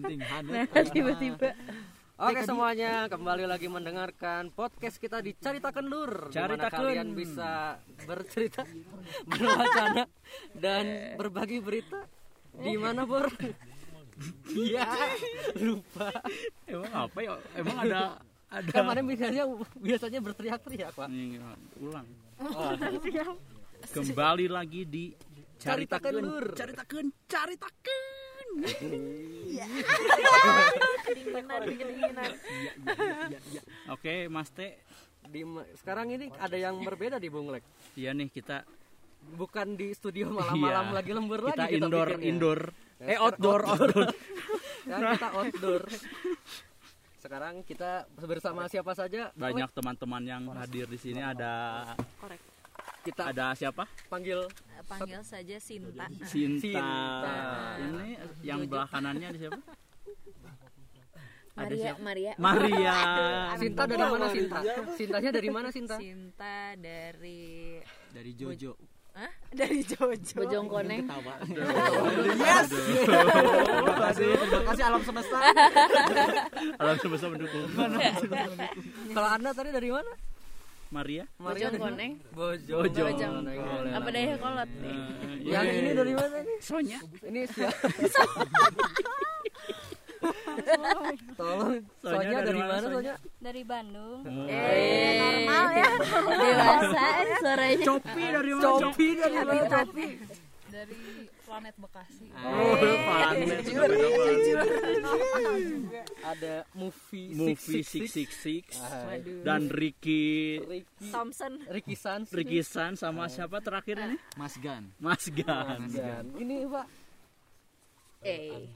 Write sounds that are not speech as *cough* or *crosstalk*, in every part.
penting *laughs* nah tiba-tiba Oke semuanya kembali lagi mendengarkan podcast kita di Carita Kendur di mana Caritakeun. kalian bisa bercerita, *laughs* berwacana dan berbagi berita di mana Bor? *laughs* Iya lupa. Emang apa ya? Emang ada ada Kemarin biasanya biasanya berteriak-teriak pak. Nih, ulang. Oh, Kembali lagi di Carita Caritakeun. Kendur. Caritakeun, caritakeun. Kedinginan Oke, Mas T. di sekarang ini ada yang berbeda di Bunglek. Iya nih kita Bukan di studio malam-malam Iya. lagi lembur kita lagi indoor bikinnya. indoor. Ya, Eh sekarang outdoor outdoor. Sekarang *laughs* kita outdoor. Sekarang kita bersama siapa saja? Banyak teman-teman yang hadir di sini ada korek Kita ada siapa? panggil panggil saja Sinta Sinta. Sinta. Ini yang belah kanannya ada siapa? Ada Maria siapa? Maria Maria. *laughs* Sinta dari mana Sinta? Sintanya dari mana Sinta? Sinta dari dari Jojo Hah? dari Jojo Bojongkoneng *laughs* yes terima kasih terima kasih alam semesta Alam semesta mendukung. Kalau Anda tadi dari mana? Maria. Maria mana? Bojo. Bojo. Boleh apa daya kolot nih Eh, Yang iya. ini dari mana nih? Sonya. Ini? *laughs* Tolong. Sonya Sonya dari dari mana, Sonya? Sonya? dari Bandung. Eh, normal ya dewasa suaranya Copi dari mana? Copi dari mana? Copi. Dari planet Bekasi. Oh, planet. Ada movie Movie Six Six Six dan Ricky Ricky Thompson. Ricky Sans. Ricky San sama siapa terakhir ini? Mas Gan. Mas Gan. Dan ini Pak. eh.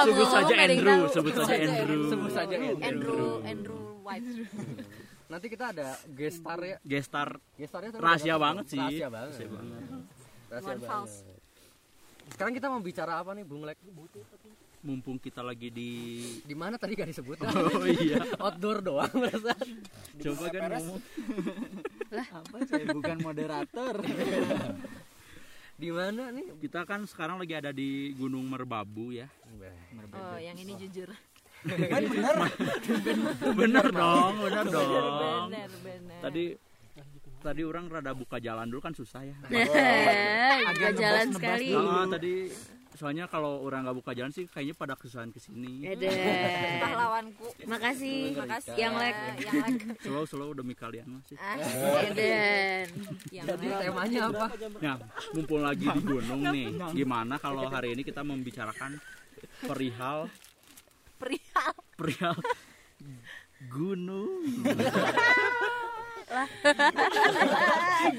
Sebut saja Andrew, sebut saja Andrew. Sebut saja Andrew. Andrew White Nanti kita ada guest star ya. Gestar Guest starnya tuh rahasia banget sih. Rahasia banget. Rahasia banget. Rahasia banget. Sekarang kita mau bicara apa nih Bung Lek? Mumpung kita lagi di Di mana tadi gak disebut? Oh iya. *laughs* Outdoor doang perasaan. Coba kan ngomong. apa saya *laughs* bukan moderator Di mana nih? Kita kan sekarang lagi ada di Gunung Merbabu ya. oh yang ini jujur kan bener. Bener. Dong, bener dong. Tadi tadi orang rada buka jalan dulu kan susah ya. agak jalan sekali. Ah, tadi soalnya kalau orang nggak buka jalan sih kayaknya pada kesusahan ke sini. ada pahlawanku. Makasih makasih. yang ya, like yang like Slow slow demi kalian masih. ah, Eden. Yang Jadi temanya apa? Nah, mumpung lagi di gunung nih, gimana kalau hari ini kita membicarakan perihal perihal *laughs* perihal gunung.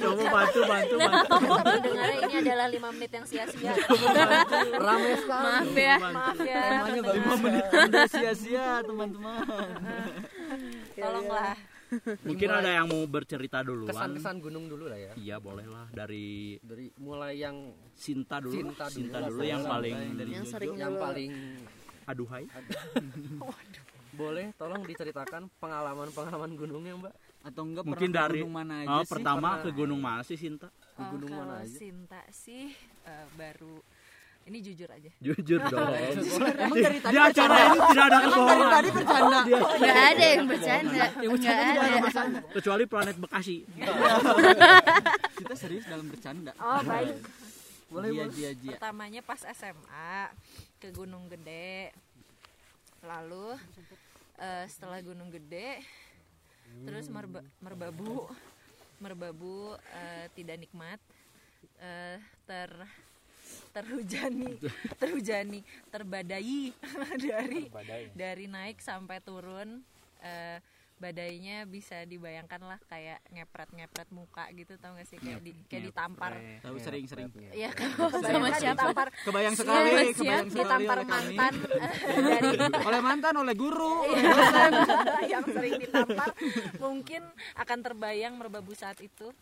Coba bantu bantu bantu. *laughs* dengarnya ini adalah lima menit yang sia-sia Rame *laughs* sekali. maaf ya maaf ya lima menit anda sia-sia teman-teman tolonglah Mungkin ada yang mau bercerita duluan. Kesan-kesan gunung dulu lah ya. Iya boleh lah dari Dari mulai yang Sinta dulu. Sinta dulu. Sinta dulu yang paling yang sering yang dulu paling aduhai. *laughs* boleh tolong diceritakan pengalaman-pengalaman gunungnya, Mbak. atau enggak Mungkin pernah ke dari gunung mana aja oh, sih pertama Pernah. ke gunung mana sih Sinta? Ke gunung Oh, mana kalau aja? Sinta sih eh, baru ini jujur aja Jujur dong. *laughs* Emang dari tadi Di acara ini tidak ada kebohongan. tadi bercanda. nggak ada yang bercanda nggak ada Kecuali planet Bekasi. *laughs* kita serius dalam bercanda oh baik Boleh, dia dia pertamanya pas SMA ke Gunung Gede. Lalu eh, setelah Gunung Gede terus merba- merbabu merbabu eh, tidak nikmat eh, ter terhujani *laughs* terhujani terbadai *laughs* dari dari naik sampai turun eh, badainya bisa dibayangkan lah kayak ngepret ngepret muka gitu tau gak sih? Kayak di, kayak ditampar. Tahu sering-sering. Ya kan sama siapa? Ditampar kebayang Siap, sekali siap, kebayang sekali. Ditampar oleh mantan. Eh, *laughs* dari oleh mantan oleh guru. *laughs* Yang sering ditampar. Mungkin akan terbayang merbabu saat itu.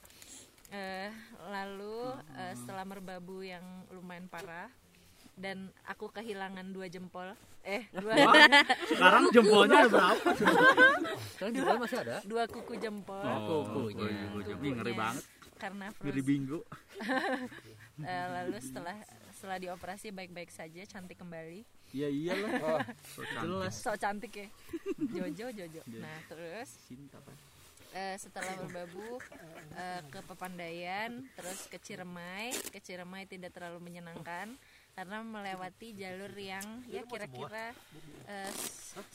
Eh, lalu eh, setelah merbabu yang lumayan parah dan aku kehilangan dua jempol eh dua Sekarang jempolnya ada berapa? *laughs* Sekarang juga masih ada. dua kuku jempol Oh, Kukunya. kuku jempol. Ngeri banget. karena Ngeri bingo. *laughs* Eh, lalu setelah setelah dioperasi baik-baik saja cantik kembali Ya iyalah. *laughs* Jelas. so cantik ya Jojo Jojo nah terus Cinta eh, setelah berbabu eh, ke Pepandayan terus ke Ciremai ke Ciremai tidak terlalu menyenangkan karena melewati jalur yang ya kira-kira eh,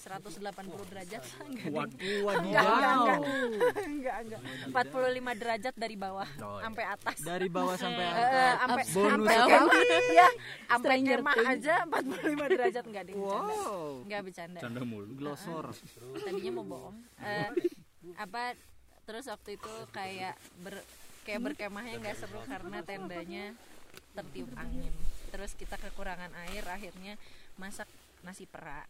180 derajat enggak. Waduh, enggak enggak enggak enggak 45 derajat dari bawah Oh, iya. sampai atas Dari bawah sampai Eh, atas. sampai Bonus sampai ya sampai Stranger kemah aja 45 derajat enggak deh bercanda Wow. enggak bercanda Canda mulu. Glosor. tadinya mau bohong Eh, apa terus waktu itu kayak ber kayak berkemahnya nggak seru karena tendanya tertiup angin terus kita kekurangan air akhirnya masak nasi perak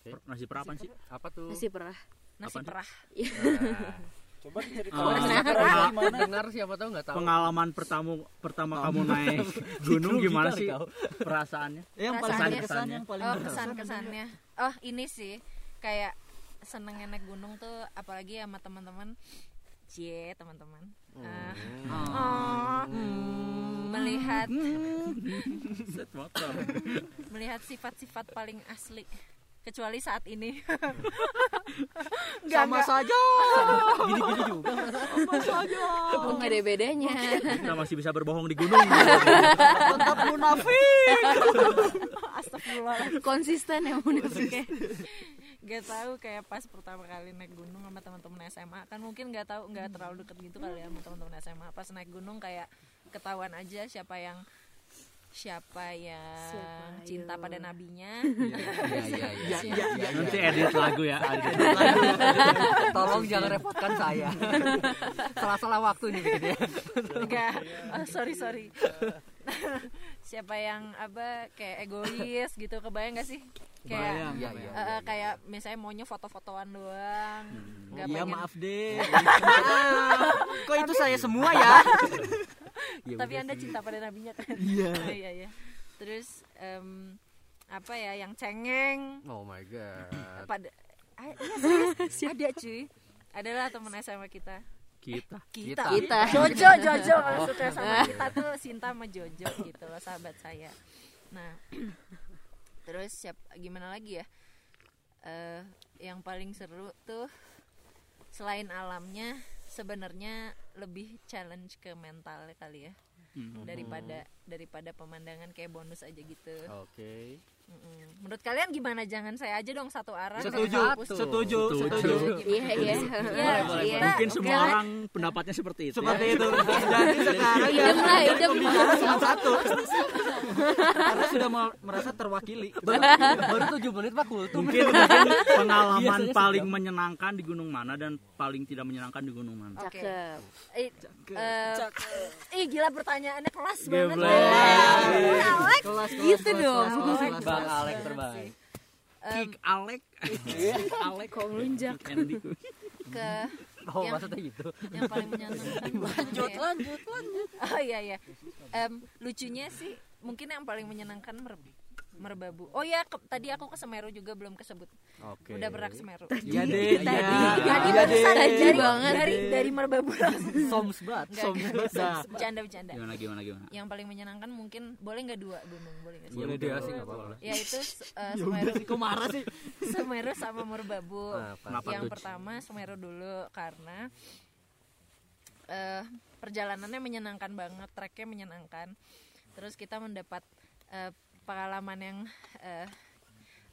Per- Nasi perapan sih? Apa tuh? Nasi perah. nasi Apaan perah. *laughs* Coba diceritain. Oh, nasi perah gimana? Dengar siapa tahu nggak tahu. Pengalaman pertama pertama kamu naik *laughs* gunung gimana sih perasaannya? Yang paling Perasaannya. berkesan yang paling oh berkesan. kesan kesannya. oh ini sih. Kayak senengnya naik gunung tuh apalagi sama teman-teman. Cie teman-teman. Ah, oh, melihat *laughs* Set motor. melihat sifat-sifat paling asli kecuali saat ini *laughs* Sama saja. Gini-gini juga. Oh, nggak ada bedanya. Kita masih bisa berbohong di gunung. Tetap munafik. *laughs* astagfirullah Konsisten ya munafiknya. gak tahu kayak pas pertama kali naik gunung sama teman-teman SMA kan mungkin nggak tahu nggak terlalu deket gitu kali ya sama teman-teman SMA pas naik gunung kayak ketahuan aja siapa yang siapa yang Siapa, cinta ayo. pada nabinya *laughs* Iya iya iya. *laughs* Ya, ya, ya. Nanti edit lagu ya. edit. *laughs* Tolong jangan repotkan saya. Salah-salah waktu nih bikinnya. enggak oh, sorry sorry siapa yang apa kayak egois gitu kebayang gak sih kayak Bayang. Iya iya. eh, eh, kayak misalnya maunya foto-fotoan doang nggak Iya pengen maaf deh. Maaf. Kok itu saya semua ya? Iya, tapi anda sih. cinta pada nabinya kan? *laughs* Iya. iya iya. Terus em, apa ya yang cengeng? Oh my god. pada ah, iya serius ada cuy. Adalah teman SMA kita. Kita. kita, Kita. Jojo Jojo maksudnya sama kita tuh Sinta sama Jojo gitu loh sahabat saya. Nah *clears throat* terus siap gimana lagi ya? Eh yang paling seru tuh selain alamnya sebenarnya lebih challenge ke mental kali ya Hmm. daripada daripada pemandangan kayak bonus aja gitu Oke. Mm-mm. menurut kalian gimana jangan saya aja dong satu arah Setuju, satu. setuju, Setuju. setuju. Iya, iya. Iya, Iya. Mungkin semua Oke. orang pendapatnya seperti itu. Seperti ya. itu. *laughs* Jadi sekarang Idem lah, jadi idem. pembicara *laughs* cuma satu. Karena sudah me- merasa terwakili. Baru, baru 7 menit Pak kultum. Mungkin mungkin *laughs* pengalaman paling menyenangkan di gunung mana dan paling tidak menyenangkan di gunung mana. Oke. Cakep. Eh, eh, ih gila pertanyaannya kelas banget. Kelas, kelas, Gitu kelas, dong. Bang Alek terbaik. Kick Alek. Alek Kok melunjak? Ke *laughs* Oh Yang- maksudnya gitu. yang paling menyenangkan *laughs* lanjut lanjut lanjut oh iya iya Em, lucunya sih mungkin yang paling menyenangkan mer merbabu oh ya ke- tadi aku ke Semeru juga belum kesebut Oke. udah berak Semeru Iya deh, iya. tadi Iya barusan deh. dari banget. dari dari merbabu langsung Soms banget. Soms banget dah. bercanda bercanda Gimana gimana gimana. yang paling menyenangkan mungkin boleh nggak dua gunung boleh nggak sih Boleh dia sih enggak apa-apa. ya itu eh, Semeru Kok marah sih? Semeru sama Merbabu. Nah, yang tuh? pertama Semeru dulu karena eh perjalanannya menyenangkan banget, treknya menyenangkan. Terus kita mendapat eh, pengalaman yang eh,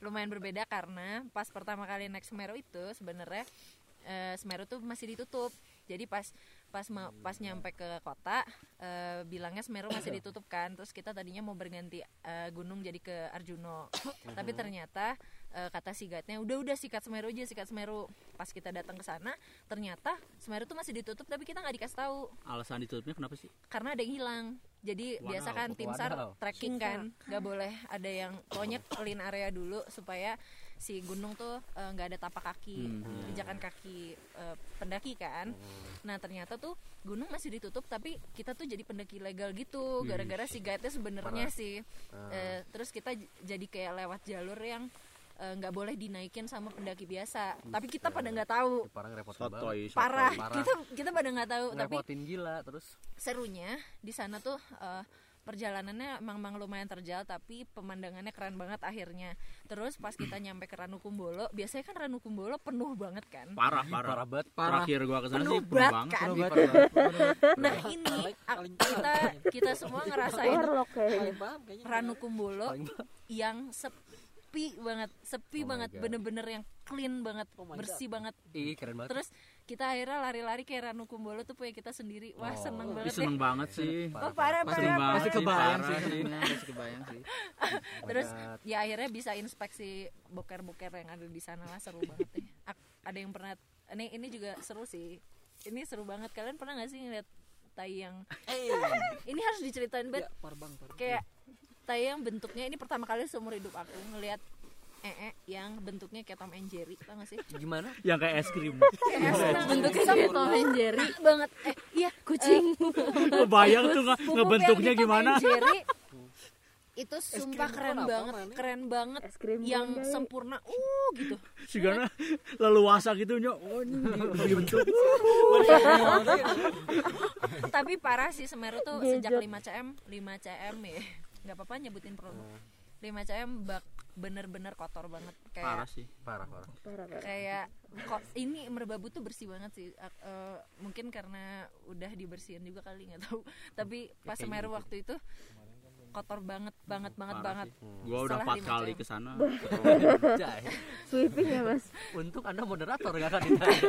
lumayan berbeda karena pas pertama kali naik Semeru itu sebenarnya eh, Semeru tuh masih ditutup. Jadi pas pas ma- pas nyampe ke kota eh, bilangnya Semeru masih ditutup kan. Terus kita tadinya mau berganti eh, gunung jadi ke Arjuno. *coughs* Tapi ternyata eh, kata si guide-nya udah udah sikat Semeru aja sikat Semeru. Pas kita datang ke sana ternyata Semeru tuh masih ditutup tapi kita nggak dikasih tahu Alasan ditutupnya kenapa sih? karena ada yang hilang. Jadi biasa kan tim SAR trekking kan, nggak boleh ada yang pokoknya clean *coughs* area dulu supaya si gunung tuh eh, nggak ada tapak kaki, Hmm. pijakan kaki eh, pendaki kan. Nah ternyata tuh gunung masih ditutup tapi kita tuh jadi pendaki legal gitu, gara-gara si guide-nya sebenarnya sih. Eh, terus kita jadi kayak lewat jalur yang nggak boleh dinaikin sama pendaki biasa tapi kita pada nggak tahu Parah. Sotoy, sotoy. parah parah. kita kita pada nggak tahu tapi Ngerepotin gila terus. serunya di sana tuh eh, perjalanannya emang, emang lumayan terjal tapi pemandangannya keren banget akhirnya terus pas kita *clears throat* nyampe ke Ranukumbolo biasanya kan Ranukumbolo penuh banget kan Parah, parah. Parah banget. Terakhir gua ke sana Penuh sih penuh banget banget. kan? Parah banget. nah ini kita kita semua ngerasain. Ranukumbolo Paling ba- yang sepi banget sepi Oh banget bener-bener yang clean banget Oh bersih banget Ih, keren banget. terus kita akhirnya lari-lari ke Ranukumbolo tuh punya kita sendiri wah Oh. seneng banget deh seneng banget sih. oh parah parah banget pasti sih, kebayang sih. Pasti kebayang sih. *laughs* terus God. ya akhirnya bisa inspeksi boker-boker yang ada di sana lah seru banget deh Ak- ada yang pernah ini ini juga seru sih ini seru banget kalian pernah nggak sih ngeliat tai yang *laughs* ini harus diceritain bet Ya, parbang, parbang. kayak tai yang bentuknya ini pertama kali seumur hidup aku ngeliat ee yang bentuknya kayak Tom and Jerry tau gak sih Gimana? Yang kayak es krim. Bentuknya kayak Tom and Jerry. banget eh iya Kucing. *laughs* Kebayang tuh pupuk ngebentuknya gimana? Jerry *laughs* itu sumpah keren apa, banget Mane? keren banget Es krim yang Bondi. sempurna uh gitu *laughs* Si Gana leluasa gitu nyok. Oh, ini dibentuk. tapi parah sih Semeru tuh sejak 5 cm 5 cm ya nggak apa-apa nyebutin produk 5 cm bak bener-bener kotor banget Parah kayak sih. Parah, parah. kayak kok ini merbabu tuh bersih banget sih Ak- eh, mungkin karena udah dibersihin juga kali nggak tahu tapi pas Semeru waktu itu kotor banget banget banget Parah banget sih. Gua udah empat lima kali ke sana. *laughs* Sweeping ya mas. Untuk Anda moderator gak akan ditanya.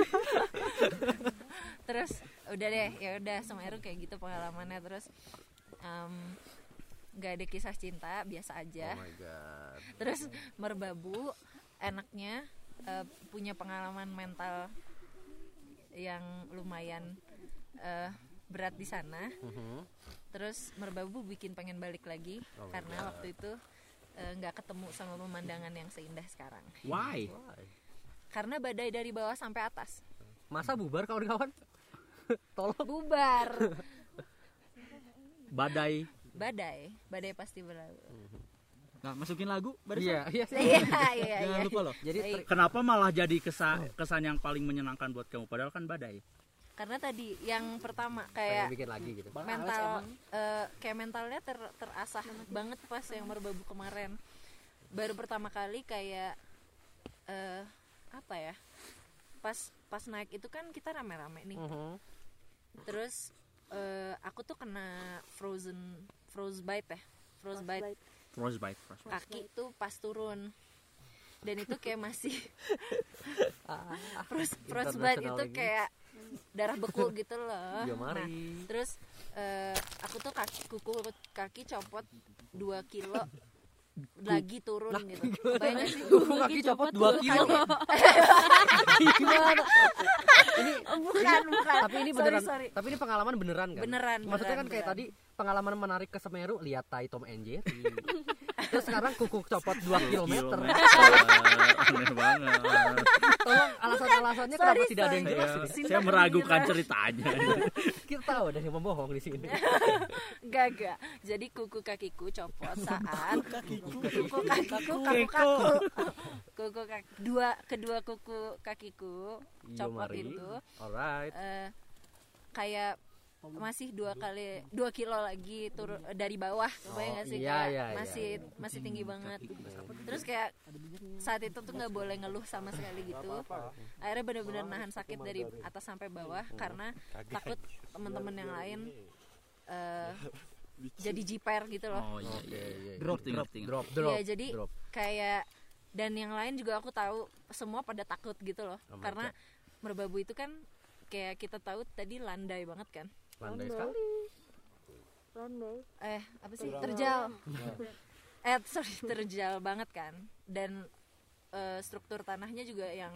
terus udah deh ya udah Semeru kayak gitu pengalamannya terus em, nggak ada kisah cinta biasa aja Oh my god. terus merbabu enaknya eh, punya pengalaman mental yang lumayan eh, berat di sana Mhm. terus merbabu bikin pengen balik lagi Oh karena God. waktu itu eh, nggak ketemu sama pemandangan yang seindah sekarang Why? Why? karena badai dari bawah sampai atas Masa bubar kawan-kawan? *laughs* Tolong. bubar Badai. Badai badai pasti berlalu Nah, masukin lagu barusan. *laughs* Iya, iya. iya iya Jangan iya lupa loh. Jadi ter- Kenapa malah jadi kesan kesan yang paling menyenangkan buat kamu? Padahal kan badai. karena tadi yang pertama pengen kayak bikin lagi gitu. mental eh, kayak mentalnya ter terasah banget pas yang merbabu kemarin baru pertama kali kayak eh apa ya pas pas naik itu kan kita rame-rame nih Mhm. terus eh, aku tuh kena frozen frostbite ya frostbite Frostbite. frostbite. kaki tuh pas turun dan itu kayak masih *laughs* *laughs* frost frostbite itu ini. kayak darah beku gitu loh Ya nah terus eh, aku tuh kaki kuku kaki copot 2 kilo lagi turun gitu Kebayang nggak sih Kuku kaki copot 2 kilo. Gimana? *laughs* bukan bukan Tapi ini Sorry, beneran. sorry. Tapi ini pengalaman beneran kan? Beneran, Maksudnya beneran, kan kayak beneran. tadi pengalaman menarik ke Semeru lihat tai Tom and Jerry. *laughs* Terus sekarang kuku copot 2 km. Aneh banget. Tolong alasan-alasannya kenapa sorry, tidak ada yang jelas Iya, ini? saya meragukan ceritanya. *laughs* Kita tahu ada yang membohong di sini. Gak. Jadi kuku kakiku copot saat kuku kakiku kaku Keko. kaku. Kuku kaki dua kedua kuku kakiku Iya, copot itu Alright. eh, kayak masih dua kali dua kilo lagi turun dari bawah kebayang nggak sih? iya, kayak iya, iya, masih masih tinggi banget. terus kayak saat itu tuh nggak boleh ngeluh sama sekali gitu. akhirnya benar-benar nahan sakit dari atas sampai bawah karena takut teman-teman yang lain eh, *laughs* jadi jiper gitu loh. Oh iya. Oke, iya. Drop, drop, Drop, drop. Iya, jadi drop. kayak dan yang lain juga aku tahu semua pada takut gitu loh. Oh karena merbabu itu kan kayak kita tahu tadi landai banget kan Landai sekali. eh apa sih? Terjal. *laughs* Eh sorry terjal banget kan. Dan eh, struktur tanahnya juga yang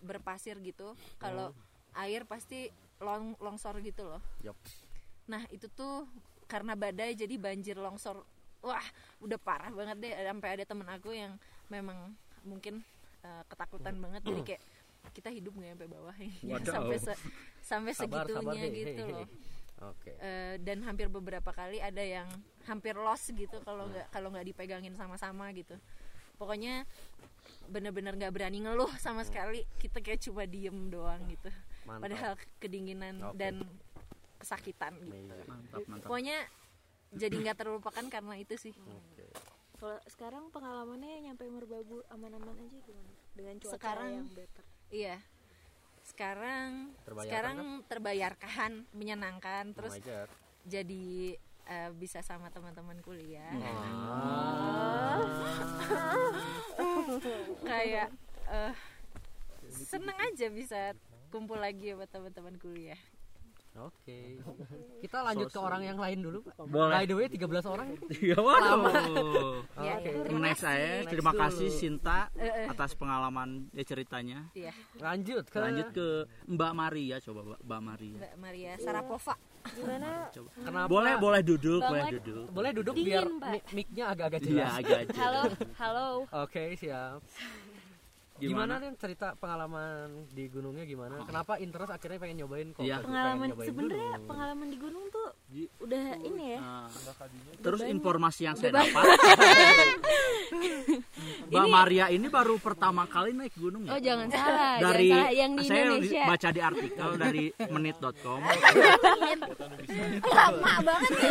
berpasir gitu. Kalau air pasti long longsor gitu loh. Yup. nah itu tuh karena badai jadi banjir longsor. Wah udah parah banget deh. Sampai ada temen aku yang memang mungkin eh, ketakutan banget. Jadi kayak kita hidup nggak sampai bawah ya *laughs* sampai se- sampai Sabar, sabar, segitunya hei, gitu hei, hei. loh Oke. Eh, dan hampir beberapa kali ada yang hampir lost gitu kalau nggak kalau nggak dipegangin sama-sama gitu pokoknya bener-bener nggak berani ngeluh sama sekali kita kayak cuma diem doang gitu Mantap. padahal kedinginan Oke. dan kesakitan gitu mantap mantap pokoknya jadi nggak terlupakan karena itu sih Kalau sekarang pengalamannya nyampe Merbabu aman-aman aja gimana? Dengan cuaca Sekarang- yang better. Iya. Sekarang Terbayarkan sekarang terbayarkan menyenangkan terus Wajar. jadi eh, bisa sama teman-teman kuliah. Kayak eh, seneng aja bisa kumpul lagi sama teman-teman kuliah Oke. Kita lanjut ke orang yang lain dulu, Pak. Boleh. By the way, 13 orang. ya waduh ya Oke. terima next kasih saya terima Next kasih dulu. Sinta Eh, eh. atas pengalaman ya ceritanya Iya, Lanjut ke lanjut ke Mbak Maria coba Mbak- Maria Mbak Maria Sarapova. Gimana? coba Kenapa? boleh boleh duduk boleh Banget. duduk Boleh duduk Dingin, biar mic-nya agak-agak iya jelas. agak aja Halo, halo. Oke, siap. Gimana nih cerita pengalaman di gunungnya gimana? Kenapa interest akhirnya pengen nyobain kok? Iya. pengen Pengalaman nyobain sebenarnya pengalaman di gunung tuh udah ini ya. Nah, terus banyak. informasi yang saya dapat *laughs* Mbak Maria ini baru pertama kali naik gunung ya? Oh jangan salah, dari jangan salah yang di saya Indonesia. baca di artikel dari menit.com *laughs* lama banget ya.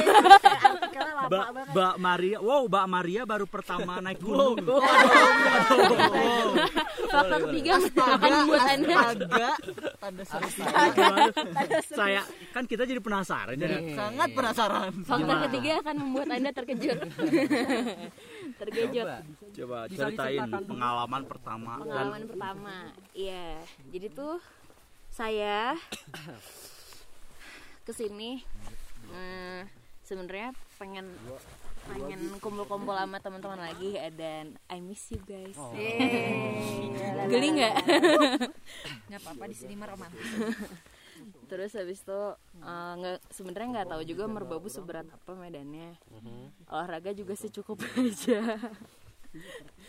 Mbak banget. Mbak Maria wow Mbak Maria baru pertama naik gunung *laughs* Faktor ketiga akan membuat anda agak tanda seru saya kan kita jadi penasaran jadi sangat penasaran faktor Gimana? ketiga akan membuat anda terkejut. *laughs* Terkejut. Coba. coba ceritain pengalaman pertama dan Pengalaman pertama, iya. Jadi tuh saya *coughs* ke sini eh, sebenarnya pengen pengen kumpul-kumpul sama teman-teman lagi dan I miss you guys. Yeay. *laughs* Geli nggak? *laughs* nggak apa-apa di sini mah romantis *laughs* Terus habis itu eh, nggak sebenarnya nggak tahu juga merbabu seberat apa medannya. Olahraga juga sih cukup aja.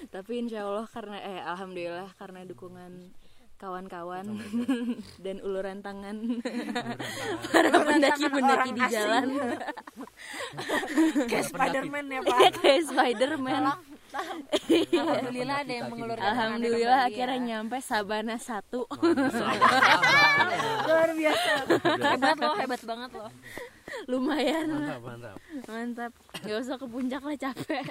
Tapi insya Allah karena eh alhamdulillah karena dukungan kawan-kawan *laughs* dan uluran tangan. Para pendaki-pendaki di jalan. Kayak Spiderman ya pak? kayak Spiderman. Alhamdulillah ada yang mengulurkan Alhamdulillah tangan akhirnya nyampe Sabana satu. ya. luar biasa. Hebat loh hebat banget loh *laughs* Lumayan Mantap, mantap. mantap. Gak usah ke puncak lah capek.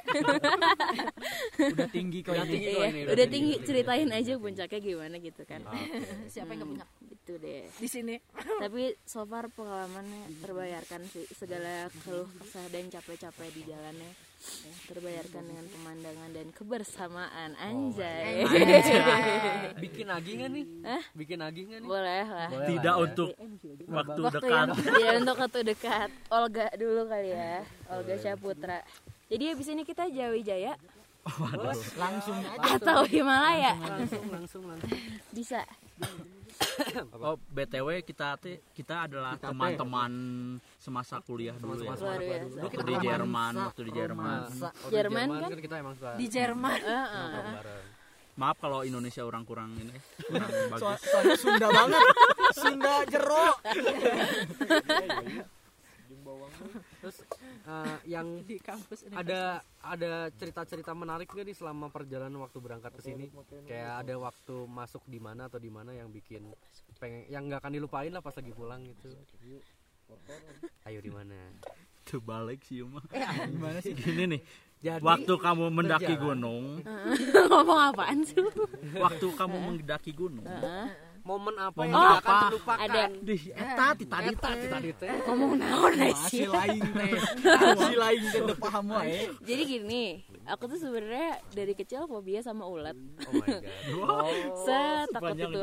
*laughs* udah tinggi kok Udah ini tinggi kok Iya, ini. udah tinggi ceritain aja puncaknya gimana gitu kan. *laughs* siapa yang nggak punya Gitu deh. di sini Tapi so far pengalamannya terbayarkan sih segala keluh kesah dan capek-capek di jalannya terbayarkan dengan pemandangan dan kebersamaan anjay. *laughs* Bikin nagih nggak nih? Bikin nagih nggak nih? Boleh lah. Boleh tidak lah ya. untuk waktu, Waktu dekat yang ya untuk waktu dekat. Olga dulu kali ya. Olga Syaputra. Jadi habis ini kita Jawi Jaya langsung aja atau Himalaya Langsung, langsung, langsung. bisa. Oh btw kita kita adalah teman-teman semasa kuliah dulu ya. Luar biasa. waktu di Jerman waktu di Jerman. Oh, di Jerman kan? kita emang suka di Jerman. Heeh. bareng. maaf kalau Indonesia orang kurang ini. Kurang bagus. Soalnya Sunda banget. Sunda jero *laughs* Terus eh, yang *laughs* di kampus ini ada ada cerita-cerita menarik nggak nih selama perjalanan waktu berangkat ke sini? Kayak ada waktu masuk di mana atau di mana yang bikin pengen yang nggak akan dilupain lah pas lagi pulang gitu. Ayo di mana? terbalik sih mah gimana sih gini nih Jadi waktu kamu mendaki berjalan. gunung *laughs* Ngomong apaan sih waktu kamu mendaki gunung momen apa Momen yang akan terlupakan? Ada di eta ti tadi Eta, teh tadi teh. ngomong naon masih sih? lain teh masih lain teh *laughs* udah paham wae Jadi gini, aku tuh sebenarnya dari kecil fobia sama ulat. Oh my god. *laughs* Setakut sepanjang itu.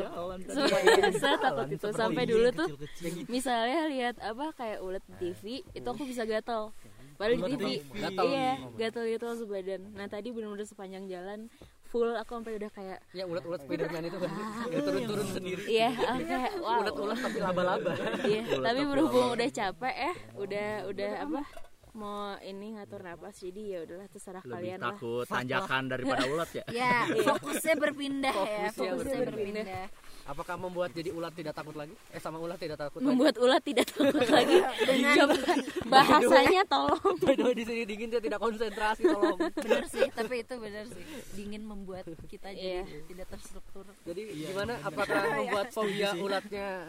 setakut itu sampai dulu tuh kecil-kecil. misalnya lihat apa kayak ulat di TV, itu aku bisa gatel. Padahal di TV, Gatal. iya, gatel gitu langsung badan. Nah tadi benar-benar sepanjang jalan full aku sampai udah kayak Ya ulat-ulat Spiderman itu kan. *laughs* Ya turun-turun sendiri. iya aku kayak wow Ulat-ulat tapi laba-laba. iya *laughs* tapi berhubung udah capek ya udah udah apa mau ini ngatur napas jadi ya udahlah terserah lebih kalian lah takut tanjakan daripada ulat ya *laughs* Ya, fokusnya berpindah ya, Fokusnya fokusnya berpindah. berpindah. Apakah membuat jadi ulat tidak takut lagi? Eh sama ulat tidak takut lagi? membuat ulat tidak takut *laughs* lagi coba *laughs* bahasanya tolong By the way, di sini dingin dia tidak konsentrasi tolong. Bener sih, tapi itu bener sih. Dingin membuat kita jadi Iya. tidak terstruktur. Jadi gimana? Apakah *laughs* membuat fobia ulatnya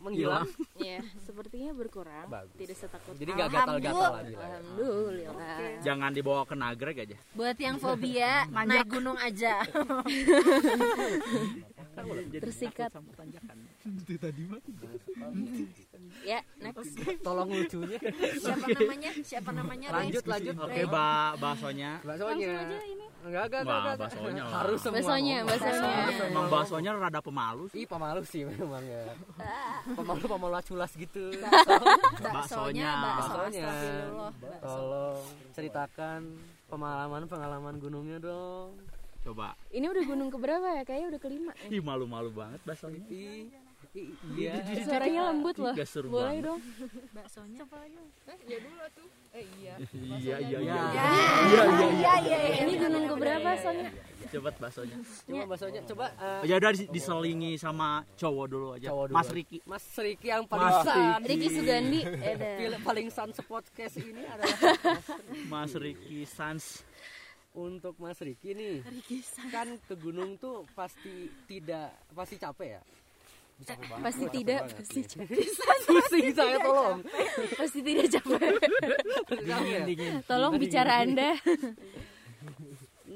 menghilang? *laughs* ya sepertinya berkurang Bagus. tidak setakut Jadi nggak gatal-gatal lagi lah. ya. alhamdulillah jangan dibawa ke nagrek aja Buat yang fobia, *laughs* naik gunung aja. *laughs* tersikat ya next Tolong lucunya. Siapa namanya? Siapa namanya? Lanjut Ray? lanjut. oke ba baksonya Baksonya. Enggak, enggak, enggak. baksonya lah. Harus semua. Baksonya, baksonya. Emang baksonya rada pemalu sih Ih, pemalu sih memang ya. Pemalu pemalu culas gitu. Baksonya, Baksonya. Tolong ceritakan pengalaman-pengalaman gunungnya dong. coba ini udah gunung keberapa ya kayaknya udah kelima ya. ih malu-malu banget baksonya iya. suaranya lembut loh. Boleh banget. dong. Baksonya. iya. Iya iya Iya, iya, iya. ini gunung keberapa soalnya coba baksonya? Coba baksonya. Coba eh, ya udah dis- diselingi sama cowok dulu aja. Cowok dulu. Mas. Riki. Mas Riki yang paling Mas san. Ricky Sugandi. Pilih paling sans podcast ini adalah Mas Riki. Sans. Untuk Mas Riki nih. Kan ke gunung tuh pasti tidak pasti capek ya. Pasti tidak pasti Pusing *laughs* *laughs* saya tolong. pasti tidak capek Capek ya? tolong bicara anda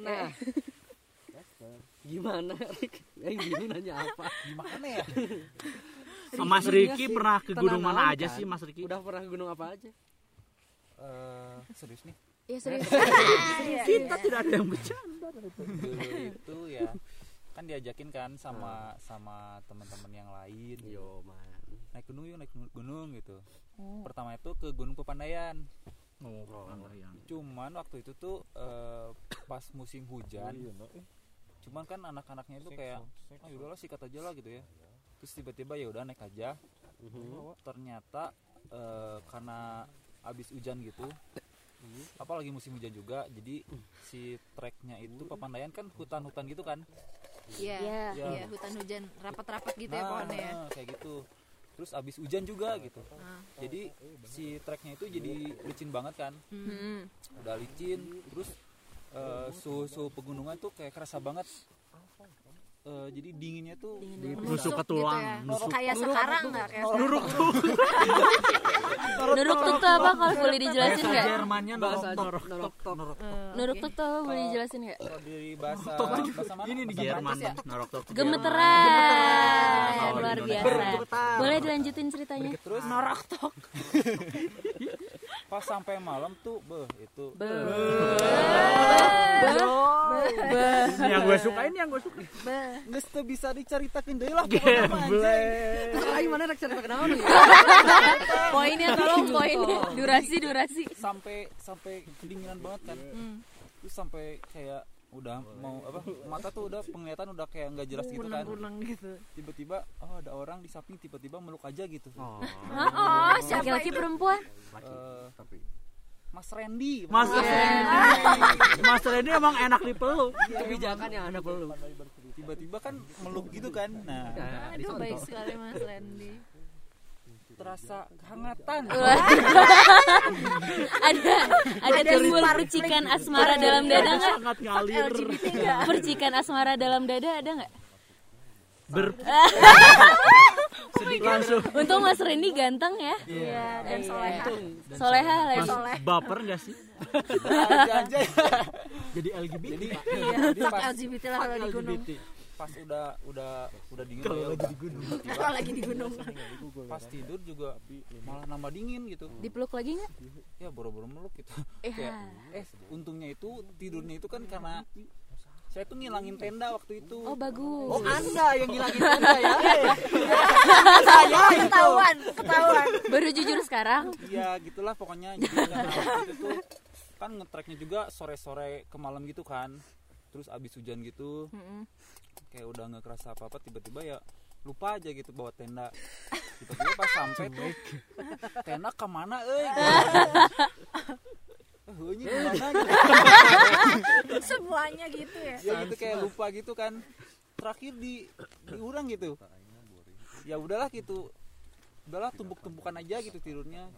Nah. *laughs* Gimana Rik? Yang gini nanya apa? Gimana ya? Mas Riki sih, pernah ke gunung mana aja kan? sih Mas Riki Udah pernah ke gunung apa aja? Eh, serius nih. ya serius kita tidak ada yang bercanda Dulu itu ya kan diajakin kan sama sama teman-teman yang lain. Yo man. Naik gunung yuk, naik gunung gitu. Pertama itu ke Gunung Pepandayan. oh, yang Cuman waktu itu tuh eh, pas musim hujan. Cuman kan anak-anaknya itu kayak ah yaudahlah sikat aja lah gitu ya. Terus tiba-tiba ya udah naik aja. Ternyata eh, karena abis hujan gitu. Apalagi musim hujan juga, jadi si treknya itu Pepandayan kan hutan-hutan gitu kan. Iya, Iya. iya, hutan hujan rapat-rapat gitu ya pohonnya ya. nah, kayak gitu. Terus abis hujan juga gitu. Nah. Jadi si treknya itu jadi licin banget kan. Hmm. Udah licin, terus eh, suhu suhu pegunungan tuh kayak kerasa banget. Eh, jadi dinginnya tuh nusuk ke gitu tulang ya. nusuk. Kayak sekarang nggak? Kayak nuruk. Tuh Nuruk tuk tuh apa? Kalau boleh dijelasin nggak? Jermannya Bahasa norok norok tok. Nuruk tuk tuh apa boleh dijelasin nggak? kalau dari bahasa bahasa mana? ini di Jerman. Ya? norok tok Gemeteran. Luar biasa. Boleh dilanjutin ceritanya? Norok tok. *laughs* Pas sampai malam tuh, beh itu. Ini yang gue suka ini yang gue suka. Nggak tuh bisa diceritakan deh lah *laughs* Terserah gimana rek cerita kenapa nih? *laughs* Poinnya tolong poinnya. Durasi durasi. sampai sampai kedinginan banget kan. Terus sampai kayak udah mau apa mata tuh udah penglihatan udah kayak nggak jelas gitu kan gitu. tiba-tiba oh ada orang di samping tiba-tiba meluk aja gitu Oh. Oh, laki-laki perempuan. Eh, Mas Randy Mas Randy Mas Randy emang enak dipeluk Kebijakan yang Anda perlu. tiba-tiba kan meluk gitu kan nah Nah, Aduh baik sekali Mas Randy. Terasa kehangatan. *laughs* Ada ada timbul percikan asmara dalam dada nggak? sangat ngalir. *laughs* Percikan asmara dalam dada ada nggak? ber *laughs* langsung. Untung Mas Randy ganteng ya. Iya, dan soleha. Soleha lagi. Mas baper gak sih? Anjay. Jadi LGBT jadi Iya, LGBT lah kalau di gunung. Pas udah udah udah dingin kalau lagi di gunung Kalau lagi di gunung. pas tidur juga malah nambah dingin gitu Dipeluk lagi nggak? ya boro-boro meluk gitu *laughs* Eh, kayak eh untungnya itu tidurnya itu kan karena saya tuh ngilangin tenda waktu itu oh bagus. Anda yang ngilangin Anda ya. *laughs* Ketahuan, ketahuan. Baru jujur sekarang. Iya gitulah pokoknya jadi karena waktu itu tuh kan ngetreknya juga sore-sore ke malam gitu kan terus abis hujan gitu Mm-mm. Kayak udah nggak kerasa apa-apa tiba-tiba ya lupa aja gitu bawa tenda. Tiba-tiba pas sampai tuh tenda ke mana eh? *laughs* Gitu. *laughs* semuanya gitu ya? Ya gitu kayak lupa gitu kan. Terakhir di diurang gitu. Ya udahlah gitu. Udahlah tumpuk-tumpukan aja gitu tidurnya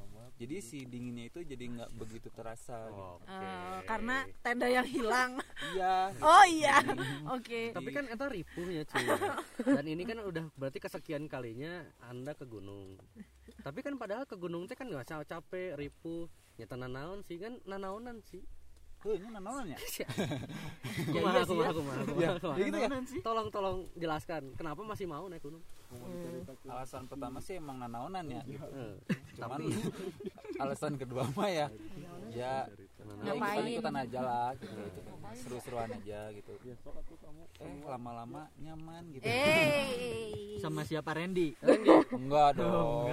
jadi si dinginnya itu jadi nggak begitu terasa gitu. Eh, karena tenda yang hilang iya oh iya *laughs* oke Tapi kan eta ripuh ya cuy. *laughs* Dan ini kan udah berarti kesekian kalinya Anda ke gunung. Tapi kan padahal ke gunung teh kan nggak usah capek, ripuh, nyata nanaon sih kan nanaonan sih. Tuh, ini nanaon ya? Kumaha, kumaha, kumaha, kumaha, kumaha. Ya gitu ya. Tolong tolong jelaskan kenapa masih mau naik gunung? Alasan pertama sih emang nanaonan ya gitu. Eh, *laughs* Cuman *laughs* alasan kedua mah ya ya ya ikutan ikutan aja lah gitu, gitu. seru-seruan aja gitu eh lama-lama nyaman gitu eh *laughs* Sama siapa Randy? enggak dong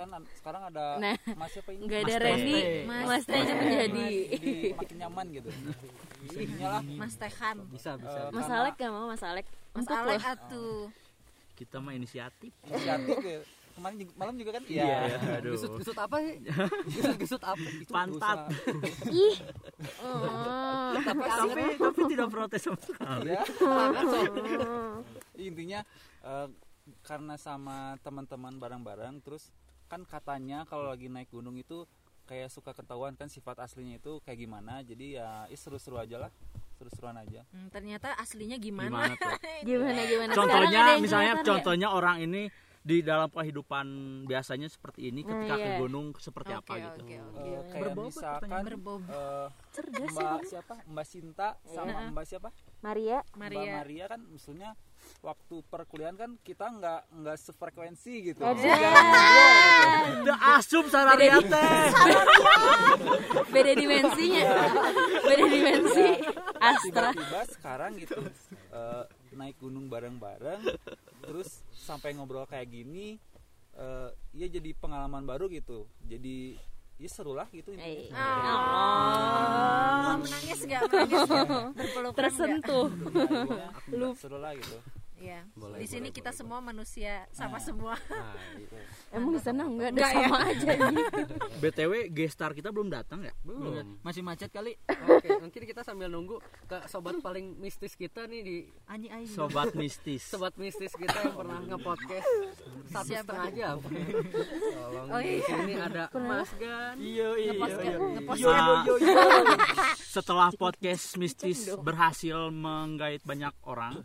kan an- sekarang ada Nah, mas siapa ini? nggak ada Mas Randy mas Mas Teh menjadi jadi. Makin nyaman gitu. Lah. Mas Tehan bisa bisa. eh, Mas karena Alek gak mau? Mas Alek Mas Empuk Alek atuh. Kita mah inisiatif. Inisiatif ya. kemarin juga- malam juga kan? Iya, aduh. Gesut gesut apa sih? Gesut gesut apa? itu *laughs* Pantat. ih. *laughs* Oh. tapi tapi tapi tidak protes sama sekali. Ya intinya eh, karena sama teman-teman bareng-bareng terus kan katanya kalau lagi naik gunung itu kayak suka ketahuan kan sifat aslinya itu kayak gimana. Jadi ya ih, seru-seru aja lah. Seru-seruan aja. Hmm, ternyata aslinya gimana, Gimana? tuh? *laughs* gimana gimana? Ada contohnya misalnya kelihatan ya? contohnya orang ini di dalam kehidupan biasanya seperti ini ketika Nah, ke iya. gunung seperti apa Oke, gitu. oke, Eh, oke. kayak Berbobot misalkan. Berbobot. eh, cerdas ya mbak siapa? Mbak Sinta sama Iya. mbak siapa? Maria. Mbak Maria. Maria kan maksudnya waktu perkuliahan kan kita nggak nggak sefrekuensi gitu. Udah asup salaria teh. beda dimensinya. Beda dimensi. Astra. Tiba-tiba sekarang gitu eh, naik gunung bareng-bareng terus sampai ngobrol kayak gini eh, ya jadi pengalaman baru gitu. Jadi ya seru lah gitu Eh. oh. Menangis gak menangis gak tersentuh. Lu seru lah gitu ya Boleh, di sini boleh, kita boleh, semua manusia sama semua Nah, itu. *laughs* emang di sana enggak ada Enggak ya? sama aja *laughs* ini btw gestar kita belum datang ya Belum. Masih macet kali. Oke, mungkin kita sambil nunggu ke sobat paling mistis kita nih di Anjing aing. sobat mistis *laughs* sobat mistis kita yang pernah nge-podcast satu Siapa? setengah jam. Tolong Oh, di iya. sini ada Mas Gan. Iya iya. Ngepost iya. Ah, setelah podcast mistis berhasil menggait banyak orang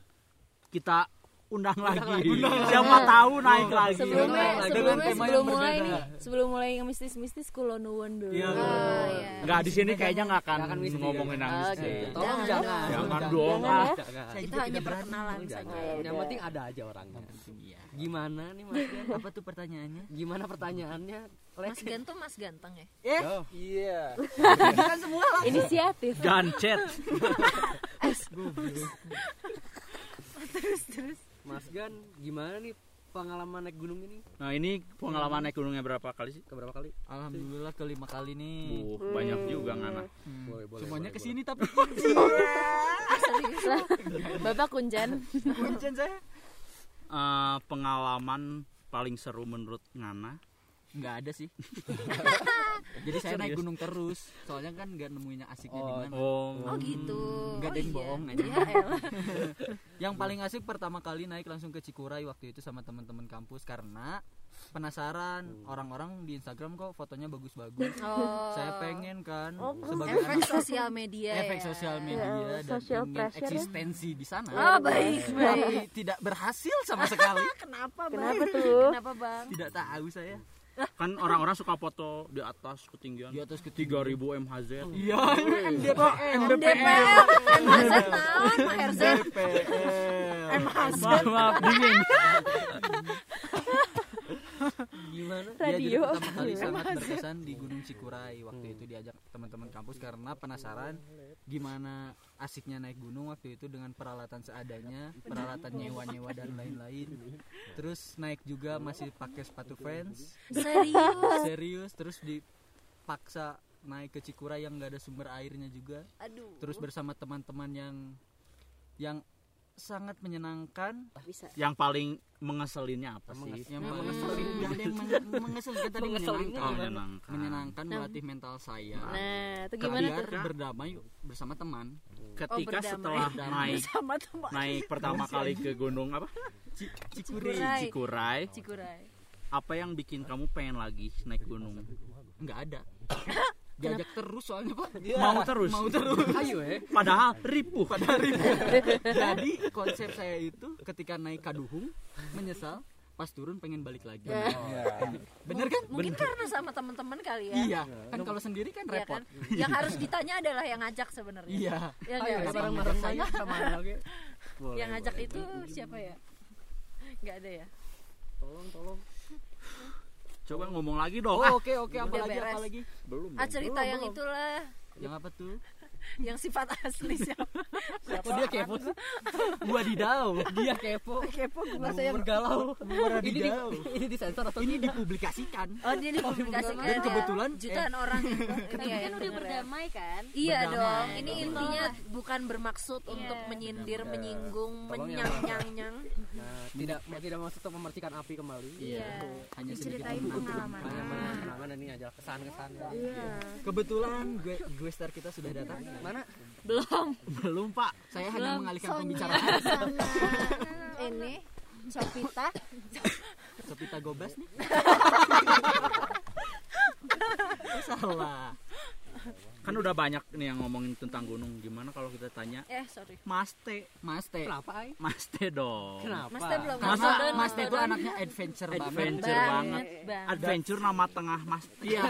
kita undang lagi siapa tahu naik lagi sebelumnya Dengan sebelumnya tema yang sebelum mulai berbeda. ini sebelum mulai mistis mistis kulo nuwun dulu Iya. Ah, iya. nggak di sini kayaknya nggak akan, ngomongin yang Oh, mistis gitu. Tolong Jangan. jangan. dong Jangan. Jangan. Saya kita hanya perkenalan saja ya Yang udah. penting ada aja orangnya. Iya. Gimana nih Mas Gan? Apa tuh pertanyaannya? Gimana pertanyaannya? Mas Gan tuh Mas ganteng ya Oh, iya inisiatif gancet *laughs* *laughs* Mas Gan, gimana nih pengalaman naik gunung ini? nah ini pengalaman naik gunungnya berapa kali sih Keberapa kali? Alhamdulillah kelima kali nih. Uh, banyak juga ngana Hmm. Boleh, boleh, Semuanya boleh, ke sini tapi *laughs* serius lah bapak kuncan kuncen saya. Eh, pengalaman paling seru menurut ngana Enggak ada sih. *laughs* Jadi saya naik gunung terus. Soalnya kan nggak nemuin yang asiknya di mana. oh oh gitu Nggak ada oh, yang iya. bohong aja. ya elah *laughs* Yang paling asik pertama kali naik langsung ke Cikuray waktu itu sama teman-teman kampus karena penasaran orang-orang di Instagram kok fotonya bagus-bagus. *laughs* oh Saya pengen kan Oh, sebagai efek anak sosial media efek ya. sosial media Ya, dan social ingin pressure ya. eksistensi di sana. oh baik baik Tapi tidak berhasil sama sekali. kenapa bang kenapa tuh kenapa bang tidak tahu saya. Kan orang-orang suka foto di atas ketinggian Di atas 3000 mhz Iya, MDPL. MDPL MHZ MHZ. Maaf, maaf, dingin. *laughs* Gimana? Iya, jadi Radio. pertama kali sangat berkesan di Gunung Cikuray waktu itu diajak teman-teman kampus karena penasaran gimana asiknya naik gunung waktu itu dengan peralatan seadanya, peralatan nyewa-nyewa dan lain-lain. Terus naik juga masih pakai sepatu Vans, serius serius terus dipaksa naik ke Cikuray yang nggak ada sumber airnya juga. aduh Terus bersama teman-teman yang yang sangat menyenangkan. Bisa. Yang paling mengeselinnya apa sih? yang mengeselin. nggak ada yang meng- mengeselin. Tadi menyenangkan. Oh, menyenangkan. menyenangkan melatih mental saya. Nah itu gimana biar tuh berdamai bersama teman. Ketika Oh, berdamai. setelah naik naik pertama kali ke gunung apa? Cikuray. Cikuray. Cikuray. Apa yang bikin kamu pengen lagi naik gunung? nggak ada *laughs* diajak terus soalnya pak. Mau terus. mau terus. Ayo ya Padahal ripuh. Padahal jadi konsep saya itu ketika naik kaduhung menyesal pas turun pengen balik lagi. Bener. Kan? Mungkin karena sama teman-teman kali ya. Iya. Kan kalau sendiri kan Iya repot. kan? yang harus ditanya adalah yang ngajak sebenarnya. Iya. Ya ayo nggak sih? bareng-bareng saya oke boleh yang ngajak boleh. itu siapa ya? Nggak ada ya? Tolong tolong Coba ngomong lagi dong. oh oke oke apa lagi apa lagi belum. ah cerita yang itulah yang apa tuh yang sifat asli siapa? Kok dia kepo sih? wadidaw Dia kepo. kepo gua Saya bergalau. Ini di, ini disensor atau ini dipublikasikan. Oh dia dipublikasikan. dan kebetulan jutaan orang tapi iya, kan udah berdamai kan? Iya Berdamai. dong, ini intinya bukan bermaksud untuk menyindir, menyinggung, ya, menyang-nyang-nyang. Nah, tidak tidak maksud untuk memercikan api kembali. iya. Hanya sedikit ceritain pengalaman. Hanya kenangan ini aja kesan-kesan. kebetulan gue gue star kita sudah datang Mana? belum. Belum, Pak. saya hanya mengalihkan Sonya pembicaraan. Sama. Ini Sopita. Sopita Gobas nih. *laughs* Salah Kan udah banyak nih yang ngomongin tentang gunung. Gimana kalau kita tanya Eh, sorry. Mas T? Mas T Kenapa, Ai? Mas T dong. Kenapa? Mas Teh belum Mas, masuk. Mas T itu anaknya adventure, Adventure banget banget. Bang. Adventure nama tengah Mas iya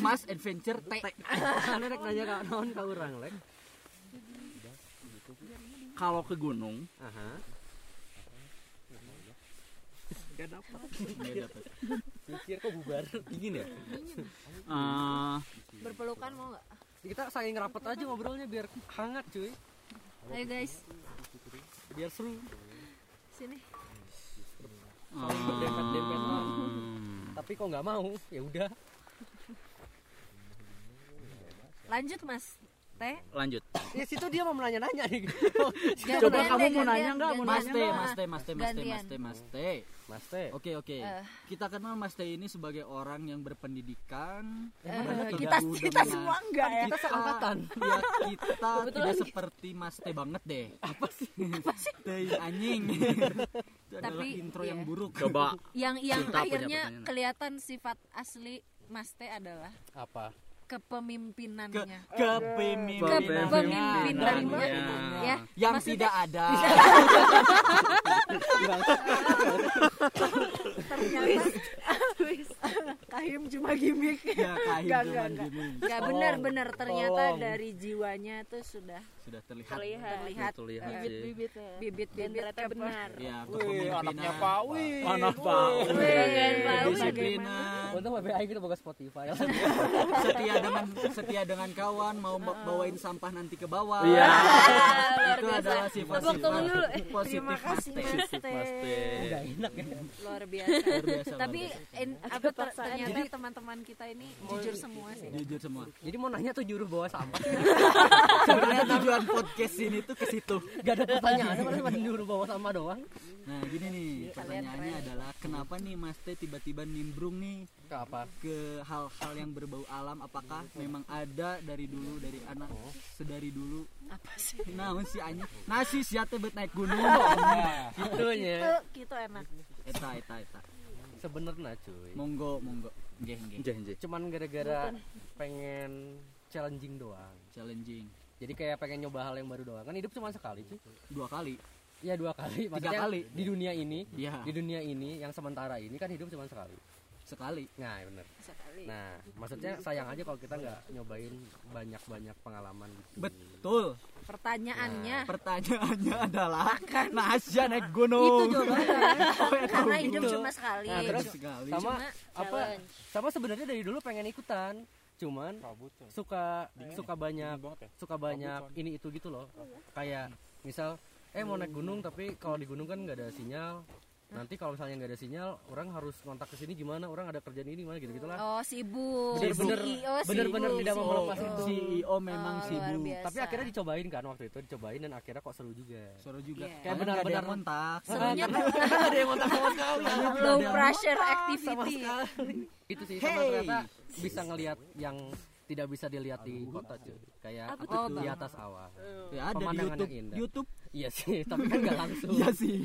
Mas adventure T Ane rek nanya ka naon ka urang lek. Kalau ke gunung, Aha. Nggak dapet. Mikir kok bubar. Dingin ya? eh, Berpelukan mau nggak? Kita saking rapet aja ngobrolnya biar hangat cuy. Ayo guys, Biar seru. sini. Saling hmm, Tapi kok nggak mau, ya udah. Lanjut Mas. Teh. lanjut. Ya situ dia mau nanya-nanya nih. Coba Gantian kamu mau gantian, nanya nggak? Mau Mas gantian. T nanya Mas T Mas T Mas T Mas Gantian. T Mas T Mas Teh. Oke oke Eh. kita kenal Mas T ini sebagai orang yang berpendidikan Eh, kita kita semua enggak ya? Kita seangkatan. ya kita tidak seperti Mas T banget deh apa sih apa sih anjing Tapi, intro iya. yang buruk Coba Yang yang akhirnya kelihatan sifat asli Mas Teh adalah Apa? Ke kepemimpinannya. kepemimpinannya. Kepemimpinannya. Ya, yang maksudnya- tidak ada *laughs* Kahim cuma gimmick. *laughs* ya kahim Enggak, cuman enggak, gini Enggak benar-benar ternyata dari jiwanya tuh sudah sudah terlihat terlihat. terlihat Betul lihat eh, sih. bibit-bibit ya. dan bibit-bibit ternyata benar. Ya Wih, anaknya Pak Wih. Anak Pak. Bau kedisiplinan Untung BBI kita boga Spotify. *laughs* setia dengan setia dengan kawan mau ba- bawain sampah nanti ke bawah. Iya. itu adalah sifat-sifat. Positif Terima kasih Mas enak ya. Luar biasa. Tapi apa ter- ternyata teman-teman kita ini jujur semua sih. jujur semua Jadi mau nanya tuh juru bawa sampah. *laughs* sebenarnya tujuan *laughs* podcast ini tuh ke situ Gak ada pertanyaan, ada cuma juru bawa sampah doang. nah gini nih pertanyaannya adalah kenapa nih Mas Teh tiba-tiba nimbrung nih Ke apa? ke hal-hal yang berbau alam apakah memang ada dari dulu dari anak sedari dulu Apa sih? nah si anjing nasi siate bet naik gunung *laughs* Itunya. Itu gitu enak. eta eta eta Sebenarnya cuy. monggo monggo nggih nggih Nggih. Cuman gara-gara pengen challenging doang. challenging Jadi kayak pengen nyoba hal yang baru doang. Kan hidup cuma sekali cuy. dua kali Ya dua kali. Maksudnya kali. Di dunia ini, Iya. di dunia ini yang sementara ini kan hidup cuma sekali. Sekali Nah, ya bener. Sekali. Nah, maksudnya sayang aja kalau kita nggak nyobain banyak-banyak pengalaman gitu. betul Pertanyaannya pertanyaannya adalah nah Asia naik gunung itu jawabannya. *laughs* Karena hidup gitu. cuma sekali. Nah, terus sekali sama Cuma apa? Sama sebenarnya dari dulu pengen ikutan. Cuman suka suka banyak suka banyak ini itu gitu loh. Kayak misal eh mau naik gunung tapi kalau di gunung kan nggak ada sinyal nanti kalau misalnya nggak ada sinyal orang harus kontak ke sini gimana orang ada kerjaan ini gimana gitu gitulah Oh sibuk. Bener-bener- CEO bener-bener tidak mau melepas itu. CEO memang Oh, sibuk tapi akhirnya dicobain kan waktu itu dicobain dan akhirnya kok seru juga seru juga Iya. kayak Benar-benar. kontak Serunya *laughs* ada yang kontak sama sekali low pressure activity. itu sih sama Hey. ternyata bisa ngelihat yang tidak bisa dilihat di kota cuy. Kayak apa tuh? tuh? di atas awan ya ada di Pemandangan YouTube. yang indah. YouTube? Iya sih tapi kan nggak langsung. Iya sih.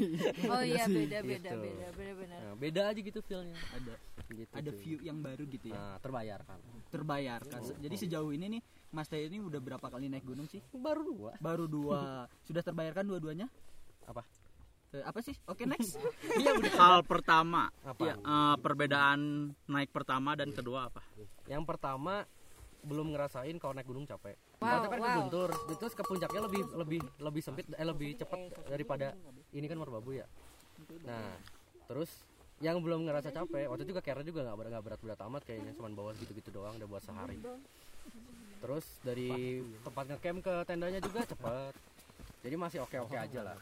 Oh iya beda beda Gitu. beda beda benar. Nah, beda aja gitu feelnya. Ada gitu, ada cuy. view yang baru gitu ya? Nah, terbayar kan. Terbayarkan jadi sejauh ini nih Mas Teh ini udah berapa kali naik gunung sih? Baru dua. Baru dua. Sudah terbayarkan dua-duanya? Apa? Eh, apa sih? Oke next. *laughs* Hal pertama, Apa? ya, eh, perbedaan naik pertama dan kedua apa? yang pertama belum ngerasain kalau naik gunung capek. Wow, Kalau kan ke wow. Guntur terus ke puncaknya lebih lebih lebih sempit eh lebih cepat daripada ini kan merbabu ya. Nah terus yang belum ngerasa capek waktu itu juga kira juga nggak berat nggak berat berat amat kayaknya cuman bawa gitu gitu doang udah buat sehari. Terus dari tempat ngecamp ke tendanya juga cepet. Jadi masih oke oke aja lah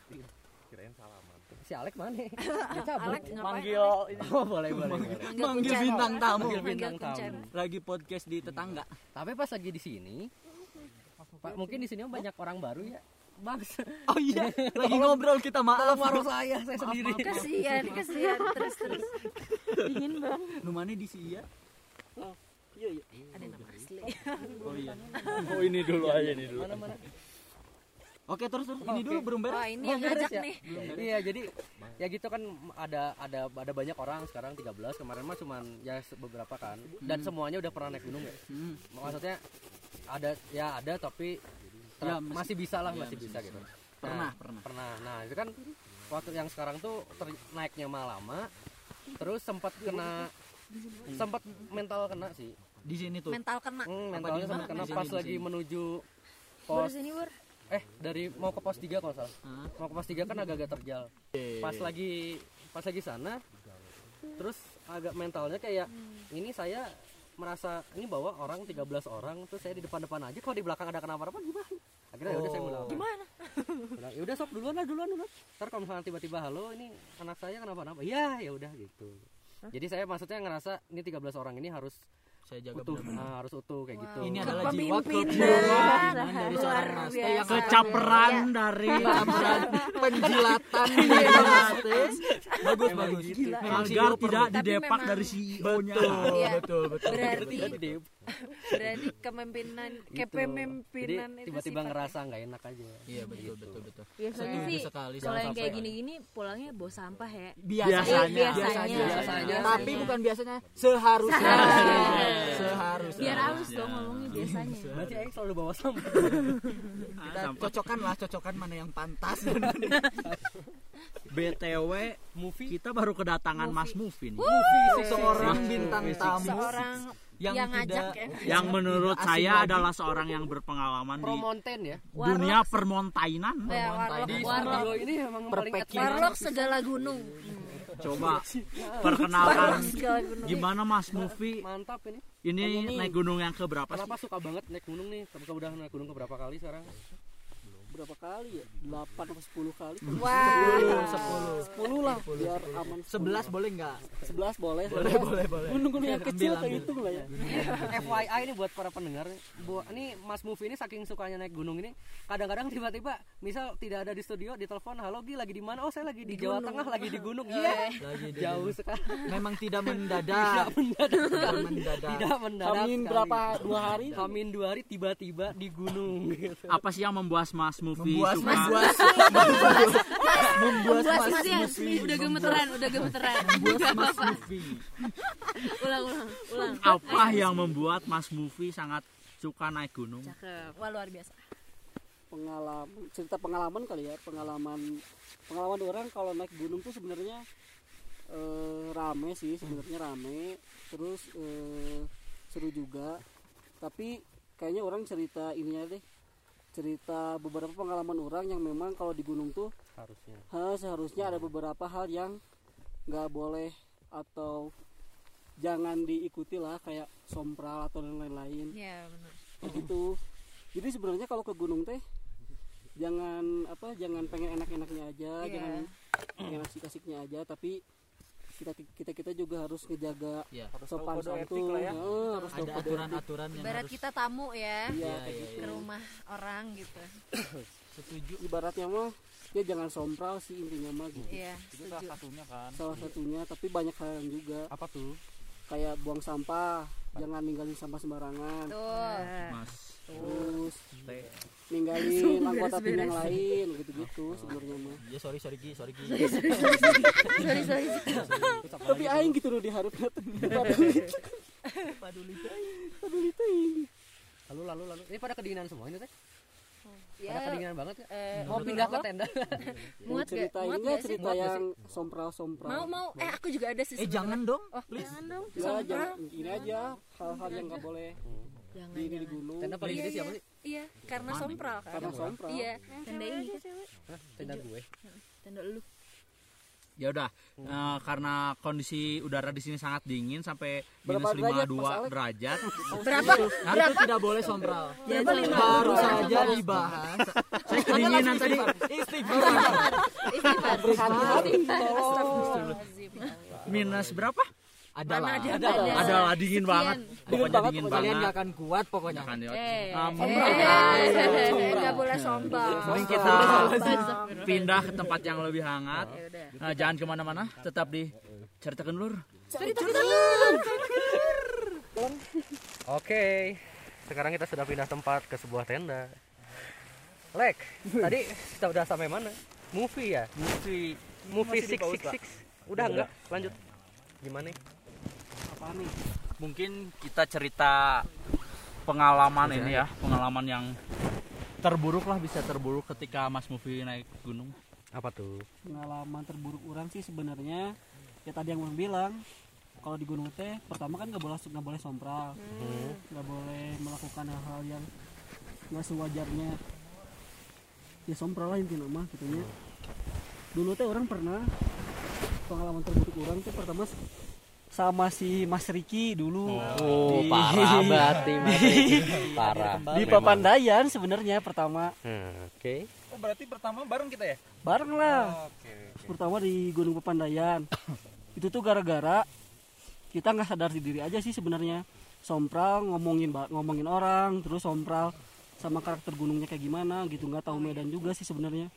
si Alek mana? Dia *laughs* cabut. Alek ngapain? Manggil Oh boleh boleh. boleh. Manggil manggil kuncen. bintang tamu Manggil Manggil bintang tamu. lagi podcast di tetangga Tapi pas lagi di sini, Pak mungkin di sini banyak orang baru ya. Bang, *laughs* oh iya lagi ngobrol kita maaf warung saya saya sendiri. Kasihan kasihan terus terus. dingin bang Numane di sia Ada nama asli. oh iya Oh ini dulu aja ini dulu. Mana mana? Oke terus terus ini dulu belum beres Wah ini yang ngajak ya? nih. Iya, jadi ya gitu kan ada ada ada banyak orang sekarang 13 kemarin mah cuman ya beberapa kan dan semuanya udah pernah naik gunung ya. Hmm. Maksudnya ada ya ada tapi ter- Ya, masih- masih bisa lah ya, masih masih bisa bisa. gitu. Pernah, Nah, pernah. Pernah. Nah, itu kan waktu yang sekarang tuh ter- naiknya malah lama terus sempat kena sempat mental kena sih. di sini tuh Mental kena. Hmm, mentalnya sempat kena Di sini, pas di lagi menuju pos sini bur eh dari mau ke pos 3 kalau salah. Hah? Mau ke pos 3 kan agak-agak terjal. Pas lagi pas lagi sana terus agak mentalnya kayak ini saya merasa ini bawa orang 13 orang terus saya di depan-depan aja kalau di belakang ada kenapa-napa gimana? Akhirnya ya udah saya melawan gimana? Ya udah sok duluan lah duluan duluan. Ntar kalau misalnya tiba-tiba halo ini anak saya kenapa-napa? Ya ya udah gitu. Jadi saya maksudnya ngerasa ini 13 orang ini harus saya jaga utuh. benar-benar. Nah, harus utuh kayak gitu. Ini adalah jiwa Kepemimpinan. kepemimpinan dari seorang Luar Mas Teh biasa. yang Kecaperan dari *laughs* campuran penjilatan Mas Teh. bagus bagus. Memang agar tidak didepak dari CEO-nya. Iya. betul. Betul Berarti berarti kepemimpinan gitu. kepemimpinan itu tiba-tiba ngerasa nggak enak aja. Iya betul betul betul. Biasanya sih sekali kalau yang kayak gini-gini pulangnya bawa sampah ya. Biasanya Biasanya. Biasanya. tapi bukan biasanya seharusnya. Seharusnya. Biar halus dong ngomongnya biasanya. Berarti Aing selalu bawa sampah. Kita cocokkan lah cocokkan mana yang pantas. BTW movie? kita baru kedatangan Mas Mufin seorang bintang tamu. Seorang yang, yang ngajak tidak ya. yang menurut saya lagi. adalah seorang yang berpengalaman di promonten ya dunia permontainan. Ya, warlock, di warlock, ini emang paling Perpekin. advance. warlock segala gunung. Coba perkenalkan gimana Mas Mufi mantap ini ini naik gunung yang keberapa sih? kenapa suka banget naik gunung nih kamu udah naik gunung keberapa kali sekarang berapa kali ya? 8 atau 10 kali. Wah. 10 lah biar aman. 11 boleh nggak 11 boleh. boleh boleh boleh Gunung-gunung yang kecil ambil. kehitung lah ya. FYI ini buat para pendengar bu ini Mas Mufi ini saking sukanya naik gunung ini kadang-kadang tiba-tiba misal tidak ada di studio ditelepon halo Gi lagi di mana oh saya lagi di, Jawa Tengah lagi di gunung iya lagi di jauh sekali memang tidak mendadak tidak mendadak tidak mendadak Amin sekali. berapa dua hari? Amin dua hari tiba-tiba di gunung gitu. Apa sih yang membuat Mas Mufi membuas suka? *laughs* membuas membuas Buat mas masih ya, Mufi udah gemeteran, udah gemeteran. membuas mas Mufi ulang, ulang, ulang. Apa yang membuat Mas Mufi sangat suka naik gunung? Cakep. Wah luar biasa. Pengalaman cerita pengalaman kali ya, pengalaman pengalaman orang kalau naik gunung tuh sebenarnya eh, rame sih, sebenarnya rame. Terus eh, seru juga. Tapi kayaknya orang cerita ininya deh. Cerita beberapa pengalaman orang yang memang kalau di gunung tuh harusnya Ha, seharusnya ada beberapa hal yang nggak boleh atau jangan diikuti lah kayak sompral atau yang lain-lain Ya benar. gitu jadi sebenarnya kalau ke gunung teh jangan apa jangan pengen enak-enaknya aja Iya. jangan yang asik-asiknya aja tapi kita kita kita juga harus ngejaga Iya. sopan tahu kode santun ya. Heeh, harus ada aturan-aturan yang Ibarat harus kita tamu ya Iya, kayak iya, gitu. ke rumah orang gitu. *coughs* setuju ibaratnya mah dia jangan sompral sih intinya mah gitu. Iya, itu salah satunya kan salah satunya tapi banyak hal yang juga apa tuh kayak buang sampah jangan ninggalin sampah sembarangan Tuh. mas terus ninggalin anggota tim yang lain gitu-gitu sebenarnya mah. Ya sorry sorry ki sorry ki *laughs* Sorry, sorry. tapi aing gitu loh diharap paduli paduli paduli teuing. lalu lalu lalu. Ini pada kedinginan semua ini teh? Pada Ya, kedinginan banget ya eh, mau pindah ke tenda? *laughs* Muat gak? cerita Muat ini gak sih? cerita yang sompral sompral Mau mau. Eh aku juga ada sih. eh jangan dong Oh, jangan dong. ya Sompral. jangan. Ini aja hal-hal yang nggak boleh Jangan. di ini di gunung tenda paling Iya, gede siapa iya. sih Iya, karena sompral kan. karena sompral Iya, tenda ini. Hah, tenda gue Tenda lu. Ya udah, eh, karena kondisi udara di sini sangat dingin sampai minus Berapa derajat, 52 Mas Alex? derajat. Berapa? Nah, itu tidak boleh sompral Berapa lima? baru saja dibahas Saya kedinginan tadi. Istighfar. Astagfirullahaladzim. Minus berapa? Adalah ada? adalah Ada. Adalah dingin banget. Pokoknya banget, dingin kalian banget. nggak akan kuat pokoknya Akan ya. Eh, Um, eh, nggak boleh sombong. Mending kita pindah ke tempat yang lebih hangat. Udah. Nah, jangan ke mana-mana, tetap di ceritakan lur. Oke, sekarang kita sudah pindah tempat ke sebuah tenda. Lek, tadi kita udah sampai mana? Movie ya? Movie Movie Six Six Six. Udah enggak? Lanjut. Gimana? Apa nih? Mungkin kita cerita pengalaman ini ya, pengalaman yang terburuk lah bisa terburuk ketika Mas Movie naik gunung. Apa tuh? pengalaman terburuk orang sih sebenarnya ya tadi yang orang bilang kalau di gunung teh pertama kan nggak boleh nggak boleh sompral nggak boleh melakukan hal-hal yang nggak sewajarnya. Ya sompral lah intinya mah gitu ya. Dulu teh orang pernah pengalaman terburuk orang tuh pertama sama si Mas Riki dulu. Oh, Di- parah berarti Mas. *laughs* Parah. di Papandayan sebenarnya pertama. Hmm, Oke. oh berarti pertama bareng kita ya? Bareng lah. Oke pertama di Gunung Pepandayan *coughs* itu tuh gara-gara kita nggak sadar diri aja sih sebenarnya. Sompral ngomongin ngomongin orang terus sompral sama karakter gunungnya kayak gimana gitu. Nggak tahu medan juga sih sebenarnya.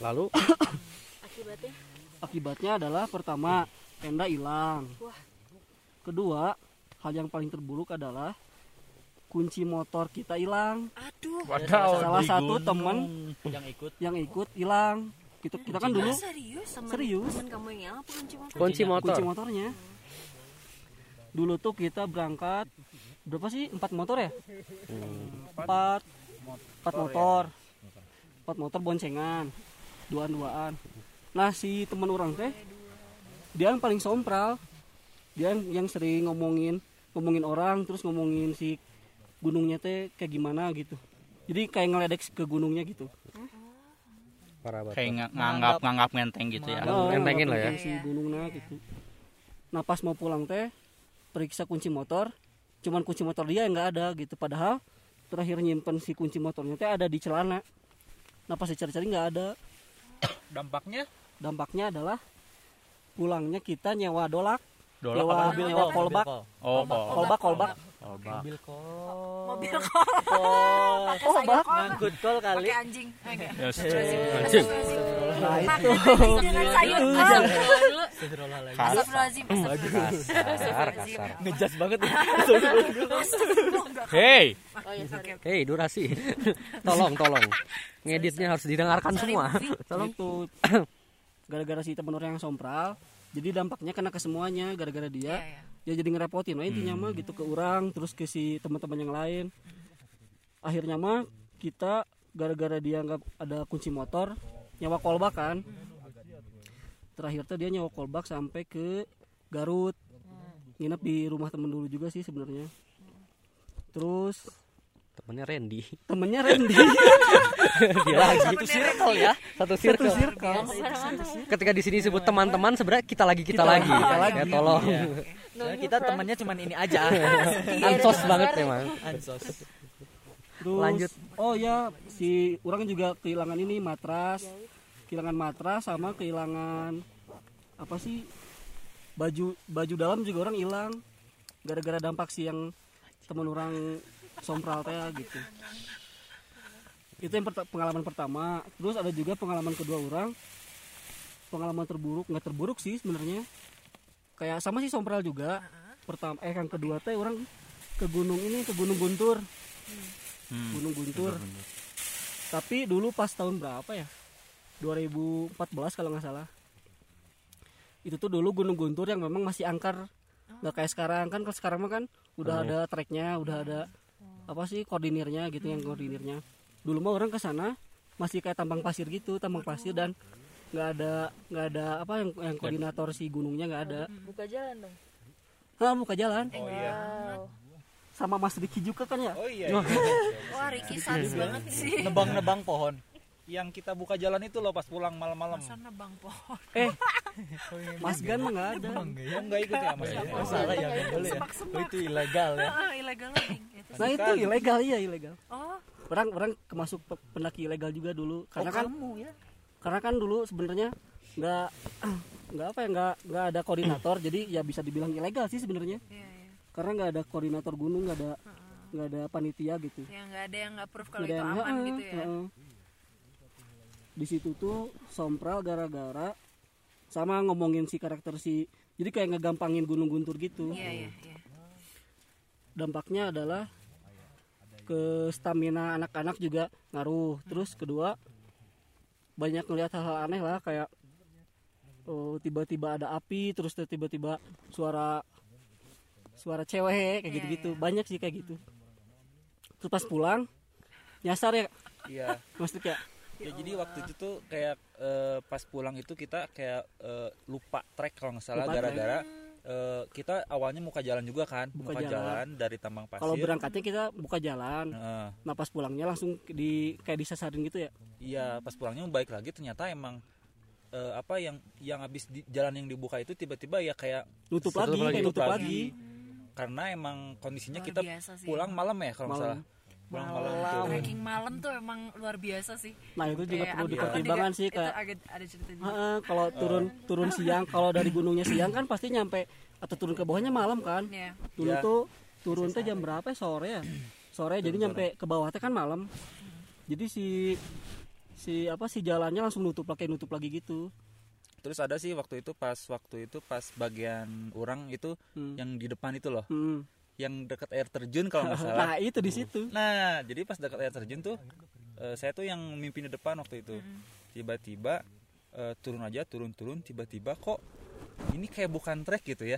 Lalu? *coughs* Akibatnya? Akibatnya adalah pertama tenda hilang kedua hal yang paling terburuk adalah kunci motor kita hilang. Aduh. Wadaw, salah satu teman yang ikut? yang ikut hilang. Kita kita kan dulu serius? Temen, serius. Temen kamu yang hilang apa kunci motor? kunci motor. kunci motornya. Dulu tuh kita berangkat berapa sih? Empat motor ya? Empat. Empat motor. Empat motor boncengan. Duaan duaan nah si teman orang teh dia yang paling sompral dia yang, yang sering ngomongin ngomongin orang terus ngomongin si gunungnya teh kayak gimana gitu. Jadi kayak ngeledek ke gunungnya gitu. Parah banget. Kayak nga- nganggap nganggap ngenteng gitu ya. Oh, Ngentengin lah ya. si gunungnya gitu. Nah pas mau pulang teh periksa kunci motor. Cuman kunci motor dia yang nggak ada gitu. Padahal terakhir nyimpen si kunci motornya teh ada di celana. Nah pas dicari-cari nggak ada. Dampaknya? Dampaknya adalah pulangnya kita nyewa dolak Dolak nyewa, apa? nyewa kolbak Oh, kolbak kolbak Kolbak. mobil kol mobil kolbak ngangkut kol kali pakai anjing. Yes. Anjing. nah itu dengan sayur Itu. Astagfirullahaladzim. Kas- Astagfirullahaladzim. Kasar, kasar. ngejas banget ya Hey, Oh ya. Hei, durasi. tolong, tolong. Ngeditnya harus didengarkan semua. Tolong. itu gara-gara si temen orang yang sompral jadi dampaknya kena ke semuanya gara-gara dia. Iya, iya. ya jadi ngerepotin nah intinya mah gitu ke orang terus ke si teman-teman yang lain. Akhirnya mah kita gara-gara dia nggak ada kunci motor nyawa kolbak kan. Terakhir tuh dia nyawa kolbak sampai ke Garut. Nginep di rumah temen dulu juga sih sebenarnya. Terus Temennya Randy. temennya Randy *laughs* Dia lagi satu circle ya. Satu satu circle. circle Ketika di sini sebut teman-teman sebenarnya kita lagi kita, lagi. kita lagi. Ya tolong. *laughs* Kita temannya cuman ini aja Ansos banget emang. ansos Terus, Lanjut. Oh ya, si orang juga kehilangan ini matras. kehilangan matras sama kehilangan apa sih baju baju dalam juga orang hilang gara-gara dampak sih yang temen orang sompral teh gitu. Itu yang pengalaman pertama. Terus ada juga pengalaman kedua orang. Pengalaman terburuk nggak terburuk sih sebenarnya. Kayak sama sih sompral juga. Pertama eh yang kedua teh orang ke gunung ini ke gunung guntur. Hmm. gunung guntur. Tapi dulu pas tahun berapa ya? 2014 kalau nggak salah. Itu tuh dulu gunung guntur yang memang masih angker. Nggak kayak sekarang. Kan kalau sekarang mah kan udah ada treknya udah ada apa sih koordinirnya gitu yang koordinirnya. Dulu mah orang ke sana masih kayak tambang pasir gitu tambang pasir dan nggak ada nggak ada apa yang yang koordinator si gunungnya nggak ada. Buka jalan dong. Ah buka jalan. Oh iya. Sama Mas Riki juga kan ya? Oh iya, *laughs* Wah, Wah Ricky sadis banget sih. nebang-nebang pohon yang kita buka jalan itu loh pas pulang malam-malam. Sana bang pohon. eh. *laughs* Mas Gan mah nggak ada. Oh enggak ikut ya mas? Masalah ya nggak boleh ya. Oh, itu ilegal ya. Ilegal nah itu ilegal iya ilegal. Oh, orang orang kemasuk pe- pendaki ilegal juga dulu. Karena oh kan kamu ya? karena kan dulu sebenarnya nggak nggak apa ya nggak nggak ada koordinator. Jadi ya bisa dibilang ilegal sih sebenarnya. Iya iya. karena nggak ada koordinator gunung nggak ada nggak ada panitia gitu. Ya nggak ada yang nggak proof kalau itu ada yang- aman gitu ya. Di situ tuh sompral gara-gara sama ngomongin si karakter si jadi kayak ngegampangin gunung guntur gitu. Iya iya iya. dampaknya adalah ke stamina anak-anak juga ngaruh. Terus kedua banyak ngelihat hal-hal aneh lah kayak oh, tiba-tiba ada api terus tiba-tiba suara suara cewek kayak Iya, gitu-gitu. iya. banyak sih kayak gitu. Terus pas pulang nyasar ya? Iya. Maksudnya kayak ya jadi waktu itu tuh kayak eh, pas pulang itu kita kayak eh, lupa trek kalau nggak salah gara-gara eh, kita awalnya muka jalan juga kan Buka muka jalan. jalan. dari tambang pasir. kalau berangkatnya kita buka jalan. Heeh. nah pas pulangnya langsung di kayak disasarin gitu ya? Iya pas pulangnya baik lagi ternyata emang eh, apa yang yang habis di jalan yang dibuka itu tiba-tiba ya kayak nutup Tutup lagi lagi, kayak nutup tutup lagi. karena emang kondisinya Luar kita pulang malam ya kalau nggak salah malam itu Trekking malam tuh emang luar biasa sih. nah itu juga Kayak perlu dipertimbangkan sih kayak ada cerita juga. Kalau turun turun siang kalau dari gunungnya siang kan pasti nyampe atau turun ke bawahnya malam kan Iya. dulu Ya. tuh turun teh jam berapa ya? sore ya sore jadi nyampe ke bawah teh kan malam jadi si si apa si jalannya langsung nutup lagi nutup lagi gitu terus ada sih waktu itu pas waktu itu pas bagian orang itu Hmm. yang di depan itu loh Hmm. Yang dekat air terjun kalau nggak *laughs* salah nah itu di situ Nah, jadi pas dekat air terjun tuh eh, saya tuh yang mimpin di depan waktu itu. Tiba-tiba eh, turun aja, turun-turun, tiba-tiba kok ini kayak bukan trek gitu ya.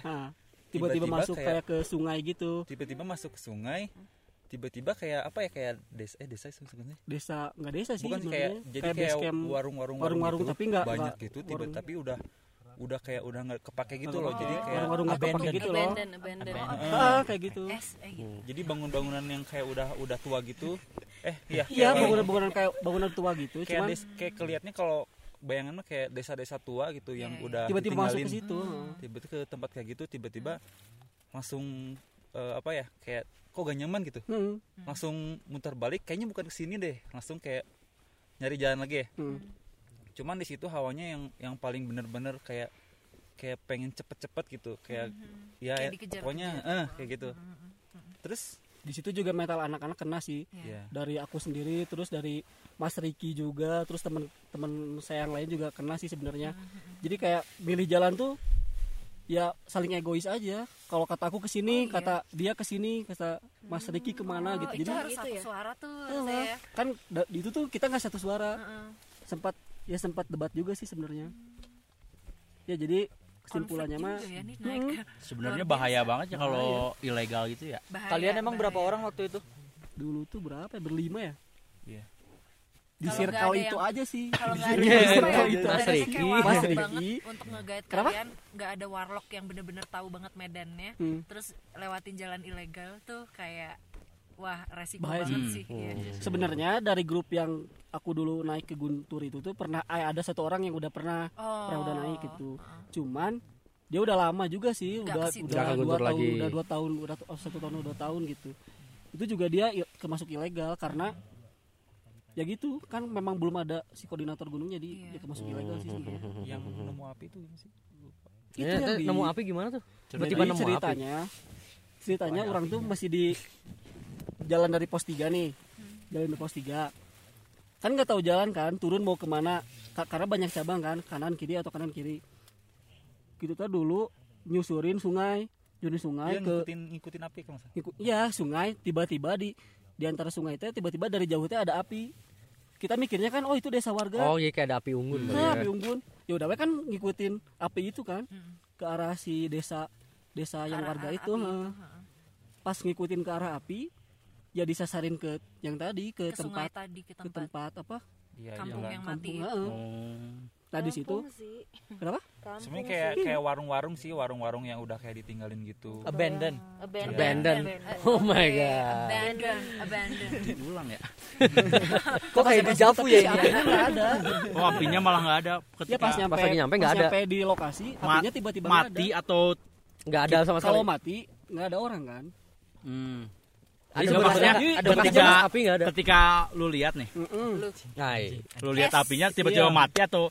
tiba-tiba Tiba-tiba masuk kayak- kayak ke sungai gitu Tiba-tiba masuk ke sungai, tiba-tiba kayak apa ya kayak desa eh desa sih sebenarnya. desa nggak desa sih Bukan sih kayak jadi kayak warung-warung warung-warung gitu, tapi nggak banyak gitu tiba warung. tapi udah udah kayak udah nggak kepake gitu loh. Jadi kayak warung-warung nggak kepake abandoned. gitu loh abandon abandon ah, kayak gitu eh, gitu. Jadi bangun-bangunan yang kayak udah udah tua gitu. Eh iya. iya bangunan-bangunan kayak bangunan tua gitu kayak cuman des, kayak kelihatannya kalau bayangan mah kayak desa-desa tua gitu yang Iya, iya. udah tiba-tiba masuk ke situ tiba-tiba ke tempat kayak gitu tiba-tiba langsung eh, apa ya kayak kok gak nyaman gitu Hmm. langsung muter balik kayaknya bukan ke sini deh langsung kayak nyari jalan lagi ya Hmm. Cuman di situ hawanya yang yang paling bener-bener kayak kayak pengen cepet-cepet gitu. Kayak ya Kayak ya, dikejar-kejar. pokoknya eh kayak gitu. Terus? Di situ juga metal anak-anak kena sih. Ya dari aku sendiri terus dari Mas Riki juga terus temen-temen saya yang lain juga kena sih sebenarnya. Jadi kayak milih jalan tuh ya saling egois aja. Kalau kata aku ke sini iya. kata dia ke sini kata Mas Riki ke mana Oh, gitu itu jadi harus gitu satu ya? suara tuh saya. kan da- itu tuh kita nggak satu suara. Heeh. sempat ya sempat debat juga sih sebenarnya ya jadi kesimpulannya mah ya naik. *laughs* Sebenarnya bahaya banget ya kalau ilegal gitu ya. Bahaya, Kalian emang berapa bahaya. orang waktu itu? dulu tuh berapa ya berlima ya Iya. di circle ada itu yang- aja sih Kalau Di nggak ada circle apa ya, itu Mas Riki, Mas Riki banget untuk Kenapa? kalian nggak ada warlock yang bener-bener tahu banget medannya Hmm. terus lewatin jalan ilegal tuh kayak wah resiko Bahaya banget sih. sih Iya. sebenarnya dari grup yang aku dulu naik ke Guntur itu tuh pernah eh, ada satu orang yang udah pernah oh. pernah udah naik gitu cuman dia udah lama juga sih Nggak udah udah dua Guntur tahun lagi. udah dua tahun udah oh, satu tahun dua tahun gitu itu juga dia kemasuk ilegal karena ya gitu kan memang belum ada si koordinator gunungnya di Iya. dia masuk ilegal sih sebenarnya. yang nemu api itu gimana sih Itu Ya, yang teh, di- nemu api gimana tuh tiba-tiba Jadi nemu api ceritanya ceritanya orang tuh masih di jalan dari pos 3 nih. Jalan dari pos 3 kan nggak tahu jalan kan turun mau ke mana. Ka- karena banyak cabang kan kanan kiri atau kanan kiri. Gitu tuh dulu nyusurin sungai nyusurin sungai Dia ke ngikutin ngikutin api salah. Iku- Iya sungai tiba-tiba di di antara sungai itu tiba-tiba dari jauh itu ada api. Kita mikirnya kan oh itu desa warga. Oh iya kayak ada api unggun nah, ya. api unggun. Ya udah we kan ngikutin api itu kan ke arah si desa desa yang Arah- warga arah itu api pas ngikutin ke arah api ya disasarin ke yang tadi ke, ke tempat. tadi ke ke tempat tempat apa? Iya, kampung iya. yang kampung mati. Heeh. nah di situ. Kampung sih. kenapa? Kampung Sebenarnya kayak kayak warung-warung sih, warung-warung yang udah kayak ditinggalin gitu. abandon. Abandon. abandon. Oh my god. abandon abandon. *laughs* Ulang ya? *laughs* Kok kayak di Javu ya? Ini apinya nggak ada. Oh apinya malah nggak ada ya ketika pas nyampe pas lagi nyampe nggak ada. nyampe di lokasi ma- apinya tiba-tiba mati ada. atau nggak ada sama sekali. kalau mati nggak ada orang kan? Hmm. Ada maksudnya ada ketika api ada ketika lu lihat nih Mm-mm. nah, iya. lu lihat apinya tiba-tiba Iya. mati atau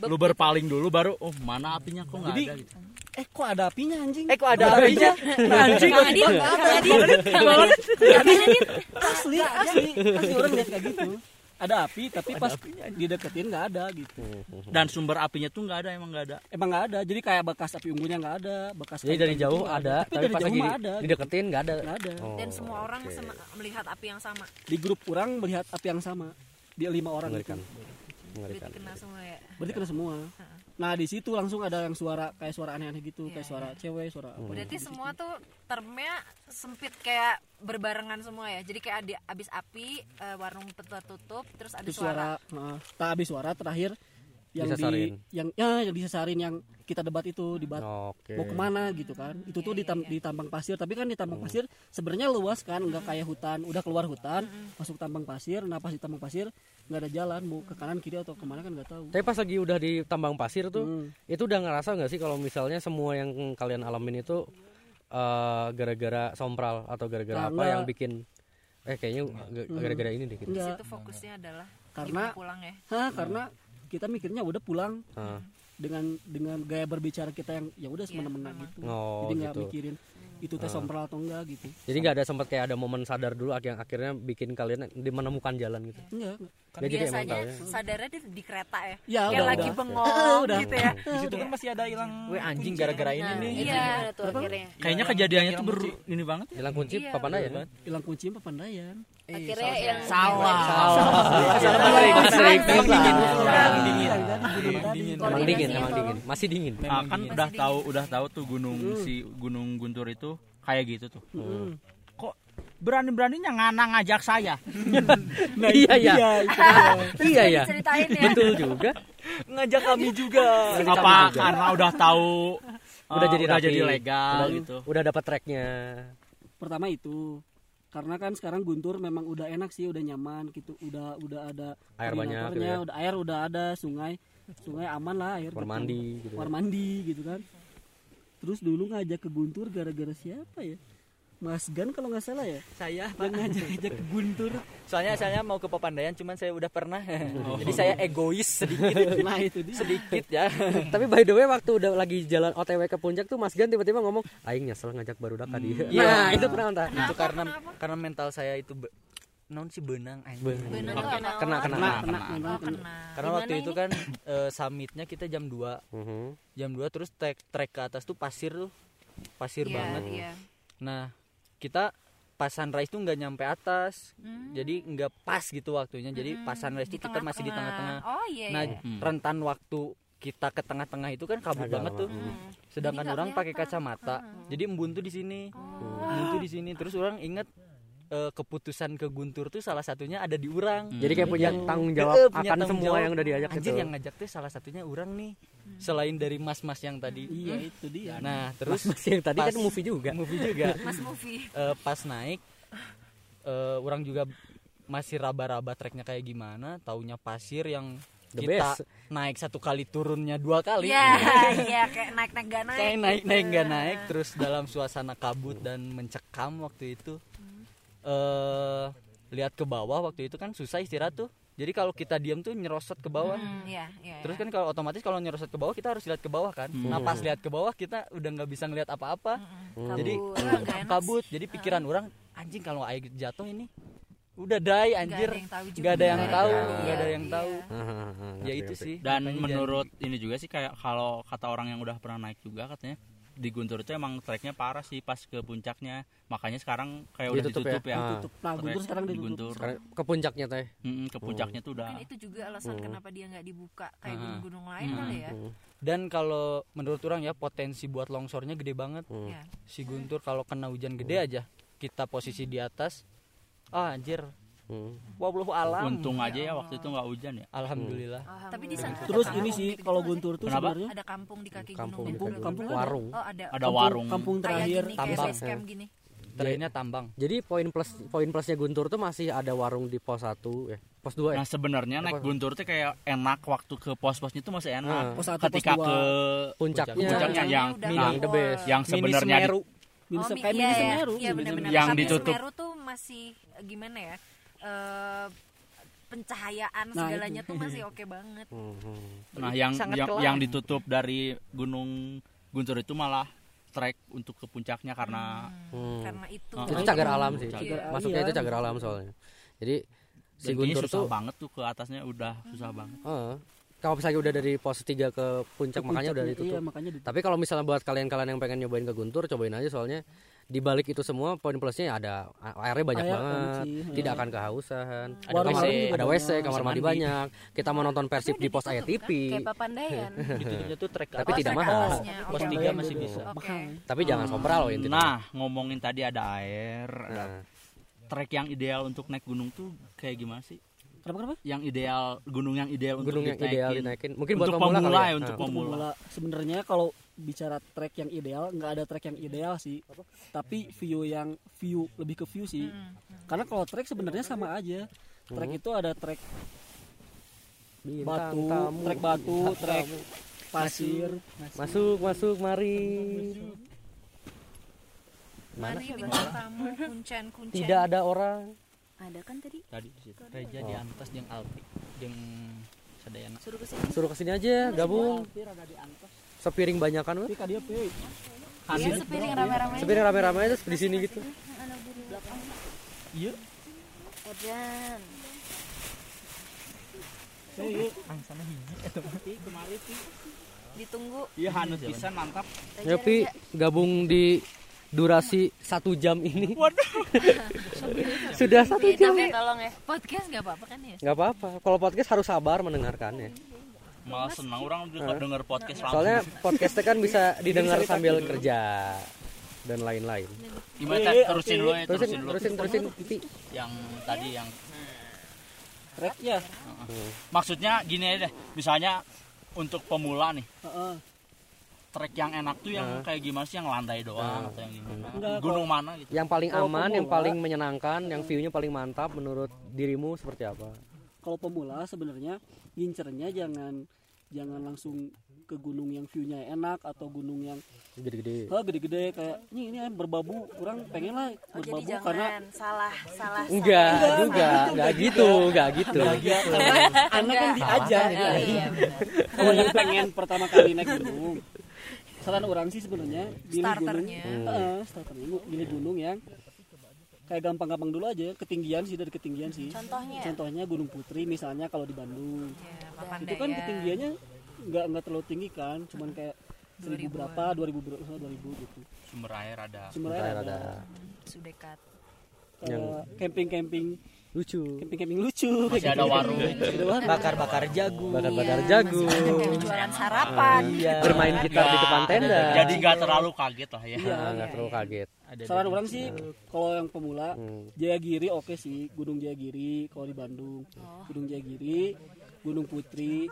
lu berpaling dulu baru oh mana apinya kok nggak ada gitu eh kok ada apinya anjing eh kok ada apinya anjing Bang Adit, Bang Adit, asli asli asli orang lihat kayak gitu ada api tapi pas dideketin nggak ada gitu. Dan sumber apinya tuh nggak ada emang nggak ada. Emang nggak ada jadi kayak bekas api unggunnya nggak ada bekas jadi dari jauh ada tapi, tapi dari pas jauh lagi ada. dideketin nggak ada. Nggak ada. Oh, dan semua orang oke. sema- melihat api yang sama? Di grup orang melihat api yang sama. Dia lima orang mengerikan. Itu mengerikan. berarti kena semua ya? Berarti kena semua nah di situ langsung ada yang suara kayak suara aneh-aneh gitu Iya, kayak suara cewek suara apa berarti gitu. semua tuh termnya sempit kayak berbarengan semua ya? Jadi kayak di abis api eh, warung tertutup terus ada itu suara suara. nah, tak habis suara terakhir yang Disasarin. di yang ya yang disasarin yang kita debat itu debat oke. mau ke mana gitu kan. Itu tuh di, tam- di tambang pasir tapi kan di tambang pasir sebenarnya luas kan nggak kayak hutan udah keluar hutan masuk tambang pasir nah pas di tambang pasir nggak ada jalan mau ke kanan kiri atau ke mana kan nggak tahu. Tapi pas lagi udah di tambang pasir tuh Hmm. itu udah ngerasa nggak sih kalau misalnya semua yang kalian alamin itu eh, gara-gara sompral atau gara-gara Nah, apa enggak. yang bikin eh kayaknya ga- gara-gara ini deh gitu di situ fokusnya adalah Karena- pulang ya. Hah, karena kita mikirnya udah pulang Ah. dengan dengan gaya berbicara kita yang ya udah Iya, semena-mena memang. gitu Oh, jadi nggak gitu. mikirin itu tes sompral atau enggak gitu jadi nggak ada sempat kayak ada momen sadar dulu yang akhirnya bikin kalian di menemukan jalan gitu enggak enggak. Ya, jadi emang biasanya ya. sadarnya di, di kereta ya ya kayak udah lagi udah bengong Udah. gitu ya Di situ kan masih ada hilang. Weh anjing gara-gara ini Nah, nih Iya. gimana tuh akhirnya? kayaknya kejadiannya tuh ber ini banget ya. hilang kunci Iya, papan ya hilang kunci pepandayan Akhirnya yang salah Emang dingin. Emang dingin. dingin. emang dingin emang dingin masih dingin Nah, kan udah tahu udah tahu tuh gunung si gunung Guntur itu kayak gitu tuh Mm. kok berani-beraninya ngana ngajak saya Nah, iya ya iya ya ceritain ya betul juga ngajak kami juga apa karena udah tahu Udah eh, jadi udah jadi legal udah, gitu udah dapat tracknya pertama itu karena kan sekarang Guntur memang udah enak sih udah nyaman gitu udah udah ada Air banyak gitu ya. udah air udah ada sungai sungai aman lah air kamar gitu. mandi gitu kamar mandi gitu kan terus dulu ngajak ke Guntur gara-gara siapa ya Mas Gan kalau nggak salah ya? Saya yang ngajak-ngajak ke Guntur. Soalnya saya mau ke Papandayan cuman saya udah pernah. Jadi saya egois sedikit. *laughs* Nah itu dia. Sedikit ya. Tapi by the way waktu udah lagi jalan OTW ke puncak tuh Mas Gan tiba-tiba ngomong aing nyesel ngajak baru dak dia *laughs* Iya. nah itu pernah entah itu karena karena mental saya itu be- non si benang anjing. Benang. Kena kena kena. Kena, kena, Oh, kena. kena. karena waktu itu kan eh, summitnya kita jam 2 Mhm. jam 2 terus trek trek ke atas tuh pasir tuh. Pasir Iya, banget. iya. nah kita pas sunrise tuh nggak nyampe atas. Hmm. jadi nggak pas gitu waktunya. Jadi pas sunrise Di tuh kita masih di tengah-tengah. Oh iya. nah iya. rentan waktu kita ke tengah-tengah itu kan kabut Agak banget lama. tuh. Hmm. sedangkan orang pakai kacamata. Jadi embun tuh di sini. Embun tuh di sini. Terus orang inget eh, keputusan ke Guntur tuh salah satunya ada di orang jadi kayak punya tanggung jawab Eh, punya akan tanggung semua jawab. yang udah diajak anjir gitu. yang ngajak tuh salah satunya orang nih selain dari mas-mas yang tadi. Iya itu dia. Nah terus Mas yang tadi kan pas- movie juga. Movie juga. *laughs* Mas Movie. Eh, pas naik eh, orang juga masih raba-raba treknya kayak gimana taunya pasir yang The kita best. naik satu kali turunnya dua kali. Iya, iya kayak naik-naik gak naik. kayak naik naik nggak naik terus dalam suasana kabut dan mencekam waktu itu eh lihat ke bawah waktu itu kan susah istirahat tuh. Jadi kalau kita diam tuh nyerosot ke bawah. Hmm, iya, iya. terus kan kalau otomatis kalau nyerosot ke bawah kita harus lihat ke bawah kan. Nah pas lihat ke bawah kita udah nggak bisa ngelihat apa-apa. Jadi Kabur. Wah, nggak enak kabut. Jadi pikiran orang anjing kalau air jatuh ini udah die anjir. ada yang tahu juga. nggak ada yang tahu ada. nggak ada Iya, yang iya. tahu. *laughs* Ngerti, ya itu sih. Dan menurut ini juga sih kayak kalau kata orang yang udah pernah naik juga katanya di Guntur itu emang treknya parah sih pas ke puncaknya makanya sekarang kayak udah Ditutup ditutup ya? ya, Ah. Tutup. Nah, Guntur sekarang di ditutup. Guntur Sekarang ke puncaknya teh Mm-mm, ke puncaknya tuh udah Mungkin itu juga alasan Hmm. kenapa dia nggak dibuka kayak gunung-gunung lain Hmm. kali ya. Hmm. dan kalau menurut orang ya potensi buat longsornya gede banget Hmm. Ya. si Guntur kalau kena hujan gede aja kita posisi di atas ah anjir Hmm. wabluh alam untung aja ya waktu itu nggak hujan ya alhamdulillah Tapi di sana Terus ada ini kampung sih gitu kalau? Guntur tuh Kenapa? sebenarnya ada kampung di kaki kampung gunung. Kampung- gitu. kampung warung Oh, ada. ada kampung- warung kampung Kayak terakhir gini, kayak tambang. base camp gini. terakhirnya tambang jadi poin plus poin plusnya Guntur tuh masih ada warung di pos 1 ya pos 2 ya Nah sebenarnya naik Guntur tuh kayak enak waktu ke pos-posnya tuh masih enak. Pos satu, Ketika pos dua. ke puncaknya puncaknya yang yang the best. yang sebenarnya di- Semeru Mini Oh, kayak iya, mini iya. Semeru Iya. Yang Tapi ditutup. Semeru tuh masih gimana ya? Eh, pencahayaan Nah, segalanya tuh masih oke banget. Hmm. nah yang Sangat yang, kelam. yang ditutup dari Gunung Guntur itu malah trek untuk ke puncaknya karena Hmm. Karena itu. Oh, itu cagar alam sih Cagar- masuknya iya. itu cagar alam soalnya jadi si dan Guntur susah tuh banget tuh ke atasnya udah susah banget. Heeh. kalau misalnya udah dari pos 3 ke puncak makanya udah ditutup Iya, makanya ditutup. tapi kalau misalnya buat kalian-kalian yang pengen nyobain ke Guntur cobain aja soalnya di balik itu semua poin plusnya ya ada airnya banyak Air banget sih, tidak akan kehausan Ada WC, ada WC kamar mandi banyak kita mau nonton persib di pos kayak papandayan *laughs* tuh trek ke Tapi atas. tidak mahal. pos Oke. tiga masih bisa tapi jangan sompral loh intinya Nah ngomongin tadi ada air, ada Nah, trek yang ideal untuk naik gunung tuh kayak gimana sih? Kenapa kenapa? Yang ideal gunung yang ideal gunung untuk yang ideal dinaikin. dinaikin mungkin buat Untuk pemula, kali pemula ya ya, untuk Nah. Untuk pemula. pemula sebenarnya kalau bicara trek yang ideal nggak ada trek yang ideal sih. Tapi view yang view lebih ke view sih. Hmm. karena kalau trek sebenarnya sama aja. Trek itu ada trek Bintang batu tamu. trek batu trek pasir. Masuk masuk mari. Mari bintang tamu kuncen kuncen. tidak ada orang. Ada kan tadi? Tadi di situ. Reja di atas jeung Alpi jeung Sadayana. Suruh ke sini suruh ke sini aja gabung sepiring banyakan tapi dia pe iya sepiring rame-rame. Sepiring rame-rame aja di sini gitu. Iya. Edan. Angsana hiji eta mah Ditunggu. Iya hanus pisan mantap. Nyopi gabung di durasi satu jam ini. *laughs* Sudah satu Eh, jam. Tapi tolong ya. Podcast nggak apa-apa kan ya? nggak apa-apa. Kalau podcast harus sabar mendengarkannya Malah senang orang denger, denger podcast langsung. soalnya podcastnya kan bisa didengar sambil kerja dan lain-lain Gimana Tat? terusin dulu ya, terusin terusin dulu. terusin terusin. Yang tadi yang trek ya maksudnya gini aja deh. Misalnya untuk pemula nih, Heeh. trek yang enak tuh yang kayak gimana sih yang landai doang atau yang gimana? Enggak, Gunung mana gitu. yang paling aman yang pemula- paling menyenangkan yang view-nya paling mantap menurut dirimu seperti apa kalau pemula sebenarnya ngincernya jangan jangan langsung ke gunung yang view-nya enak atau gunung yang gede-gede. Oh, gede-gede kayak ini ini berbabu. Kurang pengen lah Oh, jadi berbabu jangan karena salah salah. enggak juga enggak gitu enggak gitu. Anak kan diajar Oh, iya, benar. kalau yang pengen pertama kali naik gunung saran orang sih sebenarnya pilih gunung. Starternya. Heeh, starternya pilih gunung yang kayak gampang-gampang dulu aja ketinggian sih dari ketinggian sih. Contohnya. contohnya Gunung Putri misalnya kalau di Bandung. Ya, itu kan ketinggiannya nggak nggak terlalu tinggi kan cuman kayak seribu berapa dua ribu berapa dua ribu gitu. Sumber air ada. sumber Air air ada. ada. Sudekat. Camping-camping lucu. Camping-camping lucu. Masih ada warung. bakar-bakar jagung. Bakar-bakar Iya, jagung jualan sarapan. iya. Bermain gitar di depan tenda. Jadi nggak terlalu kaget lah ya. Ah, nggak terlalu kaget. Ada saran orang sih kalau yang pemula Hmm. Jayagiri oke sih Gunung Jayagiri kalau di Bandung. Gunung Jayagiri Gunung Putri.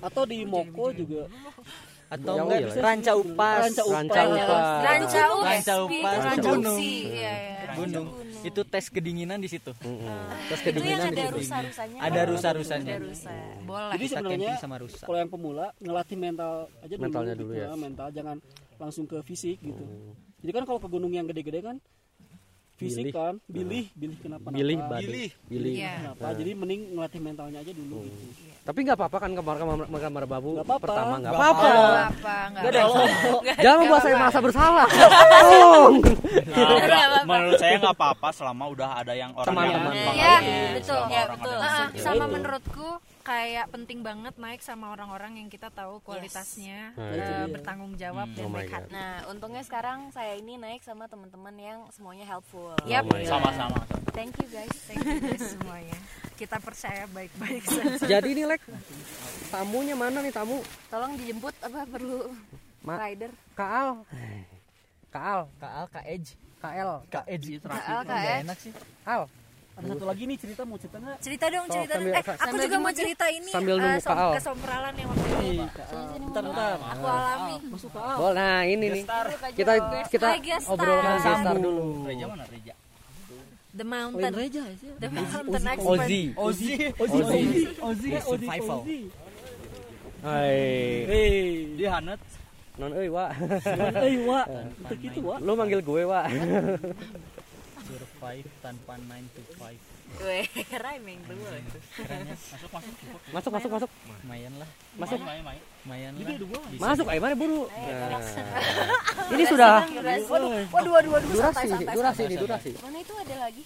Atau di Moko juga atau enggak iya ranca upas. Ranca Upas. Ranca Upas. Ranca Upas. Ranca Upas. Ranca Gunung. Gunung. Itu tes kedinginan di situ. Terus yang kedinginan ada di situ rusa-rusanya ada rusa Boleh. jadi sebenarnya sama rusa kalau yang pemula ngelatih mental aja dulu Mentalnya dulu gitu ya. mental. Jangan langsung ke fisik gitu. Jadi kan kalau ke gunung yang gede-gede kan fisik Bilih. kan bilih bilih kenapa Bilih kenapa. badai. Bilih. Iya. kenapa jadi mending ngelatih mentalnya aja dulu gitu Tapi nggak apa-apa kan kamar kamar kamar babu Nggak apa-apa. pertama nggak apa-apa. Nggak apa ada apa. Jangan membuat saya merasa bersalah. Tolong. *laughs* Nah, menurut saya nggak apa-apa selama udah ada yang orang Teman-teman. Iya, menghargai, betul. Ya, betul. Ah, sama menurutku kayak penting banget naik sama orang-orang yang kita tahu kualitasnya Nah, eh, itu dia. bertanggung jawab Oh dan baik God. hati. Nah, untungnya sekarang saya ini naik sama teman-teman yang semuanya helpful. Yap. Oh sama-sama Thank you guys. Thank you guys semuanya. Kita percaya baik-baik saja. Jadi ini Lek tamunya mana nih tamu? Tolong dijemput apa perlu Ma- rider? Kaal. Kaal. KL K Edge KL. K Edge itu KL, nggak KL. enak sih Al. Ada satu lagi nih cerita mau cerita nggak Cerita dong, Sok, cerita dong. sambil- Eh, sa- aku sambil juga mau cerita ini Sambil eh, nunggu som- Kaal. kesompralan yang waktu itu nih bentar bentar aku alami. masuk ke al Boleh. Nah, ini nih. Kita kita Hai, guest obrol star. gestar dulu. Reja mana Reja The Mountain. Reja sih The Mountain Expert. Ozi. Ozi Ozi Ozi Ozi Ozi Survival. Ozi Hai. hei dia hanet Non euy, Wa. eh wa untuk itu wa Lu manggil gue, Wa. *laughs* survive tanpa 9 to 5 Weh, rhyming dulu. kerennya masuk masuk cukup Masuk, masuk, masuk. lumayan lah Masuk. main main lumayan lah. Masuk, ayo mana buru. Nah. Ini sudah Waduh, waduh, waduh, waduh, durasi, santai, santai, durasi durasi. Mana itu ada lagi?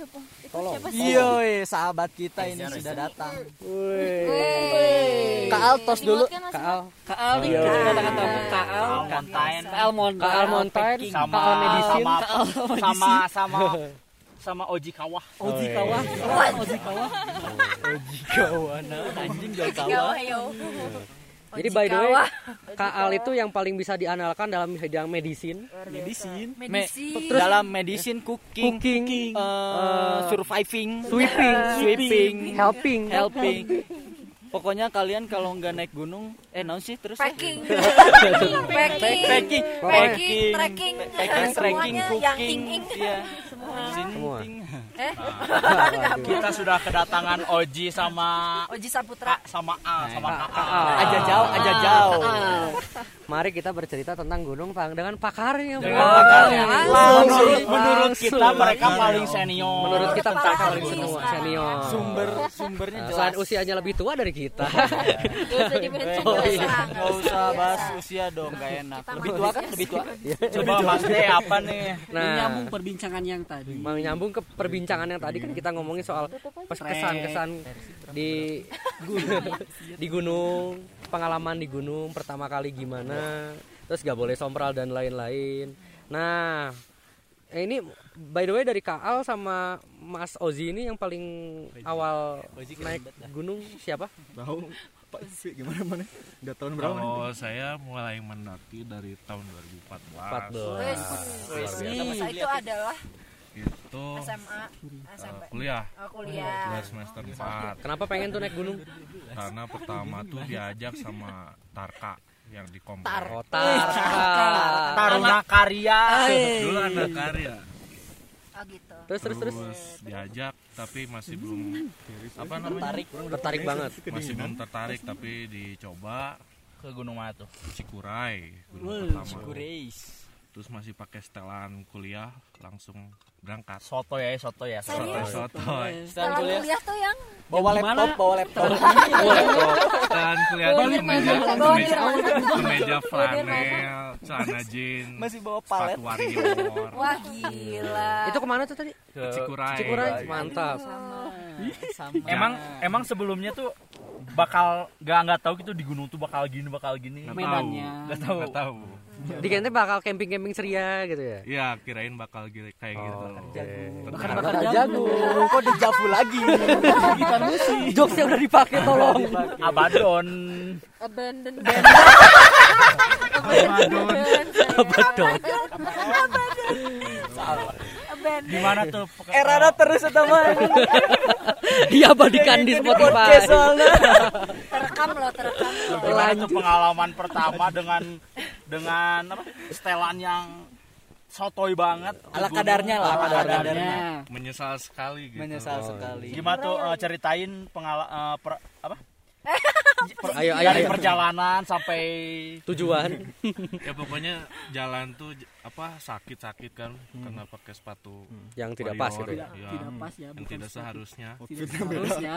Siapa? Itu Tolong. siapa sih? Iya, sahabat kita ini sudah datang. Wih. Kaal tos dulu. Kaal. Kaal nih tamu Kaal Mountain Kaal Mountain Kaal Mountain, sama Kaal Medicine. sama sama sama Oji Kawah. Ozi Kawah. Ozi Kawah. Kawana anjing jauh Kawah, Jadi by the way, Kaal *laughs* itu yang paling bisa diandalkan dalam bidang medicine, medicine Medisi. Dalam medicine cooking, cooking, eh, surviving, *laughs* sweeping, sweeping, helping, helping. *laughs* Pokoknya kalian kalau nggak naik gunung, eh naon sih terus? Packing. Packing, Packing. packing, Packing, trekking, packing, trekking, semuanya yang cooking, ing-ing. iya. Semua. Sinting. Eh, *laughs* kita sudah kedatangan Oji sama Oji Saputra. sama A sama Ka- KA Kaal. Aja jauh, aja jauh. Mari kita bercerita tentang gunung Pang dengan pakarnya. Dengan pakarnya. Langsung. menurut menurut Langsung. kita mereka paling senior Menurut kita mereka paling sekarang. senior. Sumber sumbernya Nah, jelas. selain usianya lebih tua dari kita. Gak usah dimention Oh, gak iya. usah. Bahas usia dong, gak enak. Lebih tua kan? Lebih tua. coba Mas De apa nih Nah, menyambung perbincangan yang tadi mau nyambung ke perbincangan yang tadi kan kita ngomongin soal kesan-kesan di di gunung, pengalaman di gunung pertama kali gimana, terus gak boleh sompral dan lain-lain. Nah, eh, ini by the way dari Kaal sama Mas Ozi ini yang paling awal naik gunung siapa? Tahu Pak sih gimana mana? Udah tahun berapa? nih? Kalau saya mulai mendaki dari tahun 2014 Masa itu adalah itu SMA, SMP. eh, kuliah Oh, kuliah. kuliah semester 4 Kenapa pengen tuh naik gunung? karena pertama tuh diajak sama Tarka yang di Komplek. Oh, Tarka. Taruna Karya Dulu anak karya. Oh gitu. Terus terus terus Terus diajak tapi masih belum apa namanya? tertarik banget. Masih belum tertarik tapi dicoba ke Gunung mana tuh Cikuray gunung pertama. Terus masih pakai setelan kuliah langsung berangkat. soto ya soto ya Sotoy sotoy. Setelan Setelah kuliah kuliah tuh yang bawa laptop, bawa laptop. Dan kuliah tuh kemeja kemeja, flanel, celana jeans, Masih bawa palet. sepatu warrior. wah gila. Itu ke mana tuh tadi? Ke Cikuray. Cikuray. Mantap. Sama. emang emang sebelumnya tuh bakal gak nggak tahu gitu di gunung tuh bakal gini bakal gini Medannya. tahu. Nggak tahu. Nggak tahu. *laughs* Di Kente bakal camping-camping ceria gitu ya. Iya, kirain bakal gini- kayak gitu. Bakar jagung. Kok dejavu lagi? *laughs* gitar musik Jokesnya udah dipakai tolong. Abadon Abandon *laughs* Betul. gimana tuh Erana terus atau mah? *laughs* Diabadikan di Spotify. Podcast soalnya. terekam loh, terekam. gimana tuh pengalaman pertama dengan dengan apa setelan yang sotoy banget Ala kadarnya lah, ala kadarnya. Menyesal sekali gitu. Menyesal sekali. gimana tuh eh, ceritain pengalaman apa per- Ayo, ayo, dari ayo. perjalanan sampai Tujuan. *laughs* ya pokoknya jalan tuh apa sakit-sakit kan karena pakai sepatu Yang tidak warrior, pas gitu ya. ya, Tidak pas ya, yang tidak seharusnya Tidak seharusnya.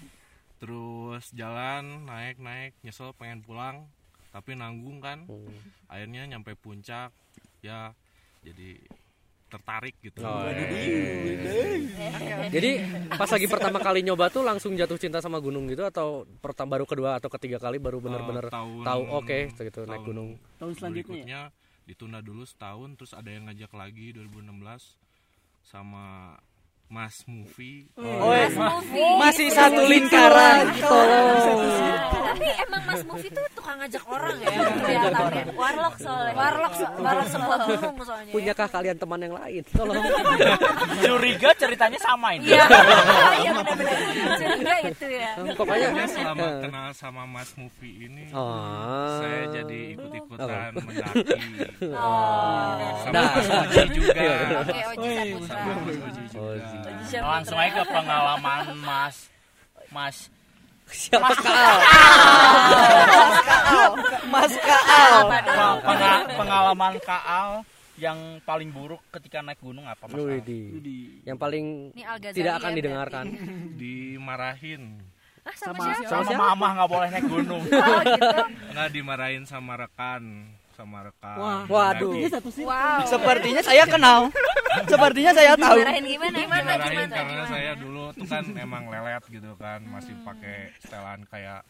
*laughs* terus jalan naik naik nyesel pengen pulang tapi nanggung kan akhirnya nyampe puncak ya jadi tertarik gitu Oh, Jadi pas lagi pertama kali nyoba tuh langsung jatuh cinta sama gunung gitu atau pertama baru kedua atau ketiga kali baru bener-bener Eh, tahun- tahu oke gitu naik tahun gunung. Tahun selanjutnya ya? berikutnya ditunda dulu setahun terus ada yang ngajak lagi 2016 sama Mas Movie Oh, Mas Movie. Masih satu lingkaran. Tolong. Tapi emang Mas Movie tuh tukang ngajak orang ya kelihatannya. Warlock soalnya. Warlock, so- warlock gunung soalnya. ya. Punyakah kalian teman yang lain? Tolong. *laughs* curiga ceritanya sama ini Iya, *laughs* iya benar-benar. Curiga itu ya. Pokoknya Pokoknya selama kenal sama Mas Movie ini Oh. saya jadi ikut-ikutan mendaki Oh. sama Nah. Mas Oji juga Oke, Oji Saputra. sama Mas Oji juga langsung aja ke pengalaman mas mas Siapa Mas Kaal? Mas Kaal. Penga- pengalaman Kaal yang paling buruk ketika naik gunung apa Mas? Yang paling tidak ya, akan didengarkan. dimarahin Ah, sama, Sama- siapa? Sama mama nggak boleh naik gunung. Oh, gitu. nggak dimarahin sama rekan sama rekan Wah, Waduh. Ini satu sih. Wow. Sepertinya saya kenal. Sepertinya saya tahu. Dimarahin gimana? Gimana? dimarahin Gimana? karena Gimana? saya dulu tuh kan emang lelet gitu kan masih pakai setelan kayak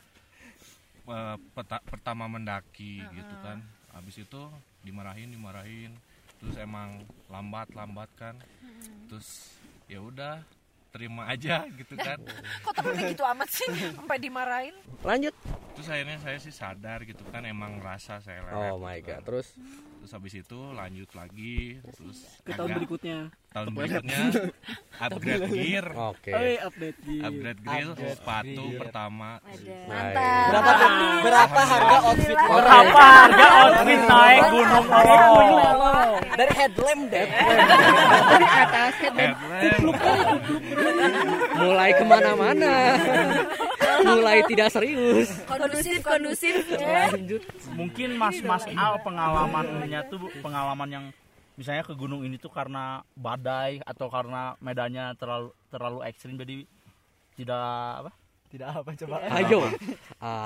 eh, peta- pertama mendaki gitu kan habis itu dimarahin dimarahin terus emang lambat lambat kan terus ya udah terima aja gitu kan Kok temennya gitu amat sih? *laughs* Sampai dimarahin. Lanjut. terus akhirnya saya sih sadar gitu kan emang rasa saya lelet Oh my gitu kan. god. Terus terus habis itu lanjut lagi terus Ke tahun berikutnya. Tahun berikutnya *laughs* upgrade gear oke. Eh, update gitu. upgrade gear sepatu pertama Mantap. Berapa berapa harga outfit Berapa harga outfit naik gunung Oh. dari headlamp deh. headlamp Mulai ke mana-mana. Mulai tidak serius. Kondusif, kondusif. Lanjut. Mungkin Mas Mas Al pengalamannya tuh pengalaman yang misalnya ke gunung ini tuh karena badai atau karena medannya terlalu terlalu ekstrim jadi tidak apa? Tidak apa coba. Ayo.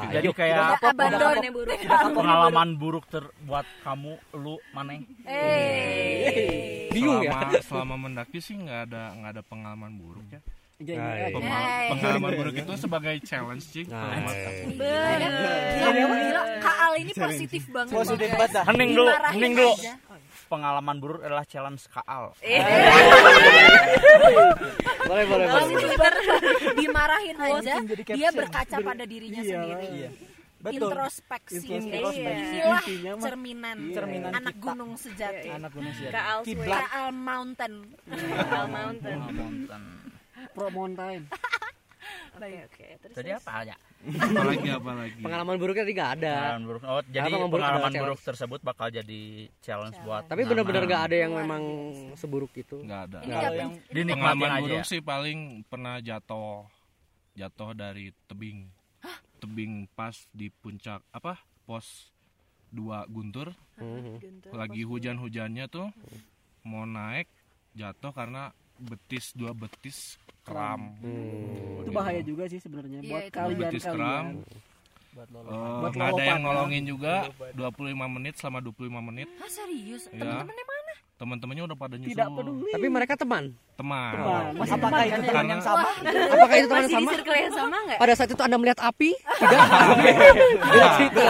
Jadi Ayo. kayak Abandon ya buruk. pengalaman buruk ter buat kamu lu maneh Eh. Bingung ya. selama, selama mendaki sih nggak ada nggak ada pengalaman buruk ya Iya, Nah, iya. iya. Pengalaman buruk itu sebagai challenge sih Nah, Bener. Gila, gila. Kak Al ini positif banget. Positif banget hening dulu hening dulu. Pengalaman buruk adalah challenge kaal Eh. boleh boleh boleh. Banget. Dimarahin aja. Dia berkaca pada dirinya Iya. sendiri. Iya. Betul. Introspeksi. Introspeksi. Inilah Intinya mah- cerminan, Cerminan anak kita. gunung sejati. Anak gunung sih. Kaal Kiblat. Kak Al Mountain. Kaal Mountain. Pro mountain. *laughs* Oke oke. Terus Jadi apa aja? Apalagi apalagi Pengalaman buruknya tadi nggak ada. Pengalaman buruk. Oh, jadi Apa memburuk pengalaman buruk tersebut bakal jadi challenge buat Tapi benar-benar nggak ada yang memang seburuk itu. nggak ada apa? yang dinikmatin pengalaman aja. buruk ya. sih paling pernah jatuh jatuh dari tebing tebing pas di puncak apa pos dua guntur lagi hujan-hujannya tuh mau naik jatuh karena betis dua betis kram Hmm. Itu bahaya juga sih sebenarnya Iya, buat itu kalian betis kram kalian. Buat nggak ada yang nolongin juga 25 menit selama 25 menit Hah serius? Ya. Temen-temennya mana? teman-temannya udah pada nyusul Tidak peduli. Tapi mereka teman. teman Teman. Masih apakah teman itu kan ya? teman yang sama? Apakah itu teman masih yang di sama? circle yang sama nggak? Pada saat itu Anda melihat api? *laughs* Tidak. Beda cerita.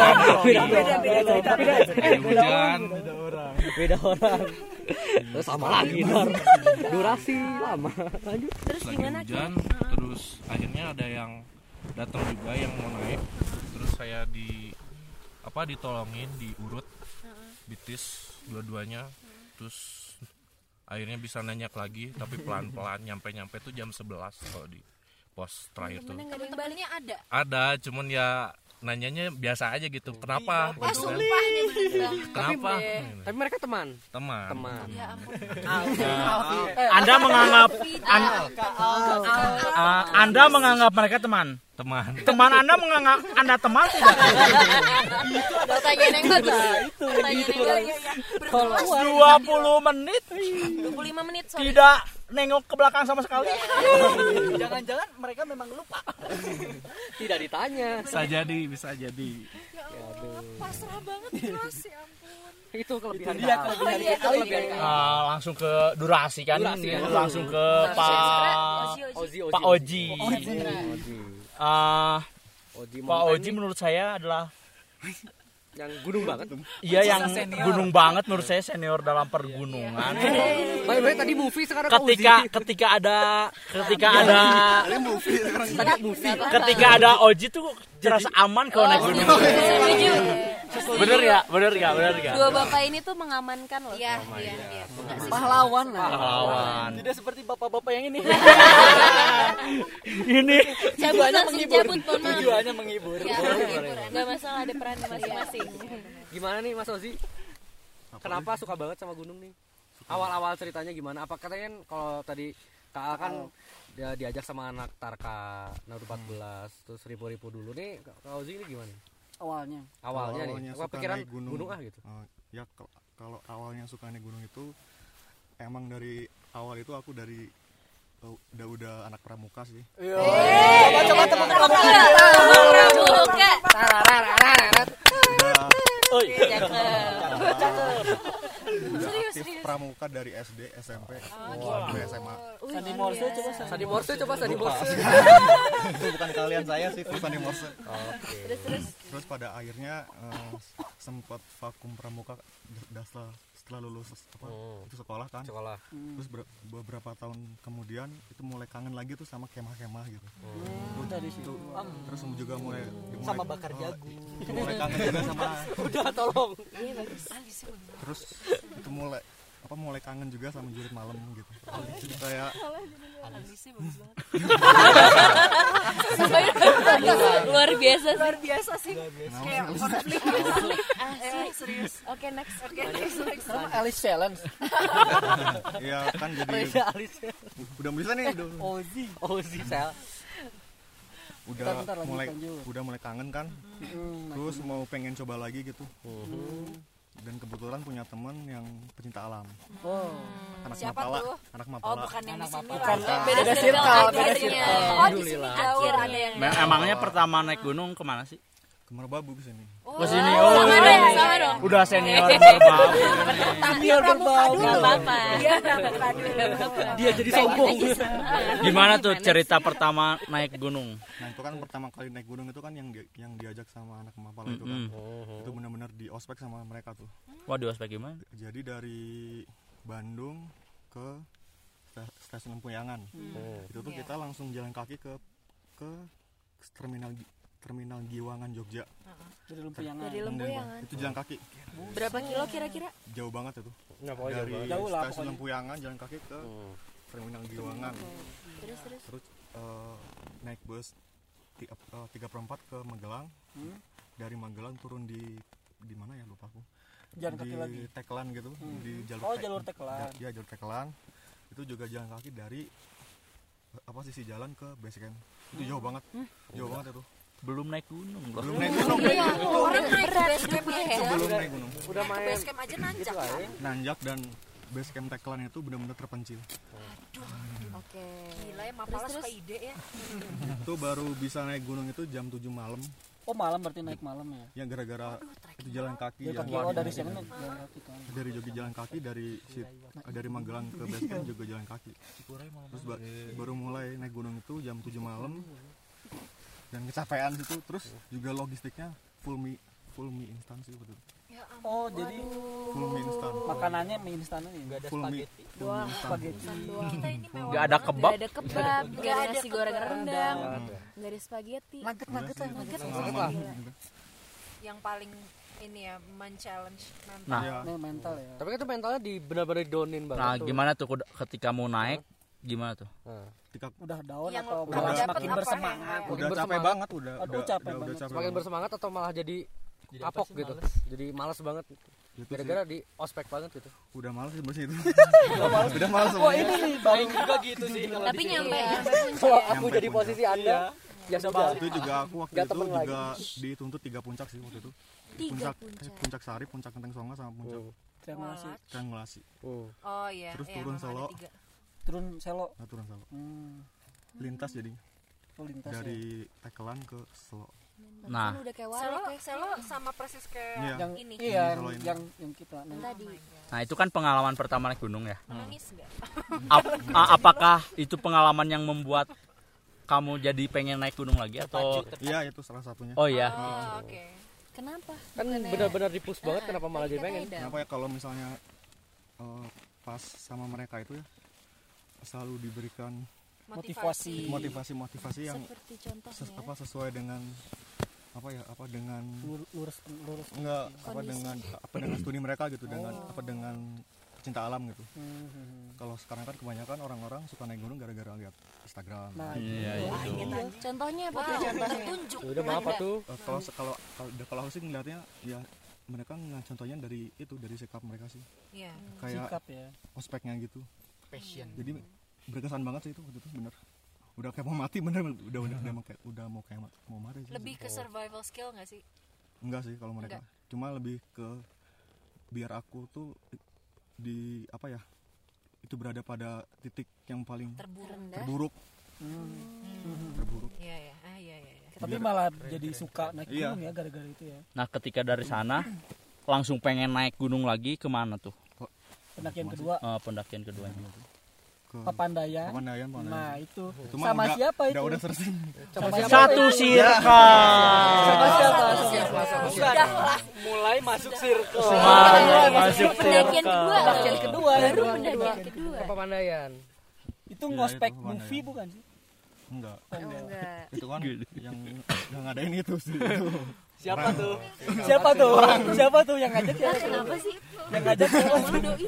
Beda Beda beda cerita. Hujan beda orang. Terus sama lagi ntar. Durasi lama. Lanjut. Terus lagi gimana? hujan terus akhirnya ada yang datang juga yang mau naik terus saya di apa ditolongin diurut bitis dua-duanya terus akhirnya bisa nanyak lagi tapi pelan-pelan nyampe-nyampe tuh jam 11 kalau di pos terakhir tuh ada. ada cuman ya nanyanya biasa aja gitu kenapa Wah gitu kan. bener kenapa Tapi mereka teman. teman Teman. Ya ampun. Anda menganggap an- Ah, Anda menganggap mereka teman, teman Teman Anda menganggap Anda teman tidak? Pertanyaan yang bagus. itu gitu yang kan bagus. kalau 20 menit 25 menit sorry. tidak nengok ke belakang sama sekali. *laughs* Jangan-jangan mereka memang lupa. *laughs* Tidak ditanya. bisa jadi bisa jadi Pasrah banget Mas, ya ampun. Itu kelebihan dia Kak. kelebihan iya, kita kelebihan gitu. Kak. Ah, langsung ke durasi kan, Durasi, kan? langsung ke Pak Ozi. Pak Oji. Oji. Ah, Oji Pak Oji menurut saya adalah yang gunung banget. iya yang gunung banget menurut saya senior dalam pergunungan. By the way tadi movie sekarang Ketika Ozi. ketika ada ketika ada tadi movie. ketika ada Oji tuh terasa aman kalau naik gunung. Bener ya, bener ya, bener ya. Dua bapak ini tuh mengamankan loh. Iya, iya, iya. pahlawan lah Pahlawan. Tidak seperti bapak-bapak yang ini. *laughs* Ini. Tujuannya menghibur. Ya, hiburan. Gak masalah ada peran masing-masing. Gimana nih Mas Ozi? Kenapa suka banget sama gunung nih? Awal-awal ceritanya gimana? Apa katanya kan kalau tadi Kak Al kan dia diajak sama anak Tarka Naruto 14 terus ribu-ribu dulu nih Kak Ozi ini gimana? Awalnya. Awalnya nih, Awalnya apa suka pikiran naik gunung. gunung ah gitu. Eh, ya kal- kalau awalnya suka naik gunung itu emang dari awal itu aku dari eh, udah udah anak pramuka sih. Pramuka. udah Serius, aktif serius. pramuka dari SD SMP Oh, sampai SMA Sandi Morse coba Sandi Sandi Morse coba Sandi Morse. itu bukan kalian saya sih itu Sandi Morse. Oke. terus pada akhirnya eh, sempat vakum pramuka udah setelah lulus apa Hmm. itu sekolah kan Sekolah. terus ber- beberapa tahun kemudian itu mulai kangen lagi tuh sama kemah-kemah gitu udah di situ terus juga mulai Sama mulai- bakar oh, jagung. mulai kangen juga sama *laughs* Udah tolong. terus itu mulai apa mulai kangen juga sama jurit malam gitu jadi kayak Luar biasa sih. Luar biasa sih. Kayak sih? konflik. Eh, serius. Oke next. Oke, next, next. Alice Challenge Iya kan jadi udah bisa nih udah, Ozi Ozi sel. udah Bentar, bentar, lanjut, mulai lanjut. udah mulai kangen kan terus mau pengen coba lagi gitu dan kebetulan punya temen yang pecinta alam oh anak Siapa mapala tuh? anak Oh, mapala bukan yang di sini lah. beda circle circle, beda circle. Oh, di sini jauh Akhirnya. ada yang Me- emangnya pertama naik gunung ke mana sih? Ke Merbabu ke sini Oh, Ke sini. sama Oh, dong, iya. sama dong. Udah senior berbau. Biar berbau. Gak apa-apa. Dia. *laughs* Dia jadi sombong. *laughs* Gimana tuh cerita pertama naik gunung? nah itu kan pertama kali naik gunung itu kan yang di- yang diajak sama anak mapala itu kan Mm-mm. itu benar-benar di ospek sama mereka tuh Wah di ospek gimana? jadi dari Bandung ke sta- stasiun Lempuyangan itu tuh kita langsung jalan kaki ke ke terminal terminal Giwangan Jogja. Dari Lempuyangan Dari Lempuyangan. itu jalan kaki. Berapa kilo kira-kira? jauh banget itu. Nggak pokoknya dari. Jauh lah stasiun pokoknya. Lempuyangan jalan kaki ke Hmm. terminal Giwangan. Terus terus. terus eh, naik bus eh, tiga perempat ke Magelang. Hmm. dari Magelang turun di di mana ya? Lupa aku. Jalan di kaki lagi. Tekelan gitu. Di jalur Oh, jalur Tekelan. ya jalur Tekelan. Itu juga jalan kaki dari eh, apa sisi jalan ke base camp itu jauh banget. Jauh banget itu Belum naik gunung loh. belum naik gunung Iya, orang naik base camp aja. belum naik gunung Udah main. base camp aja nanjak kan. nanjak dan base camp Tekelan itu benar-benar terpencil Oke. Gila ya, Mapala Terus, suka ide ya. itu baru bisa naik gunung itu jam 7 malam oh malam berarti naik malam ya ya gara-gara itu jalan kaki jalan ya. kaki oh dari naik jalan kaki kan dari Jogja jalan kaki dari si- dari Magelang ke base camp juga jalan kaki terus ba- baru mulai naik gunung itu jam 7 malam dan kecapean situ terus juga logistiknya full mie full mie instan sih betul Ya ampun. oh jadi full mie instan makanannya mie instan ini Nggak ada full mie spaghetti. full mie spaghetti Kita ini mewah Gak ada kebab. Gak ada kebab, gak ada ada nasi goreng rendang, Hmm. gak ada spaghetti. nugget nugget lah nugget pengalaman gitu. Yang paling ini ya, men-challenge mental. Nah. Iya. Ini mental ya Tapi kan itu mentalnya di benar-benar donin banget. Nah tuh. gimana tuh ketika mau naik? Gimana tuh? Ketika udah down Yang atau udah semakin bersemangat ya? udah capek bersemangat. banget udah Aduh, udah, capek udah, udah banget. capek semakin banget. bersemangat atau malah jadi Jadi kapok gitu. males? Jadi malas banget. Gitu. Gara-gara di ospek banget gitu. udah males sih bersih itu udah males oh semuanya ini nih baru juga gitu sih Tapi nyampe Kalau ya. aku Nyampe jadi puncak. posisi Anda, biasa Juga. banget itu juga aku waktu Nggak itu juga dituntut tiga puncak sih waktu itu Tiga puncak puncak. puncak sari puncak kenteng songo sama puncak Triangulasi. triangulasi Oh iya. terus iya, turun solo tiga. Turun selo. nah, turun solo Hmm. lintas jadi Oh, lintas ya. dari tekelan ke selo Nah, Kan udah kayak Selo, ya. selo sama persis kayak Iya. yang ini. iya yang, Selo ini. yang yang kita nah, Tadi. nah itu kan pengalaman pertama naik gunung ya. Menangis nggak? *laughs* Ap- apakah itu pengalaman yang membuat kamu jadi pengen naik gunung lagi atau iya itu salah satunya Oh iya. Oh, oke. Kenapa? kan benar-benar dipus banget Ah, kenapa malah jadi pengen katanya kenapa ya kalau misalnya eh, pas sama mereka itu ya selalu diberikan motivasi motivasi motivasi yang Seperti contohnya. ses- apa sesuai dengan apa ya apa dengan lur- lurus lurus enggak apa Kondisi. dengan apa dengan studi mereka gitu dengan apa dengan cinta alam gitu Hmm, hmm, hmm. kalau sekarang kan kebanyakan orang-orang suka naik gunung gara-gara lihat Instagram nah Iya, itu. Contohnya apa tuh contohnya? Tunjuk. udah apa tuh kalau kalau kalau aku sih ngeliatnya ya mereka nggak contohnya dari itu dari sikap mereka sih Iya. kayak sikap ya ospeknya gitu passion jadi berkesan banget sih itu waktu itu bener udah kayak mau mati bener udah udah udah mau kayak udah mau kayak ma- mau mati sih. Lebih ke survival skill nggak sih? enggak sih kalau mereka cuma lebih ke biar aku tuh di apa ya itu berada pada titik yang paling Terburuk. terburuk Hmm. terburuk Iya ya. Ah iya iya. iya. tapi malah jadi suka naik Iya. gunung ya gara-gara itu ya Nah, ketika dari sana langsung pengen naik gunung lagi ke mana tuh? Pendakian kedua. Eh, pendakian keduanya. ke Papandayan Papandayan Papandayan nah itu. Itu sama udah- siapa itu? udah udah sama siapa Satu itu? circle. sama siapa? Sudah lah. mulai masuk circle Mulai masuk Pendakian kedua. pendakian kedua Baru kedua, pendakian kedua. kedua. apa pandayan? Itu Iya, ngospek movie Papandayan. bukan sih? Enggak. Oh, enggak. Enggak. itu kan yang yang ngadain itu sih *laughs* siapa tuh? Siapa tuh? Siapa tuh yang ngajak ya Kenapa sih? yang ngajak siapa Oh, doi.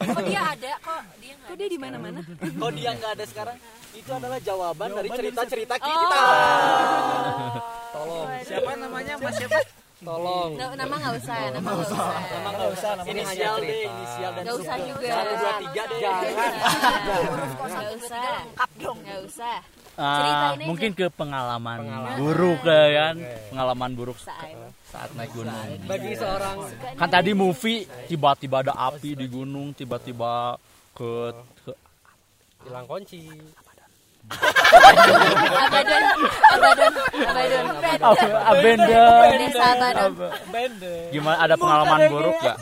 Kok dia ada? Kok dia nggak Kok dia di mana-mana? kok dia nggak ada sekarang? Itu adalah jawaban dari cerita-cerita Oh. kita. Tolong siapa namanya? Mas siapa? Tolong. Nama nggak usah, nama nggak usah. Emang nggak usah nama inisial deh inisial dan Nggak usah juga. satu dua tiga deh jangan. Nggak usah. Nggak usah. Ah, aja. mungkin ke pengalaman, Pengalaman. buruk ya kan, pengalaman buruk Saat. saat naik gunung. bagi seorang Kan tadi movie tiba-tiba ada api di gunung, tiba-tiba ke, ke hilang kunci. Bende Gimana? Ada pengalaman buruk gak?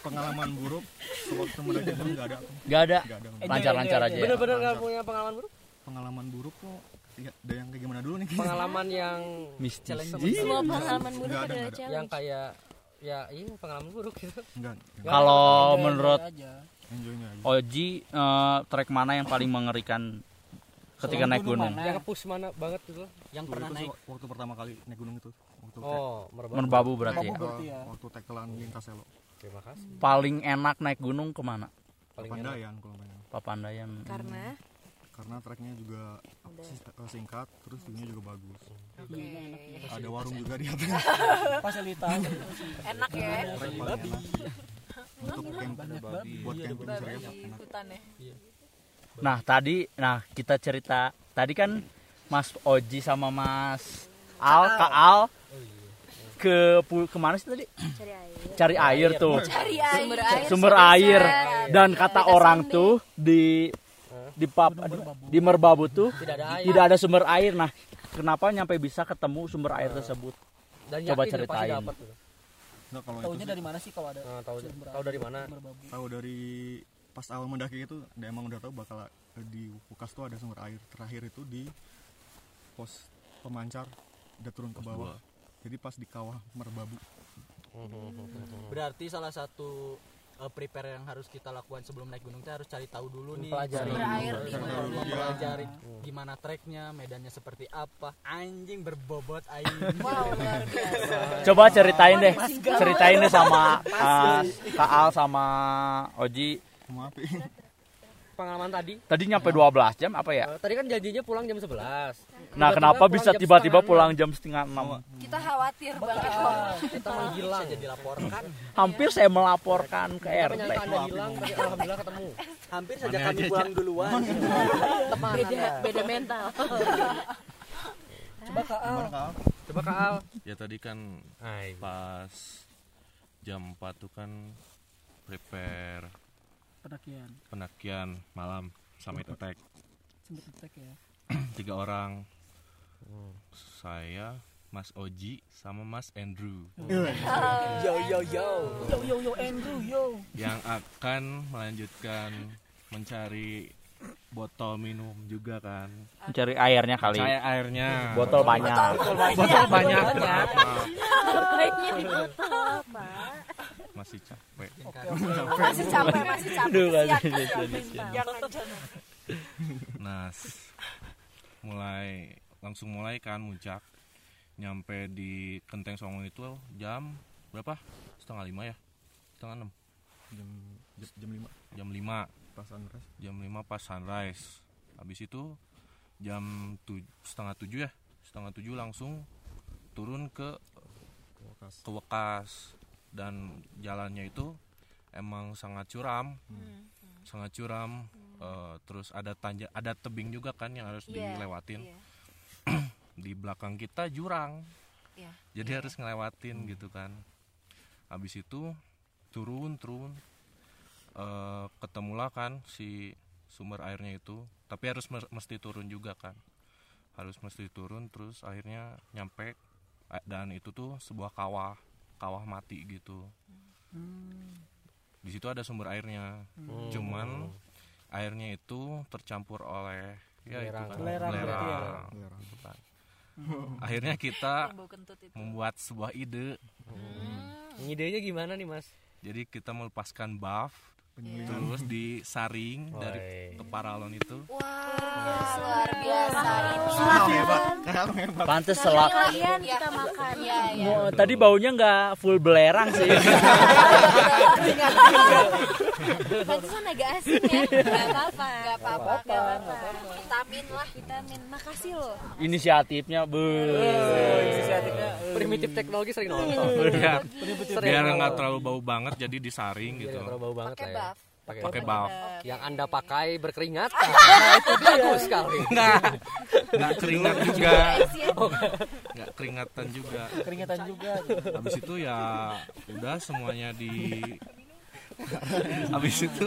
pengalaman buruk sewaktu mendaki gunung nggak ada? Gak ada. Lancar-lancar aja ya. bener-bener nggak punya pengalaman buruk pengalaman buruk kok ya, ada yang kayak gimana dulu nih pengalaman yang *laughs* Mistis. Semua pengalaman buruk ada, yang kayak ya iya pengalaman buruk gitu enggak Kalau menurut aja enjoynya aja Oji, eh, trek mana yang paling mengerikan ketika Selain naik gunung gunung? mana? yang push mana banget gitu yang pernah naik waktu pertama kali naik gunung itu waktu oh merbabu Merbabu berarti. Merbabu. ya? berarti ya. waktu tekelan lintas selo terima kasih Paling enak naik gunung ke mana? paling Papandayan kalau pengen Papandayan. Karena karena treknya juga eh, singkat terus view-nya juga bagus Oke. ada warung juga di atas *laughs* fasilitas Enak ya. trek paling enak untuk camp buat camping serius Di enak hutan ya. Nah tadi, nah kita cerita tadi kan Mas Oji sama Mas Al, Kak Al ke ke mana sih tadi? cari air. Cari air tuh, Cari air. Sumber air. sumber air. Dan kata orang tuh di di pap, di Merbabu tuh tidak ada air. tidak ada sumber air. Nah, kenapa nyampe bisa ketemu sumber air tersebut? dan Coba ceritain. Nggak, kalau itu sih. dari mana sih kalau ada nah, tahu sumber tahu dari mana? Tahu dari pas awal mendaki itu dia emang udah tahu bakal di Wukas tuh ada sumber air. Terakhir itu di pos pemancar udah turun ke bawah. jadi pas di kawah merbabu. Berarti salah satu eh, prepare yang harus kita lakukan sebelum naik gunung itu harus cari tahu dulu nih Pelajari. air pelajari gimana treknya medannya seperti apa. Anjing berbobot aing. *laughs* Wow, luar biasa. Coba ceritain deh, ceritain deh sama uh, Kak Al sama Oji. Pengalaman tadi Tadi nyampe 12 jam apa ya? eh, tadi kan janjinya pulang jam 11 Nah, kenapa bisa tiba-tiba pulang jam setengah enam? Kita khawatir banget. kita menghilang bisa dilaporkan Hampir saya melaporkan ke RT. anda hilang tapi alhamdulillah ketemu hampir saja kami pulang duluan Beda, beda mental. Coba Kak Al. Coba Kak Al. ya tadi kan pas jam 4 tuh kan prepare Pendakian. pendakian malam summit attack attack ya. *clears throat* tiga orang saya Mas Oji sama Mas Andrew Yo yo yo. Yo yo yo Andrew yo. yang akan melanjutkan mencari botol minum juga kan Mencari airnya kali. saya airnya Botol banyak. botol banyak maaf, maaf. Baiknya di botol, Pak. Masih capek Masih capek, masih capek. Siap, kasih, siap, kasih, siap. Nah, mulai langsung mulai kan muncak nyampe di Kenteng Songo itu jam berapa? Setengah lima ya? Setengah enam? Jam jam 5 Jam lima pas sunrise. Jam lima pas sunrise Habis itu jam tu, setengah tujuh ya? Setengah tujuh langsung turun ke ke Wekas dan jalannya itu emang sangat curam. Sangat curam Eh, terus ada tanja ada tebing juga kan yang harus Iya, dilewatin. iya. *clears throat* di belakang kita jurang. Iya. jadi harus ngelewatin gitu kan. Habis itu turun turun. Eh, ketemulah kan si sumber airnya itu. Tapi harus mesti turun juga kan. Harus mesti turun terus akhirnya nyampe. Dan itu tuh sebuah kawah kawah mati gitu. Di situ ada sumber airnya. Cuman airnya itu tercampur oleh ya itu Belerang. kan, Belerang berarti belerang, gitu kan. akhirnya kita itu. membuat sebuah ide. Idenya gimana nih Mas? jadi kita melepaskan buff Iya. terus disaring dari Woi. ke paralon itu Wah, luar biasa itu. Pantes selak. Kalian kita makan. Iya, iya. Mau- Tadi baunya nggak full belerang sih. *laughs* Pantesan agak asin ya. Gak apa-apa. Gak apa-apa, Gak apa-apa. Vitamin lah. Vitamin. Makasih loh. Inisiatifnya be. Inisiatifnya. Primitif teknologi sering nonton. biar Sering biar nggak terlalu bau banget jadi disaring gitu terlalu bau banget lah ya. buff. Pakai pakai buff. buff Yang Anda pakai berkeringat. *laughs* Nah, itu bagus sekali. nggak nggak keringat juga nggak keringatan juga Keringatan juga. habis itu ya udah semuanya di *laughs* habis itu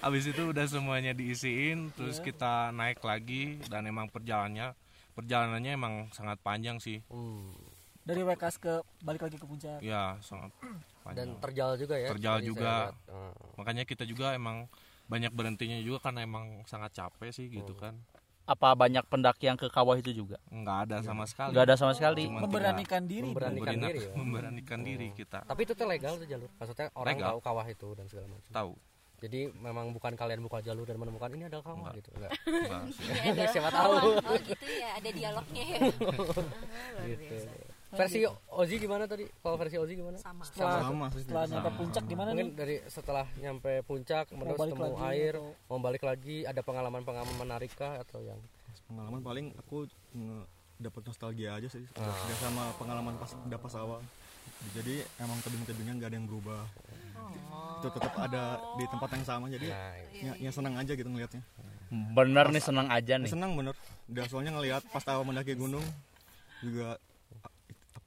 habis itu udah semuanya diisiin terus kita naik lagi dan emang perjalanannya perjalanannya emang sangat panjang sih Hmm. Dari Wekas ke balik lagi ke puncak. ya sangat *clears throat* panjang Dan terjal juga ya. Terjal juga. Hmm. makanya kita juga emang banyak berhentinya juga karena emang sangat capek sih gitu kan Apa banyak pendaki yang ke kawah itu juga? nggak ada sama sekali Nggak ada sama sekali. Cuma Memberanikan diri. Memberanikan Memberanikan, diri ya. memberanikan diri kita Tapi itu tuh legal tuh jalur. Maksudnya orang Legal. tahu kawah itu dan segala macam. tahu Jadi memang bukan kalian buka jalur dan menemukan ini adalah kawah Enggak. gitu. Enggak. Enggak. *laughs* Siapa tahu. Oh gitu ya. Ada dialognya ya. *laughs* Luar Gitu. Versi Ozi gimana tadi? Kalau versi Ozi gimana? Sama. Setelah, Sama setelah nyampe Sama. puncak gimana Mungkin nih? dari setelah nyampe puncak Mau terus temu lagi air, atau- mau balik lagi, ada pengalaman-pengalaman menarik kah atau yang Pengalaman paling aku nge- dapat nostalgia aja sih. Ah. Sama pengalaman pas udah pas awal. Jadi emang tebing-tebingnya nggak ada yang berubah. Itu tetap ada di tempat yang sama jadi nah, ya, ya senang aja gitu ngelihatnya. Bener nih senang aja Ya, nih. senang bener. Udah soalnya ngelihat pas awal mendaki gunung juga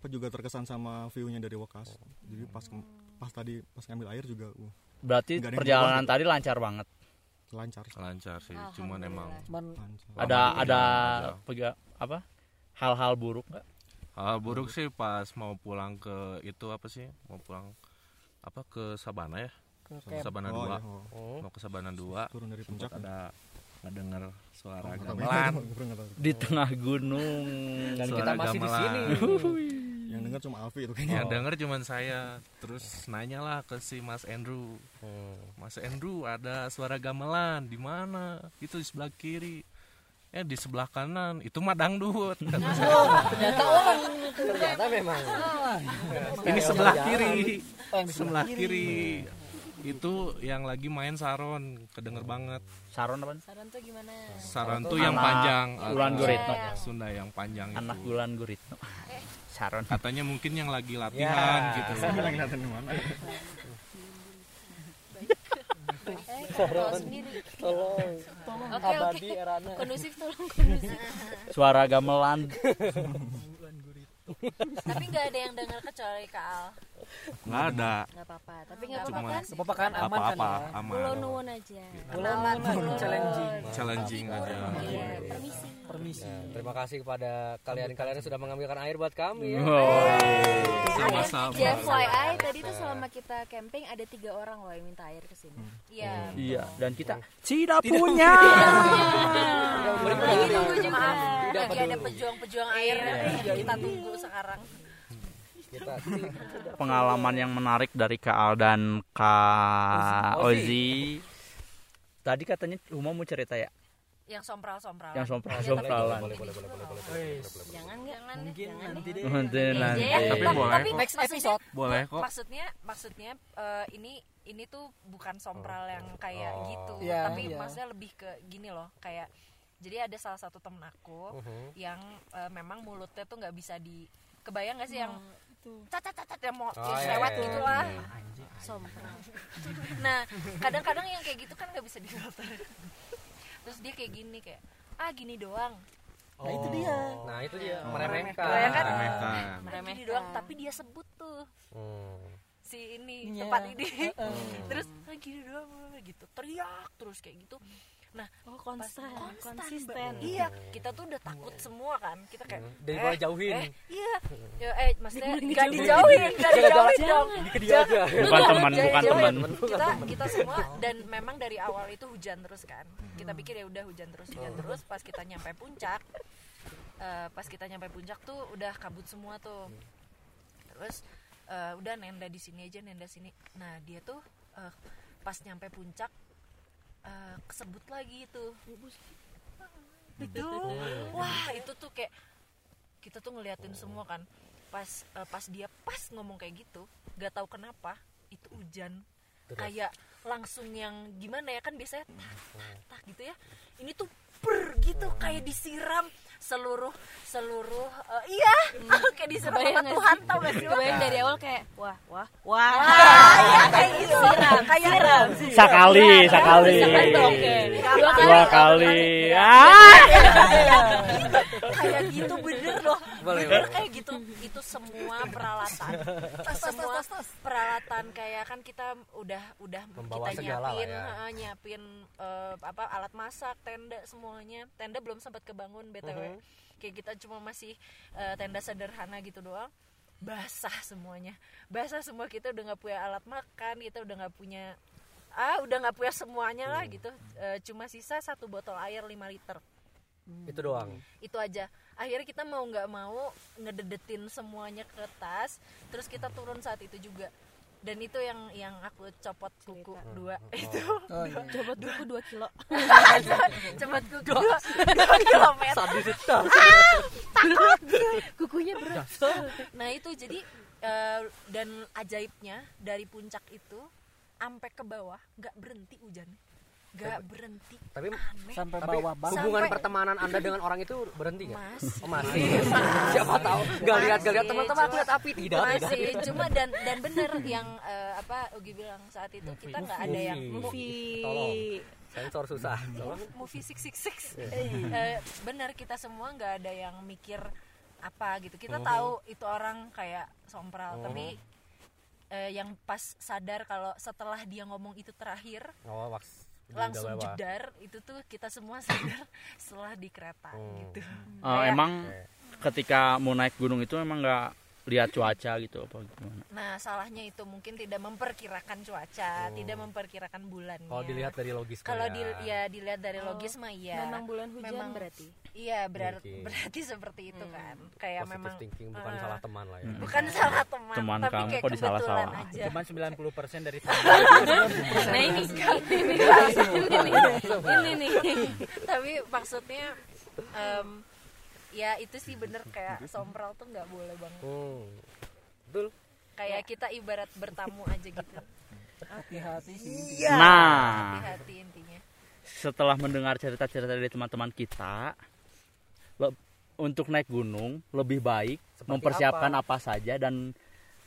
apa juga terkesan sama view-nya dari Wakas. Jadi pas pas tadi pas ngambil air juga uh, Berarti perjalanan tadi lancar banget. lancar. lancar sih cuman emang Cuman lancar. Ada ada pega- apa? Hal-hal buruk nggak? hal buruk sih pas mau pulang ke itu apa sih mau pulang apa ke Sabana ya ke. Sabana Oh, 2 iya, oh. mau ke Sabana 2 Turun dari puncak. ada ngedenger suara Oh, gamelan. *laughs* Di tengah gunung. dan Suara kita masih di gamelan. sini. Yang dengar cuma Alfi itu kayaknya. yang denger cuman saya. Terus nanya lah ke si Mas Andrew. Hmm. Mas Andrew ada suara gamelan. Di mana? Itu di sebelah kiri. Eh di sebelah kanan. Itu mah dangdut. *laughs* Ternyata memang. Ini sebelah kiri. Oh, yang di sebelah kiri. itu yang lagi main saron. Kedenger banget. Saron apa? Saran tuh gimana? saron tuh yang panjang. Ulan Guritno. Sunda yang panjang Anak itu. Bulan Guritno. Saron. katanya mungkin yang lagi latihan gitu Saya bilang kelihatan di mana. Tolong erana Kondusif tolong kondusif. suara gamelan Tapi nggak ada yang dengar kecuali Kaal. Nggak ada. Nggak apa-apa. Tapi nggak Cuma apa-apa kan? apa kan aman kan apa-apa ya? aman. Nuwun aja. Kenalan, challenging. Challenging aja. Iya, permisi. permisi terima kasih kepada kalian-kalian yang sudah mengambilkan air buat kami. Ya. sama-sama. Ya FYI tadi tuh selama kita camping ada tiga orang loh yang minta air ke sini. Iya. iya dan kita tidak punya. Lagi nunggu juga. maaf lagi ada pejuang-pejuang air kita tunggu sekarang *laughs* pengalaman yang menarik dari Kaal dan Kak Ozi. Tadi katanya Uma mau cerita ya? Yang sompral-sompral yang sompral sompralan boleh boleh boleh boleh boleh Jangan mungkin jangan nanti deh. nanti nanti. Tapi boleh. tapi kok. next episode. Boleh kok. maksudnya maksudnya eh, ini ini tuh bukan sompral yang kayak Oh. gitu. Iya, tapi iya. maksudnya lebih ke gini loh kayak jadi ada salah satu temen aku Mhm. yang eh, memang mulutnya tuh nggak bisa di kebayang gak sih yang cacat cacat yang mau Oh, ya, iya, lewat iya, gitu iya. lah sompral. nah kadang-kadang yang kayak gitu kan nggak bisa difilter terus dia kayak gini kayak ah gini doang nah itu dia nah itu dia meremehkan Bayangkan. Remehkan. Ah, gini Meremehkan. doang tapi dia sebut tuh Hmm. si ini Iya. tempat ini terus ah, gini doang gitu teriak terus kayak gitu nah Oh konstan, konstan, konsisten. Mbak. iya. Kita tuh udah takut semua kan. Kita kayak dari mulai jauhin. eh iya. Ya, eh maksudnya nggak dijauhin nggak dijauhin dong. Bukan teman bukan teman. Kita kita semua dan memang dari awal itu hujan terus kan. Kita pikir ya udah hujan terus hujan terus. Pas kita nyampe puncak eh, pas kita nyampe puncak tuh udah kabut semua tuh. Terus eh, udah nenda di sini aja nenda sini. Nah dia tuh eh, pas nyampe puncak eh, kesebut lagi itu. Itu. Wah itu tuh kayak kita tuh ngeliatin semua kan. Pas eh, pas dia pas ngomong kayak gitu gak tahu kenapa itu hujan. Kayak langsung yang gimana ya kan biasanya tak tak tak gitu ya. Ini tuh per gitu kayak disiram seluruh seluruh eh, iya. *laughs* Kayak disiram sama Tuhan tau gak sih? Kebayang dari awal kayak wah wah wah. iya kayak gitu. kayak sekali sekali. Oke. Dua kali. dua kali. ah! Kayak gitu bener loh. Bener kayak gitu. Itu semua peralatan. Semua peralatan kayak kan kita udah udah Membawa kita nyiapin ya. heeh, nyiapin eh, apa alat masak tenda semuanya. Tenda belum sempat kebangun btw Mhm. kayak kita cuma masih eh, tenda sederhana gitu doang. Basah semuanya. Basah semua kita udah nggak punya alat makan kita udah nggak punya ah udah nggak punya semuanya lah gitu. Eh, cuma sisa satu botol air 5 liter. Itu doang? Itu aja. Akhirnya kita mau nggak mau ngededetin semuanya ke tas terus kita turun saat itu juga dan itu yang yang aku copot kuku dua. *laughs* Itu oh iya. Coba buku 2 kilo. *laughs* copot kuku dua, dua kilometer. Kukunya berat. nah itu jadi eh, dan ajaibnya dari puncak itu sampai ke bawah nggak berhenti hujan nggak berhenti. tapi aneh. sampai tapi bawah banget hubungan Sampai- pertemanan anda dengan orang itu berhenti nggak? Masih. Oh, masih. *laughs* Siapa tahu. Gak lihat gak lihat Masih, teman-teman aku cuma- lihat api. Tidak tidak. Masih cuma dan dan bener yang eh, apa Ugi bilang saat itu kita nggak ada yang Movie. tolong. Sensor susah. Tolong movie six six six. Eh, bener kita semua nggak ada yang mikir apa gitu. Kita tahu itu orang kayak sompral tapi eh, yang pas sadar kalau setelah dia ngomong itu terakhir oh waks langsung lewat. jedar itu tuh kita semua sadar setelah di kereta Hmm. gitu Eh, Kayak- emang ketika mau naik gunung itu emang nggak lihat cuaca gitu apa gimana nah salahnya itu mungkin tidak memperkirakan cuaca tidak memperkirakan bulannya kalau dilihat dari logis kalau di, ya dilihat dari logis mah iya Memang bulan hujan Memang- berarti. Iya berar- Mungkin. berarti seperti itu kan kayak positive memang thinking bukan eh, salah teman lah ya *laughs* bukan salah teman, Teman tapi kamu kayak kok disalah-salah? kebetulan aja. Cuman 90% dari *laughs* Nah ini ini *laughs* ini nih. Ini nih. tapi maksudnya em, ya itu sih bener kayak sompral tuh nggak boleh banget. hmm. betul Kayak kita ibarat bertamu aja gitu. *laughs* hati-hati sih Iya. nah Hati-hati intinya. setelah mendengar cerita-cerita dari teman-teman kita le- untuk naik gunung lebih baik Seperti mempersiapkan apa? apa? saja dan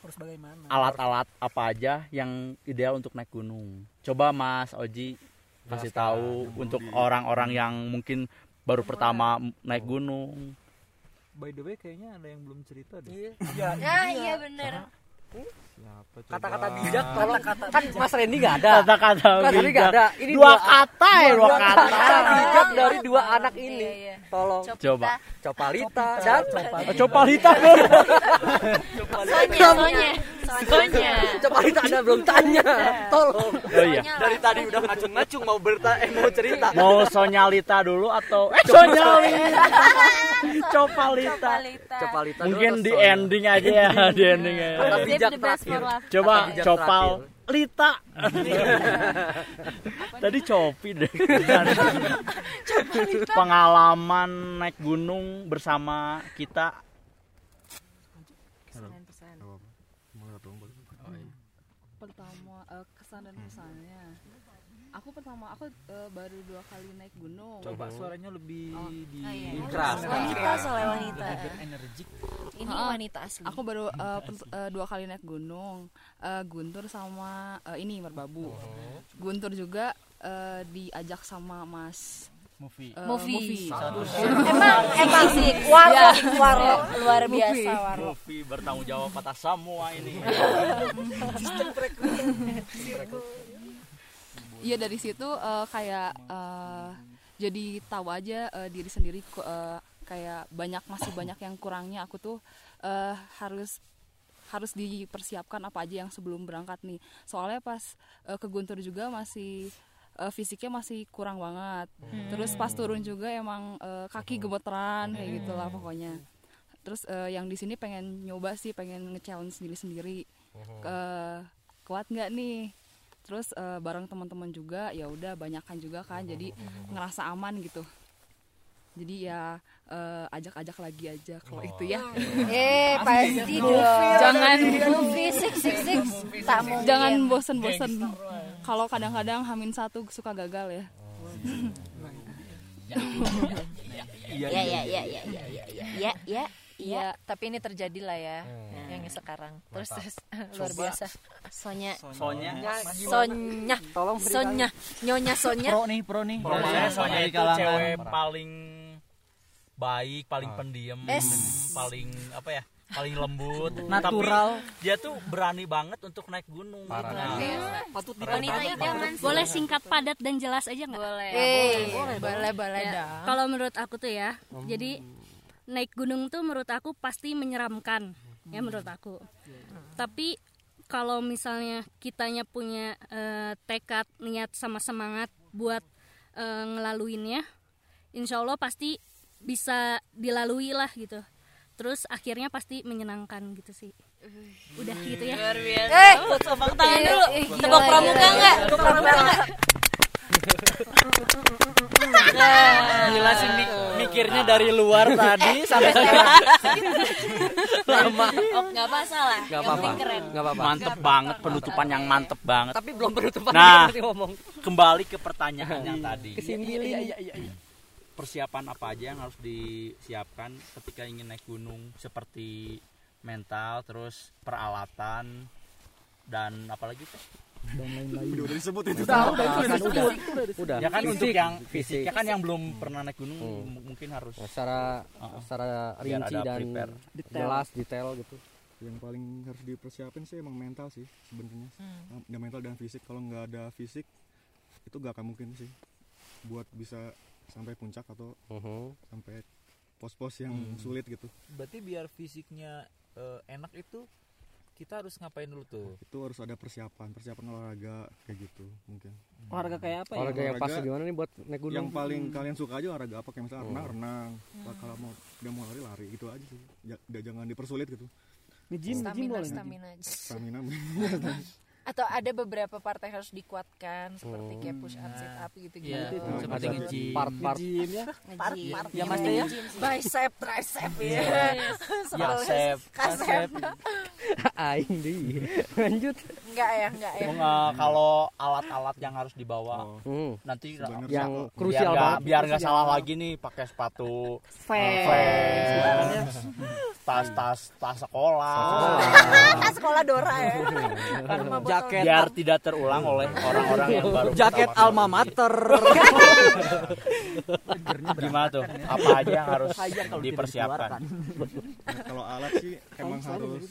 harus bagaimana alat-alat apa aja yang ideal untuk naik gunung coba Mas Oji kasih tahu untuk orang-orang yang mungkin baru pertama naik gunung. By the way kayaknya ada yang belum cerita deh. Iya. Nah, iya. bener. siapa? Coba? Kata-kata bijak tolong kan Mas Randy nggak ada. kata-kata Mas Randy nggak bijak. ada. Ini dua kata ya dua kata. bijak dari dua anak Iya, ini. iya. Tolong. Coba. Copalita dan Copalita Sonya, Sonya. Sonya. Copalita Anda belum tanya. Tolong. oh iya Dari tadi udah ngacung-ngacung mau berta eh mau cerita. mau Sonyalita dulu atau eh Sonyalita *laughs* Copalita Palita. Copalita mungkin di ending aja ya di ending aja Save bijak terakhir. coba Copal. Lita tadi copi deh *laughs* pengalaman naik gunung bersama kita Pesan-pesan. Mulai dong, boleh. pertama eh, kesan dan pesannya aku pertama aku eh, baru dua kali naik gunung. Coba suaranya lebih di Oh, iya. Keras. Wanita soalnya wanita. energik Ini Ah, wanita asli. aku baru per- eh, dua kali naik gunung. Eh, Guntur sama eh, ini Merbabu. Guntur juga eh, diajak sama Mas movie. Eh, Movie. Movie. *laughs* Emang emang *laughs* sih warlock warlock luar biasa warlock. movie bertanggung jawab atas semua ini. Iya dari situ eh, kayak eh, jadi tahu aja eh, diri sendiri eh, kayak banyak masih banyak yang kurangnya. Aku tuh eh, harus harus dipersiapkan apa aja yang sebelum berangkat nih. Soalnya pas eh, ke Guntur juga masih eh, fisiknya masih kurang banget. Terus pas turun juga emang eh, kaki gemeteran kayak gitulah pokoknya. Terus eh, yang di sini pengen nyoba sih pengen nge-challenge diri sendiri Eh, kuat nggak nih? Terus eh, bareng teman-teman juga ya udah banyakan juga kan jadi ngerasa aman gitu jadi ya eh, ajak-ajak lagi aja kalau itu ya Eh pasti dong. Jangan. movie six six six. Tak mungkin. jangan bosen-bosen kalau kadang-kadang hamin satu suka gagal ya Ya ya ya ya ya ya ya ya ya. Iya. Tapi ini terjadi lah ya. Yang sekarang. Terus terus *laughs* luar biasa. Sonya. Sonya Sonya. Tolong Sonya. Nyonya Sonya. pro nih pro nih Sonya, Sonya itu kalangan cewek paling baik, paling pendiam, Es. paling apa ya? Paling lembut, *laughs* Natural. Tapi dia tuh berani banget untuk naik gunung. Luar biasa. Patut Wanita sih. Boleh singkat padat dan jelas aja nggak? Boleh. Eh, boleh boleh Ya, dong. Kalau menurut aku tuh ya, jadi naik gunung tuh menurut aku pasti menyeramkan, ya menurut aku. Tapi kalau misalnya kitanya punya eh, tekad, niat sama semangat buat eh, ngelaluinnya, insya Allah pasti bisa dilalui lah gitu. Terus akhirnya pasti menyenangkan gitu sih. Udah gitu ya. Luar biasa. Eh, tepuk tangan dulu. Tepuk pramuka enggak? Tepuk *laughs* pramuka enggak? Gila sih mi- mikirnya dari luar tadi sampai sekarang. *laughs* lama. Oh, enggak masalah. Gak apa-apa. Gak apa-apa. Mantep banget penutupan yang mantep banget. Tapi belum penutupan Nah. ngomong. Kembali ke pertanyaan yang tadi. Kesimbilin. Persiapan apa aja yang harus disiapkan ketika ingin naik gunung seperti mental, terus peralatan dan apalagi teh? Udah udah disebut itu. Udah, udah. Ya kan untuk yang fisik. fisik, ya kan yang belum pernah naik gunung Hmm. mungkin harus Nah, secara Uh-uh. secara rinci dan prepare. jelas detail gitu. Yang paling harus dipersiapin sih emang mental sih sebenarnya. Ada mental dan fisik. Kalau nggak ada fisik itu gak akan mungkin sih buat bisa sampai puncak atau Mhm. sampai pos-pos yang Hmm. sulit gitu. berarti biar fisiknya eh, enak itu kita harus ngapain dulu tuh Itu harus ada persiapan, persiapan olahraga kayak gitu mungkin. olahraga kayak apa ya Olahraga yang pas gimana nih buat naik gunung? Yang paling kalian suka aja olahraga apa kayak misalnya Hmm. renang, renang. Kalau mau udah mau lari lari gitu aja sih. Jangan dipersulit gitu. nge-gym nge-gym Stamina, boleh stamina aja. Stamina. *laughs* *laughs* Atau ada beberapa part yang harus dikuatkan seperti kayak push up, sit up gitu gitu. Iya, Itu seperti ada nge-gym. part-part nge-gym ya Part-part Ya, Mas ya? Bicep, tricep *laughs* ya. *laughs* Kasep, Kasep. *laughs* aing deh. Lanjut. Enggak ya, enggak ya. Eh, kalau alat-alat yang harus dibawa Hmm. nanti Yang biar krusial banget. biar nggak salah lagi nih pakai sepatu Fans. fans, tas tas tas sekolah Ah, sekolah Dora ya jaket biar tidak terulang oleh orang-orang yang baru jaket alma mater. Gimana tuh? Apa aja yang harus dipersiapkan? Nah, kalau alat sih emang harus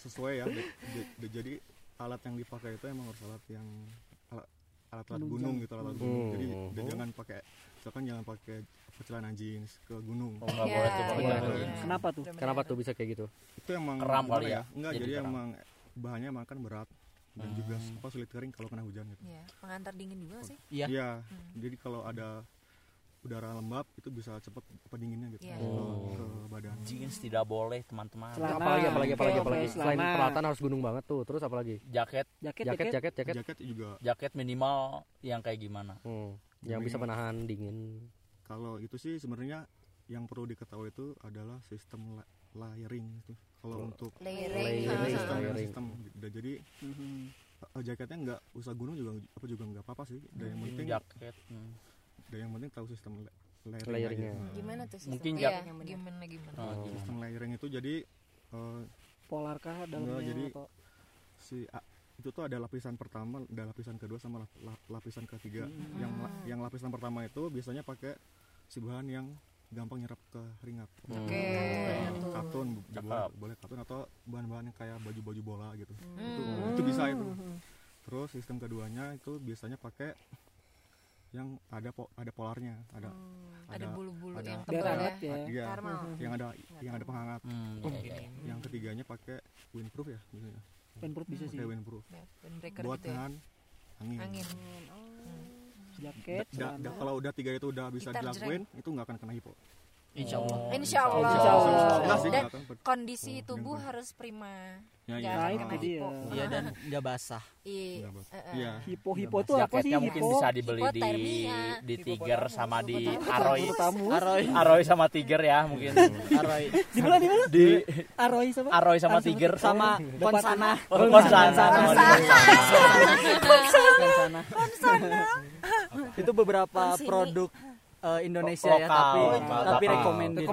sesuai ya. Di- di- di- jadi alat yang dipakai itu emang harus alat yang alat alat, alat gunung gitu alat gunung. Hmm. jadi jangan pakai misalkan jangan pakai celana jeans ke gunung. Oh, boleh tuh pakai celana Iya. jeans. Kenapa tuh? Kenapa tuh bisa kayak gitu? itu emang Keram kali ya? enggak Jadi jadi, emang bahannya emang kan berat dan juga apa sulit kering kalau kena hujan gitu. Iya, pengantar dingin juga sih? Iya. Iya, jadi kalau ada udara lembab itu bisa cepet apa dinginnya gitu. Iya. ke, Oh. ke badan. jeans tidak boleh teman-teman. Celana. apalagi apalagi apalagi apalagi. oke, selain selama- peralatan harus gunung banget tuh. Terus apalagi? Jaket. Jaket, jaket jaket jaket. Jaket. Juga. Jaket minimal yang kayak gimana? Hmm, yang bisa menahan dingin. Kalau itu sih sebenarnya yang perlu diketahui itu adalah sistem la- layering itu. Kalau untuk layering, Layering, ha. sistem, layering. sistem dan jadi eh, jaketnya nggak usah gunung juga apa juga nggak apa-apa sih. Dan yang penting jaket hmm. dan yang penting tahu sistem la- layering Layering-nya. aja. Nah, gimana tuh sistem? Mungkin Iya, jak- gimana gimana Oh? Sistem layering itu jadi eh, Polar kah dalamnya jadi- atau si a- itu tuh ada lapisan pertama, ada lapisan kedua sama lap- lap- lapisan ketiga. Yang la- yang lapisan pertama itu biasanya pakai si bahan yang gampang nyerap ke keringat. Oke. Kayak Tuh. Katun, boleh, boleh katun atau bahan-bahan yang kayak baju-baju bola gitu. Itu Hmm. itu bisa itu. Terus sistem keduanya itu biasanya pakai yang ada po, ada polarnya, ada Hmm, ada ada- bulu-bulu yang tebal ya ya? iya, yang ada yang ada penghangat. Hmm, iya, iya, iya. Yang ketiganya pakai windproof ya biasanya. Penproof bisa sih. Pakai windproof. Ya, Buat gitu ya angin. angin Jaket, Da- da- kalau udah tiga itu udah bisa Gitar dilakuin itu nggak akan kena hipo. Insya Allah. Insya Allah. Insya Allah. Enggak sih, Dan kondisi tubuh harus prima. Ya, iya. akan Nah, itu dia. hipo. iya. Dan *laughs* nggak basah. Iya. Iya. Hipo hipo tuh apa sih? Jaketnya mungkin bisa dibeli di di Tiger sama di. Aroy. Aroy Aroy sama Tiger ya mungkin. Aroy *laughs* Di mana di mana? di Aroy sama? Aroy sama Tiger. Sama Konsana Oh, Konsana. Konsana itu beberapa produk eh, Indonesia ya Lokal, tapi tapi. Recommended.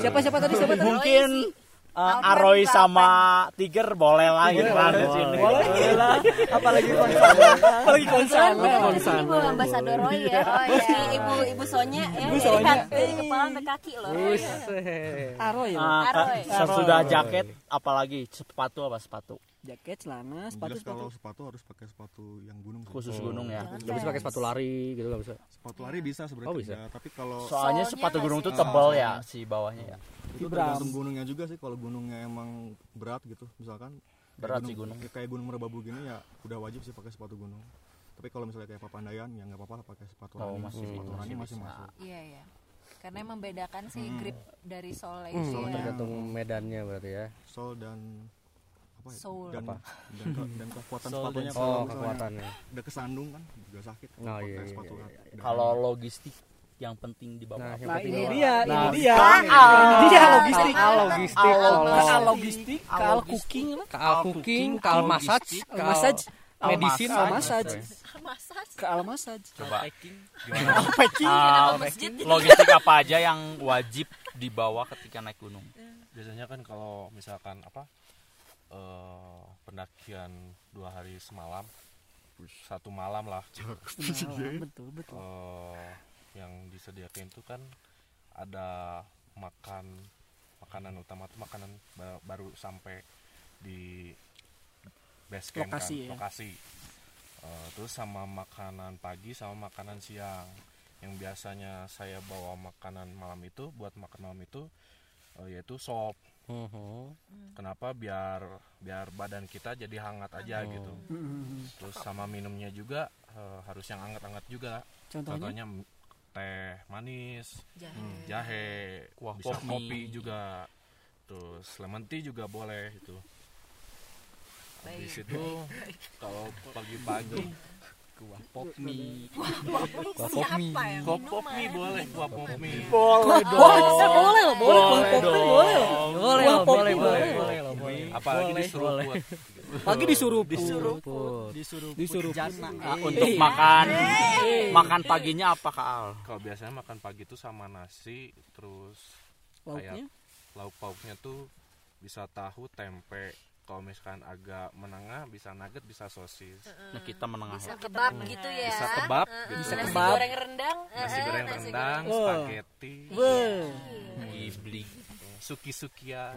Siapa siapa tadi? Siapa tadi? mungkin eh, Aroy sama Tiger boleh lah gitu kan di sini boleh lah apalagi Konsana apalagi Konsana Konsana. Ibu ambasador Roy ya. Oh iya. Ibu Ibu Sonya ya. Ibu dari Sonya. dari kepala sampai kaki loh. Aroy ya. Ah, Aroy. sesudah jaket apalagi sepatu apa sepatu Jaket, celana, sepatu jelas sepatu. kalau sepatu harus pakai sepatu yang gunung sih. khusus gunung ya nggak bisa pakai sepatu lari gitu nggak bisa sepatu lari bisa sebenarnya Oh, bisa. tapi kalau soalnya sepatu gunung tuh tebal ya si bawahnya ya itu tergantung gunungnya juga sih. Kalau gunungnya emang berat gitu misalkan kayak Berat sih gunung. kayak gunung merbabu gini ya udah wajib sih pakai sepatu gunung. Tapi kalau misalnya kayak papandayan ya nggak apa-apa lah pakai sepatu Oh, running masih- sepatu running masih masih masuk. Iya iya. Karena yang membedakan sih grip dari sole Hmm, itu ya. tergantung medannya berarti ya. Sol dan apa ya, Soul. dan, Apa? dan, ke- dan kekuatan Soul sepatunya dan kalau oh kekuatannya. Udah kesandung kan juga sakit kalau Oh, pakai iya, iya, sepatu iya, udah- kalau logistik yang penting di bawah Nah, yang Nah, penting ini dia, Nah, ini dia. KA. Ini dia logistik. KA logistik, Al- kalau- KA logistik, KA cooking lah. KA cooking, KA massage, Al massage, medicine, Al ah, massage, Massage. ke al massage. coba Ah, logistik apa aja yang wajib dibawa ketika naik gunung? Biasanya kan kalau misalkan apa eh, pendakian dua hari semalam satu malam lah. Betul betul. eh, yang disediakan itu kan ada makan makanan utama tuh makanan ba- baru sampai di base camp Lokasi kan, ya. lokasi Eh, terus sama makanan pagi sama makanan siang yang biasanya saya bawa makanan malam itu buat makan malam itu eh, yaitu sop Mhm. kenapa biar biar badan kita jadi hangat aja gitu Hmm. terus sama minumnya juga eh, harus yang hangat-hangat juga Contohnya? contohnya teh manis Jahe. hmm, jahe Kuah bisa pop kopi mie. juga terus lemon tea juga boleh itu habis Baik. itu kalau pagi-pagi kuah pop mie kuah mie. Siapa yang kuah pop mie boleh kuah pop mie boleh Wah, boleh loh, boleh kuah pop mie, boleh boleh pop boleh mie, boleh boleh. boleh boleh apalagi Boleh, disuruh boleh. buat Pagi disuruh disuruh disuruh Disuruh Ah, untuk makan. Makan paginya apa kak Al? Kalau biasanya makan pagi itu sama nasi terus Lauknya? kayak lauk pauknya tuh bisa tahu tempe. Kalau misalkan agak menengah bisa nugget bisa sosis. Nah, kita menengah bisa kebab gitu ya. Bisa kebab gitu. Bisa nasi kebab. goreng rendang. Nasi goreng nasi rendang spaghetti. Wah. Ibli. Suki *laughs* sukia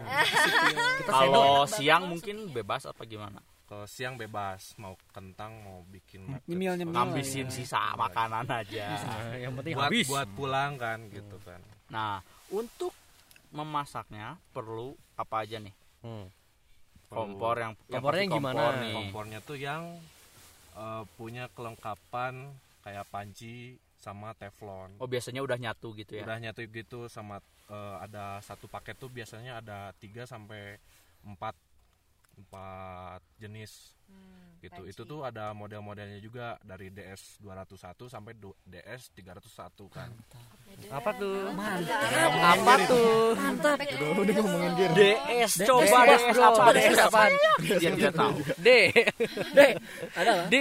Kalau siang mungkin bebas apa gimana? kalau siang bebas mau kentang mau bikin Nyemil, nyemil. Ngambisin ya. sisa makanan aja. Nah, *laughs* yang penting buat habis buat pulang kan gitu kan Nah, untuk memasaknya perlu apa aja nih? Hmm. Kompor yang Kompornya yang gimana? nih. kompornya tuh yang eh, punya kelengkapan kayak panci sama teflon Oh, biasanya udah nyatu gitu ya. udah nyatu gitu sama eh, ada satu paket tuh biasanya ada 3 sampai 4 empat jenis. Hmm, gitu. panci. itu tuh ada model-modelnya juga dari DS 201 sampai DS 301 kan. Apa tuh? Apa tuh? Mantap. udah udah ngomongin gear. DS coba DS, apa? DS apa? *laughs* Dia tidak tahu. D. *laughs* D. Ada. D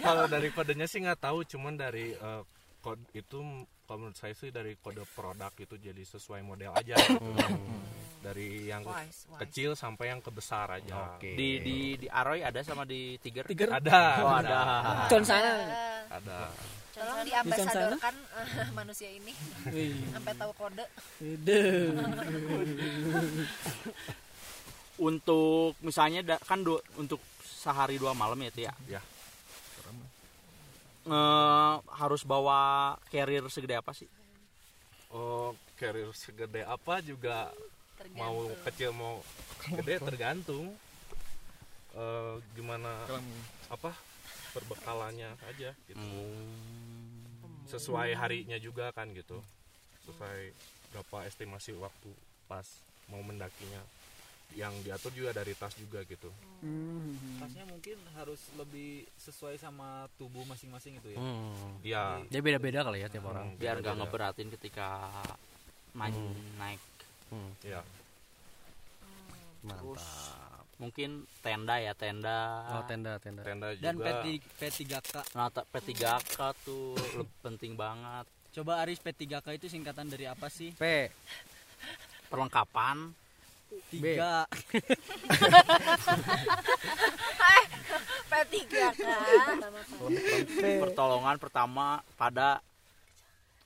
kalau dari kodenya sih nggak tahu cuman dari eh, kode itu kalau menurut saya sih dari kode produk itu jadi sesuai model aja gitu. dari yang Wise, wise. kecil sampai yang ke besar aja Oke. Di di di Aroy ada sama di Tiger? Tiger. ada Oh, ada. Con sana. ada tolong diambasadorkan eh, manusia ini sampai tahu kode. Untuk misalnya kan untuk sehari dua malam ya, Ti, ya. Ya. Eh, harus bawa carrier segede apa sih? oh carrier segede apa juga mau kecil mau gede tergantung. Eh, gimana apa perbekalannya aja gitu. Sesuai harinya juga kan gitu. Sesuai berapa estimasi waktu pas mau mendakinya yang diatur juga dari tas juga gitu Hmm. tasnya mungkin harus lebih sesuai sama tubuh masing-masing itu ya Hmm. ya Dia beda-beda kali ya tiap orang. Biar nggak ngeberatin ketika main naik. Hmm. ya Terus Mantap. mungkin tenda ya, tenda. Oh tenda tenda. tenda juga dan P3, P3K Nah, ta- P3K tuh lebih *laughs* penting banget. coba Aris P3K itu singkatan dari apa sih P Perlengkapan tiga P3 kan pertolongan pertama pada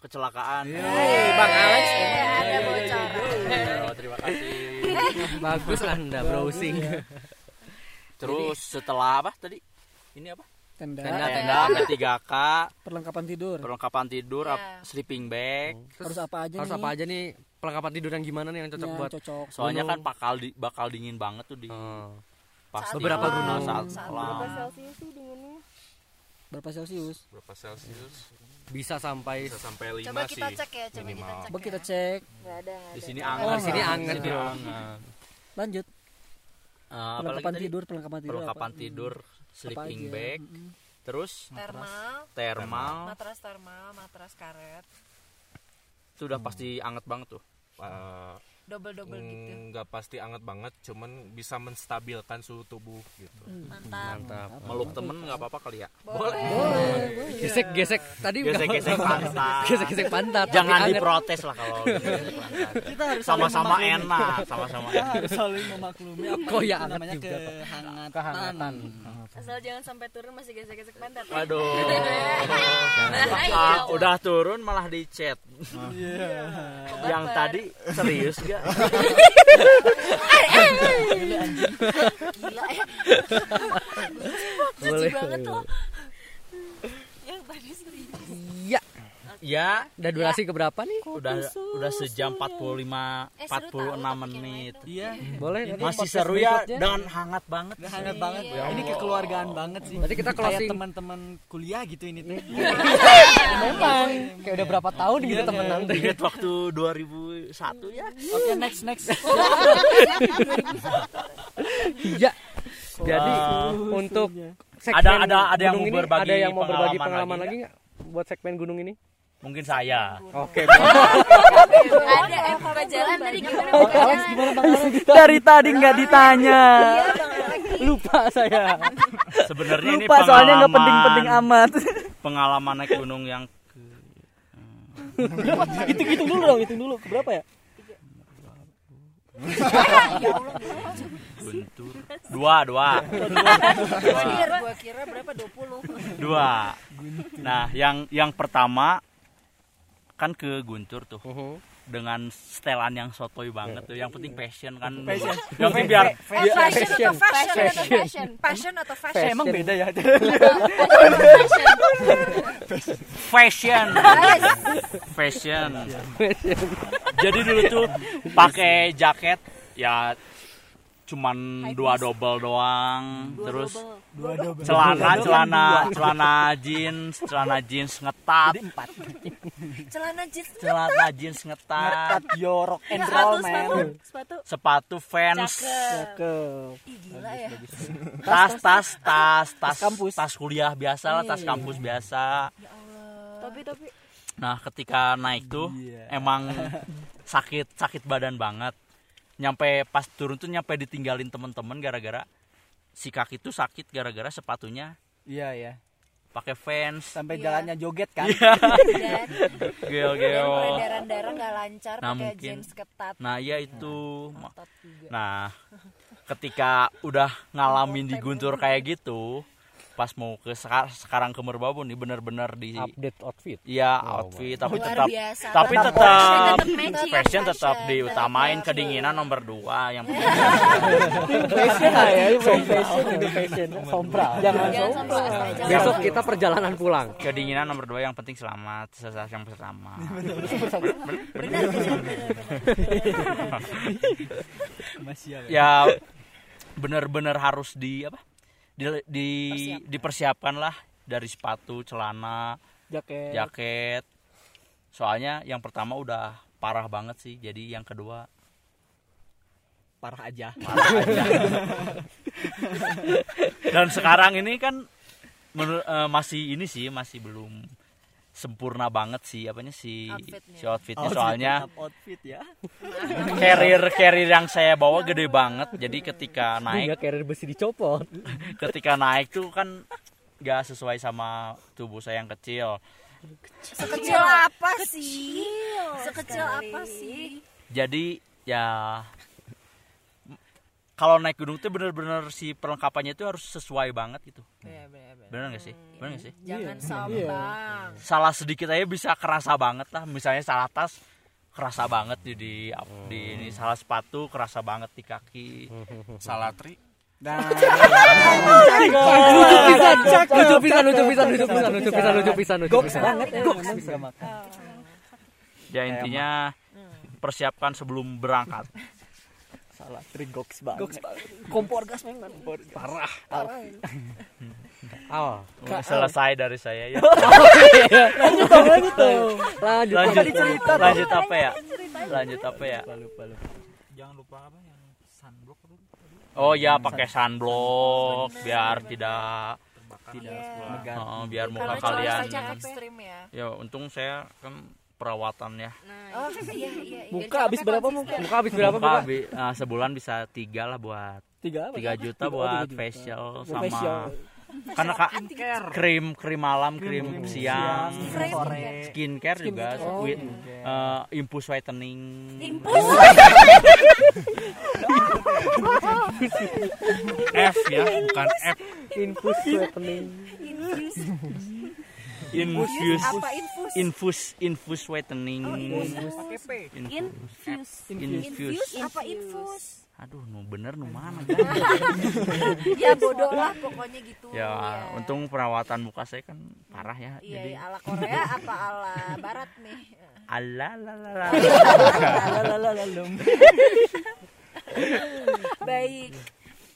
kecelakaan. Hei, Bang Alex. ada bocoran Oh, terima kasih. bagus anda browsing. Terus setelah apa tadi? Ini apa? Tenda. Tenda, Tenda P3K, Perlengkapan tidur. perlengkapan tidur, ap- sleeping bag. Harus apa aja Harus nih? apa aja nih perlengkapan tidur yang gimana nih yang cocok Yang buat cocok. Soalnya kan bakal di, bakal dingin banget tuh di Hmm. pas Saat beberapa gunung gunung. saat Saat malam. Celsius sih dinginnya Berapa Celsius? berapa celcius bisa sampai bisa sampai 5 coba kita sih cek ya coba kita cek Coba kita ya. cek. nggak ada Di ada sini Oh, anget. di sini nggak. anget, Di sini bro. anget. Lanjut. Eh, apalagi Perlengkapan tadi? tidur, perlengkapan tidur. Perlengkapan apa? tidur, sleeping bag, Mm-mm. terus thermal thermal. matras thermal matras karet Itu udah pasti anget banget tuh. Eh, double double gitu nggak pasti anget banget cuman bisa menstabilkan suhu tubuh gitu mantap mantap. Meluk temen nggak apa-apa kali ya? boleh Gesek gesek tadi Gesek-gesek pantat. gesek gesek pantat. Jangan diprotes lah kalau gesek pantat. kita harus sama-sama enak, sama-sama saling memaklumi apa Kok ya namanya juga, kehangatan Kehangatan. asal jangan sampai turun masih gesek-gesek pantat Waduh. *laughs* Udah turun malah di chat. Iya. Yang tadi serius gak? Gila ya Boleh. banget loh yang tadi serius Iya. Ya, Udah durasi keberapa nih? udah udah sejam 45 Eh, seru 46 tahu menit. Iya. Boleh. nanti Masih seru ya dengan hangat banget. Udah hangat banget. Iya. Ini kekeluargaan banget sih. Berarti kita Kayak closing. teman-teman kuliah gitu ini tuh. *laughs* Memang kayak udah berapa tahun gitu temenan. Ingat waktu 2001 ya. Oke, next next. Iya. Jadi untuk segmen Ada- ada- ada yang gunung mau ini, berbagi ada yang mau berbagi pengalaman pengalaman lagi lagi nggak buat segmen gunung ini? Mungkin saya. Oke. ada eh buka jalan tadi gimana Bang buka Alex jalan gimana Bang Alex? Dari tadi nggak ditanya. Lupa saya. Sebenarnya ini Lupa soalnya nggak pengalaman- penting-penting amat. Pengalaman naik gunung yang Hitung *laughs* hitung dulu dong, hitung dulu. Berapa ya? ya Allah Guntur. Dua, dua. Gua kira gua kira berapa 20 Dua. Nah, yang yang pertama kan ke Guntur tuh. Dengan setelan yang sotoy banget tuh. Yang penting passion kan. Passion. Yang penting biar Eh, fashion atau fashion? Atau fashion? Passion atau fashion? Emang beda ya? Fashion. Fashion. Jadi dulu tuh pakai jaket ya cuman dua double doang. Terus Dua double. celana Dua celana double. celana jeans celana jeans ngetat. Celana jeans celana jeans ngetat. Ngetat. Yo rock and Sepatu, roll sepatu, man. Sepatu. Sepatu fans. Cakep. Ih, gila ya. Tas tas tas tas Tas kampus. tas kuliah biasa lah tas kampus biasa. Tapi tapi. Nah ketika naik tuh emang sakit sakit badan banget nyampe pas turun tuh nyampe ditinggalin temen-temen gara-gara si kaki tuh sakit gara-gara sepatunya iya ya pakai fans sampai Iya. jalannya joget kan Iya. geo peredaran darah nggak lancar Nah, pakai mungkin. jeans ketat nah iya itu juga. nah ketika udah ngalamin di guntur kayak gitu pas mau ke seka- sekarang ke Merbabu nih bener-bener di update outfit? Iya Oh, outfit Luar tapi tetap biasa. tapi Tetap tetap fashion, *laughs* fashion. tetap Fashion, diutamain tetap kedinginan nomor dua yang penting fashion lah ya fashion ini fashion. Sompral jangan jangan besok kita perjalanan pulang. Kedinginan nomor dua yang penting selamat sesat yang bersama. *laughs* Benar masih *laughs* ya ya bener-bener harus di apa di, di dipersiapkan lah dari sepatu celana jaket. jaket. Soalnya yang pertama udah parah banget sih jadi yang kedua parah aja. Parah aja. *laughs* Dan sekarang ini kan menur- eh, masih ini sih masih belum sempurna banget sih apanya si Outfitnya. si outfitnya. Outfit, soalnya outfit ya. *laughs* Carrier carrier yang saya bawa gede banget. Jadi ketika naik nggak carrier besi dicopot. *laughs* Ketika naik tuh kan gak sesuai sama tubuh saya yang kecil. Sekecil apa sih? Sekecil apa sih? Jadi ya kalau naik gunung tuh bener-bener si perlengkapannya itu harus sesuai banget gitu. Iya, benar, benar. bener gak sih? Bener gak sih? Jangan sombong salah sedikit aja bisa kerasa banget lah. Misalnya salah tas kerasa banget di di, di ini. Salah sepatu kerasa banget di kaki. *laughs* Salah tri. *laughs* Dan lucu pisan lucu pisan lucu pisan lucu pisan lucu pisan lucu pisan. banget ya ya intinya persiapkan sebelum berangkat *laughs* salah. Trik goks banget. Kompor gas memang. Parah. Awal selesai dari saya ya? *laughs* Lanjut dong lanjut dong. Lanjut lanjut cerita lanjut apa ya? Lanjut apa ya? Lupa lupa jangan lupa apa yang sunblock apa oh ya pakai sunblock biar tidak tidak Iya. megat oh, biar muka kalian ekstrim ya. Ya untung saya kan perawatan ya oh iya iya iya. muka habis berapa muka muka habis berapa Muka bi- ah, sebulan bisa tiga lah buat tiga apa? tiga juta Tiga- buat tiga juta. facial sama facial. karena kak krim krim malam krim, siang Frame sore. skincare juga Oh, with skincare. uh, impus whitening. Impus *laughs* F ya bukan F. Infus whitening infuse apa? Infus. Infus infus whitening. Pakai p. Infus. Infus. Infuse apa infus. aduh nu bener nu mana? *laughs* Ya bodoh lah pokoknya gitu. Ya untung perawatan muka saya kan parah ya iya jadi iya, ala Korea apa ala Barat nih? Ala la la la. Lalalalalalum. *laughs* *laughs* baik.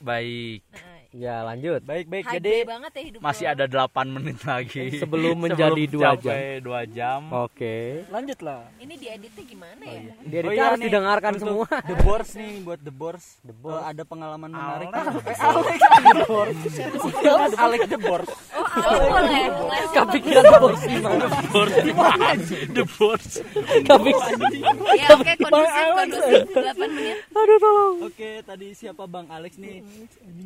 Baik. Nah, ya lanjut. Baik baik high jadi banget ya hidup masih lo. ada 8 menit lagi. Sebelum *laughs* menjadi dua sampai dua jam. Oke. Lanjut lah ini dieditnya gimana ya? dia Oh iya harus nih, didengarkan untuk semua. The Boars nih buat The Boars. Eh, ada pengalaman menarik. Eh, Alex. *laughs* The Boars. Alex The Boars. Oh, Alex. Boleh. kepikiran The Boars *laughs* gimana Board The board kepikiran. Ya oke kondusif kondusif. 8 menit. aduh tolong. Oke, tadi siapa Bang Alex nih?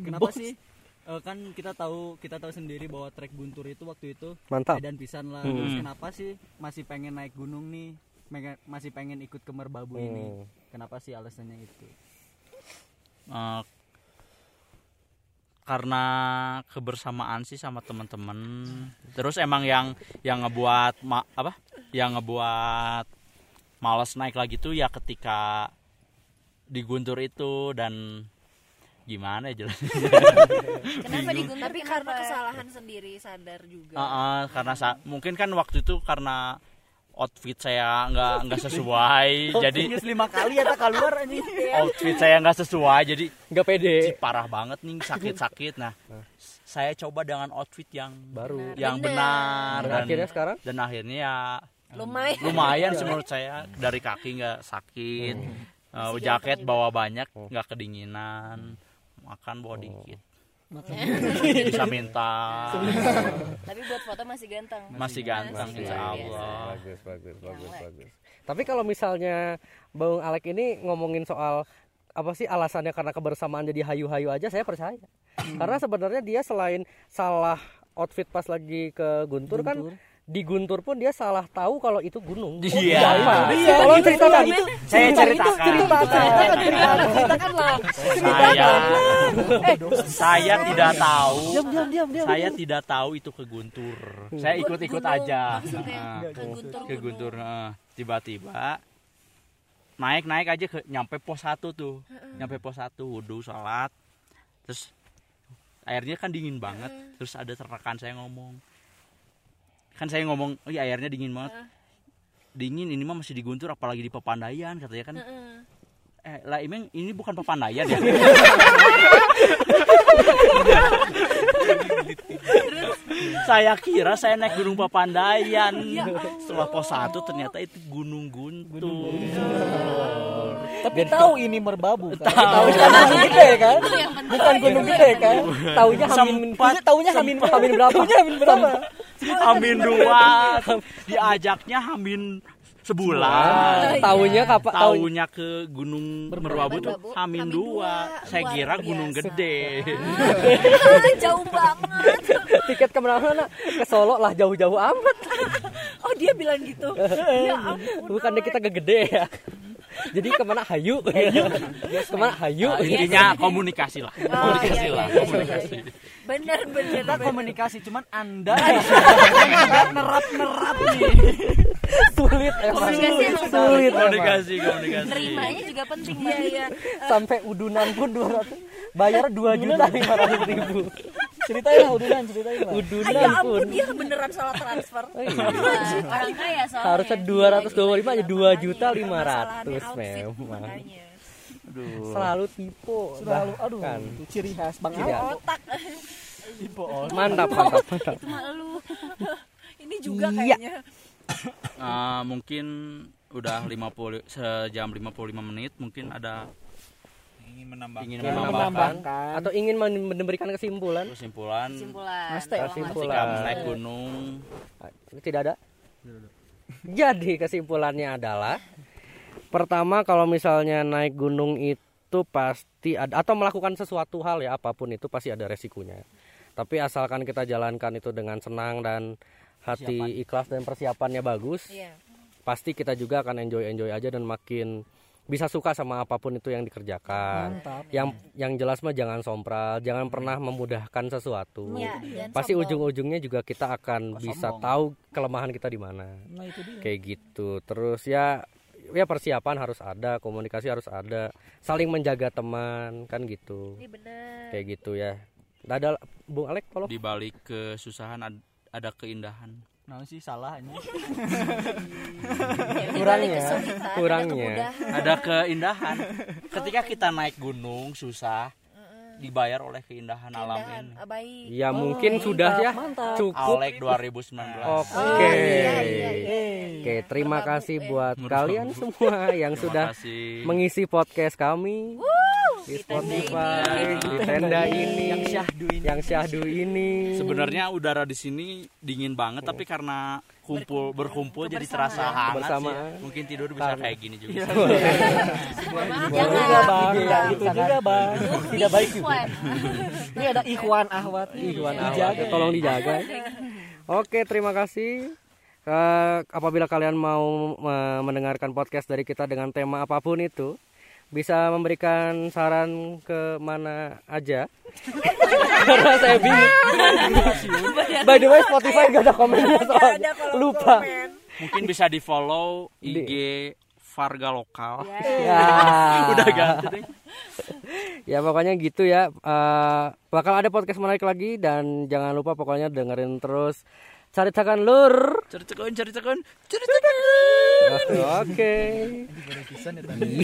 Kenapa sih? Eh, kan kita tahu kita tahu sendiri bahwa trek Guntur itu waktu itu Mantap. dan pisan lah. Hmm. Terus kenapa sih masih pengen naik gunung nih? Masih pengen ikut ke Merbabu ini. Hmm. Kenapa sih alasannya itu? Eh, karena kebersamaan sih sama teman-teman terus emang yang yang ngebuat ma- apa yang ngebuat males naik lagi tuh ya ketika di Guntur itu dan gimana ya jelas? *laughs* Kenapa diguntur? Tapi karena kesalahan sendiri sadar juga. Heeh, karena sa- mungkin kan waktu itu karena outfit saya nggak nggak *laughs* sesuai jadi lima kali ya tak keluar anjing. *laughs* outfit saya nggak sesuai jadi nggak pede. Parah banget nih sakit-sakit. Nah saya coba dengan outfit yang baru. Yang Benar. benar. Dan akhirnya sekarang? dan akhirnya ya Lumayan. lumayan sih menurut saya. Dari kaki nggak sakit Eh, jaket bawa banyak nggak kedinginan makan bawa dikit. *laughs* Bisa minta. Tapi buat foto masih ganteng. masih ganteng insya Allah. Bagus bagus bagus bagus. Tapi kalau misalnya bang Alek ini ngomongin soal apa sih alasannya karena kebersamaan jadi hayu-hayu aja saya percaya. Karena sebenarnya dia selain salah outfit pas lagi ke Guntur, kan di Guntur pun dia salah tahu kalau itu gunung. Iya. apa? Iya, Tolong itu ceritakan. itu. Saya Cerita itu, ceritakan. cerita, ceritakan, ceritakan, ceritakan lah. saya saya tidak tahu Diam, diam, diam, diam. saya tidak tahu itu ke Guntur saya ikut-ikut aja Nah, ke Guntur ke Guntur nah, tiba-tiba naik naik aja ke nyampe pos satu tuh nyampe pos satu wudhu sholat terus airnya kan dingin banget terus ada rekan saya ngomong kan saya ngomong oh iya airnya dingin banget dingin ini mah masih di Guntur apalagi di Pepandayan katanya kan eh lah emang ini bukan Pepandayan ya *laughs* saya kira saya naik gunung Papandayan setelah pos satu ternyata itu gunung Guntur Tapi tahu ini merbabu kan? Tahu. Bukan gunung gede kan? Bukan gunung gede kan? Taunya hamin. Taunya hamin hamin berapa? Taunya hamin berapa? Hamin dua diajaknya Hamin sebulan Taunya kapan? Tahu Taunya ke Gunung Merbabu tuh Hamin dua saya Luar kira gunung gede Jauh banget. tiket ke mana-mana ke Solo lah jauh-jauh amat. Oh dia bilang gitu. *laughs* Ya ampun. Bukannya kita gede ya. Jadi ke mana hayu? *laughs* ke mana hayu? Nah, intinya komunikasi lah komunikasi iya, lah iya, iya, komunikasi Bener bener. Kita komunikasi cuman Anda nggak nerap-nerap nih. Sulit emang. Komunikasi Sulit komunikasi komunikasi Nerimanya juga penting Iya Mbak. iya. Sampai udunan pun 200 bayar *laughs* 2 juta 500 ribu. Ceritain lah udunan, ceritain lah. Ah, Udunan ya pun. ampun dia beneran salah transfer. Orang kaya soalnya. Harusnya 225 aja 2 juta Masalahnya 500 outfit, memang. makanya. Selalu tipe. Selalu aduh, itu ciri khas Bang Ciri Al. khas. *laughs* Otak. Mantap, mantap, mantap. Itu mah lu. *laughs* Ini juga Iya. kayaknya. Eh, mungkin udah 50 sejam 55 menit mungkin ada ingin menambah ingin menambahkan menambahkan. Atau ingin memberikan kesimpulan? kesimpulan Kesimpulan. Mas. kesimpulan. ketika naik gunung Tidak ada? Jadi kesimpulannya adalah pertama kalau misalnya naik gunung itu pasti ada atau melakukan sesuatu hal ya apa pun itu pasti ada resikonya. Tapi asalkan kita jalankan itu dengan senang dan hati ikhlas dan persiapannya bagus, Iya. pasti kita juga akan enjoy enjoy aja dan makin bisa suka sama apa pun itu yang dikerjakan. Mantap. Yang yang jelas mah jangan sompral, jangan pernah memudahkan sesuatu. Jangan Pasti sombong. ujung-ujungnya juga kita akan bisa tahu kelemahan kita di mana. Nah, itu dia. Kayak gitu. Terus ya ya persiapan harus ada, komunikasi harus ada, saling menjaga teman kan gitu. Ini bener. Kayak gitu ya. Ada Bung Alek tolong. di balik kesusahan ad- ada keindahan Nah sih salah ini. Kurangnya, kurangnya. ada keindahan ketika kita naik gunung susah dibayar oleh keindahan alam Keindahan, ini ah, baik. Ya mungkin sudah ya cukup. Alek 2019 Oke. Oh, iya, iya, iya. Oke, terima Merbabu, kasih eh. buat Merbabu. kalian semua yang Terima sudah kasih. mengisi podcast kami di Spotify, di tenda ini, yang syahdu ini, yang syahdu ini. sebenarnya udara di sini dingin banget tapi karena kumpul berkumpul jadi terasa hangat Kebersamaan. sih. mungkin tidur bisa kayak gini juga Boleh juga bang, gitu juga bang. Tidak baik juga. Ini ada Ikhwan Ahwat. Ikhwan. Ahwat, tolong dijaga. Oke, terima kasih. Eh, apabila kalian mau eh, mendengarkan podcast dari kita dengan tema apa pun itu, bisa memberikan saran ke mana aja? *laughs* Karena saya bingung. *laughs* By the way Spotify gak ada komennya soalnya. lupa. Mungkin bisa di follow IG Varga Lokal. Ya. *laughs* Udah ganti deh. ya pokoknya gitu ya. Eh, bakal ada podcast menarik lagi dan jangan lupa pokoknya dengerin terus. Caritakan lur. Cari cekon, cari cekon. oke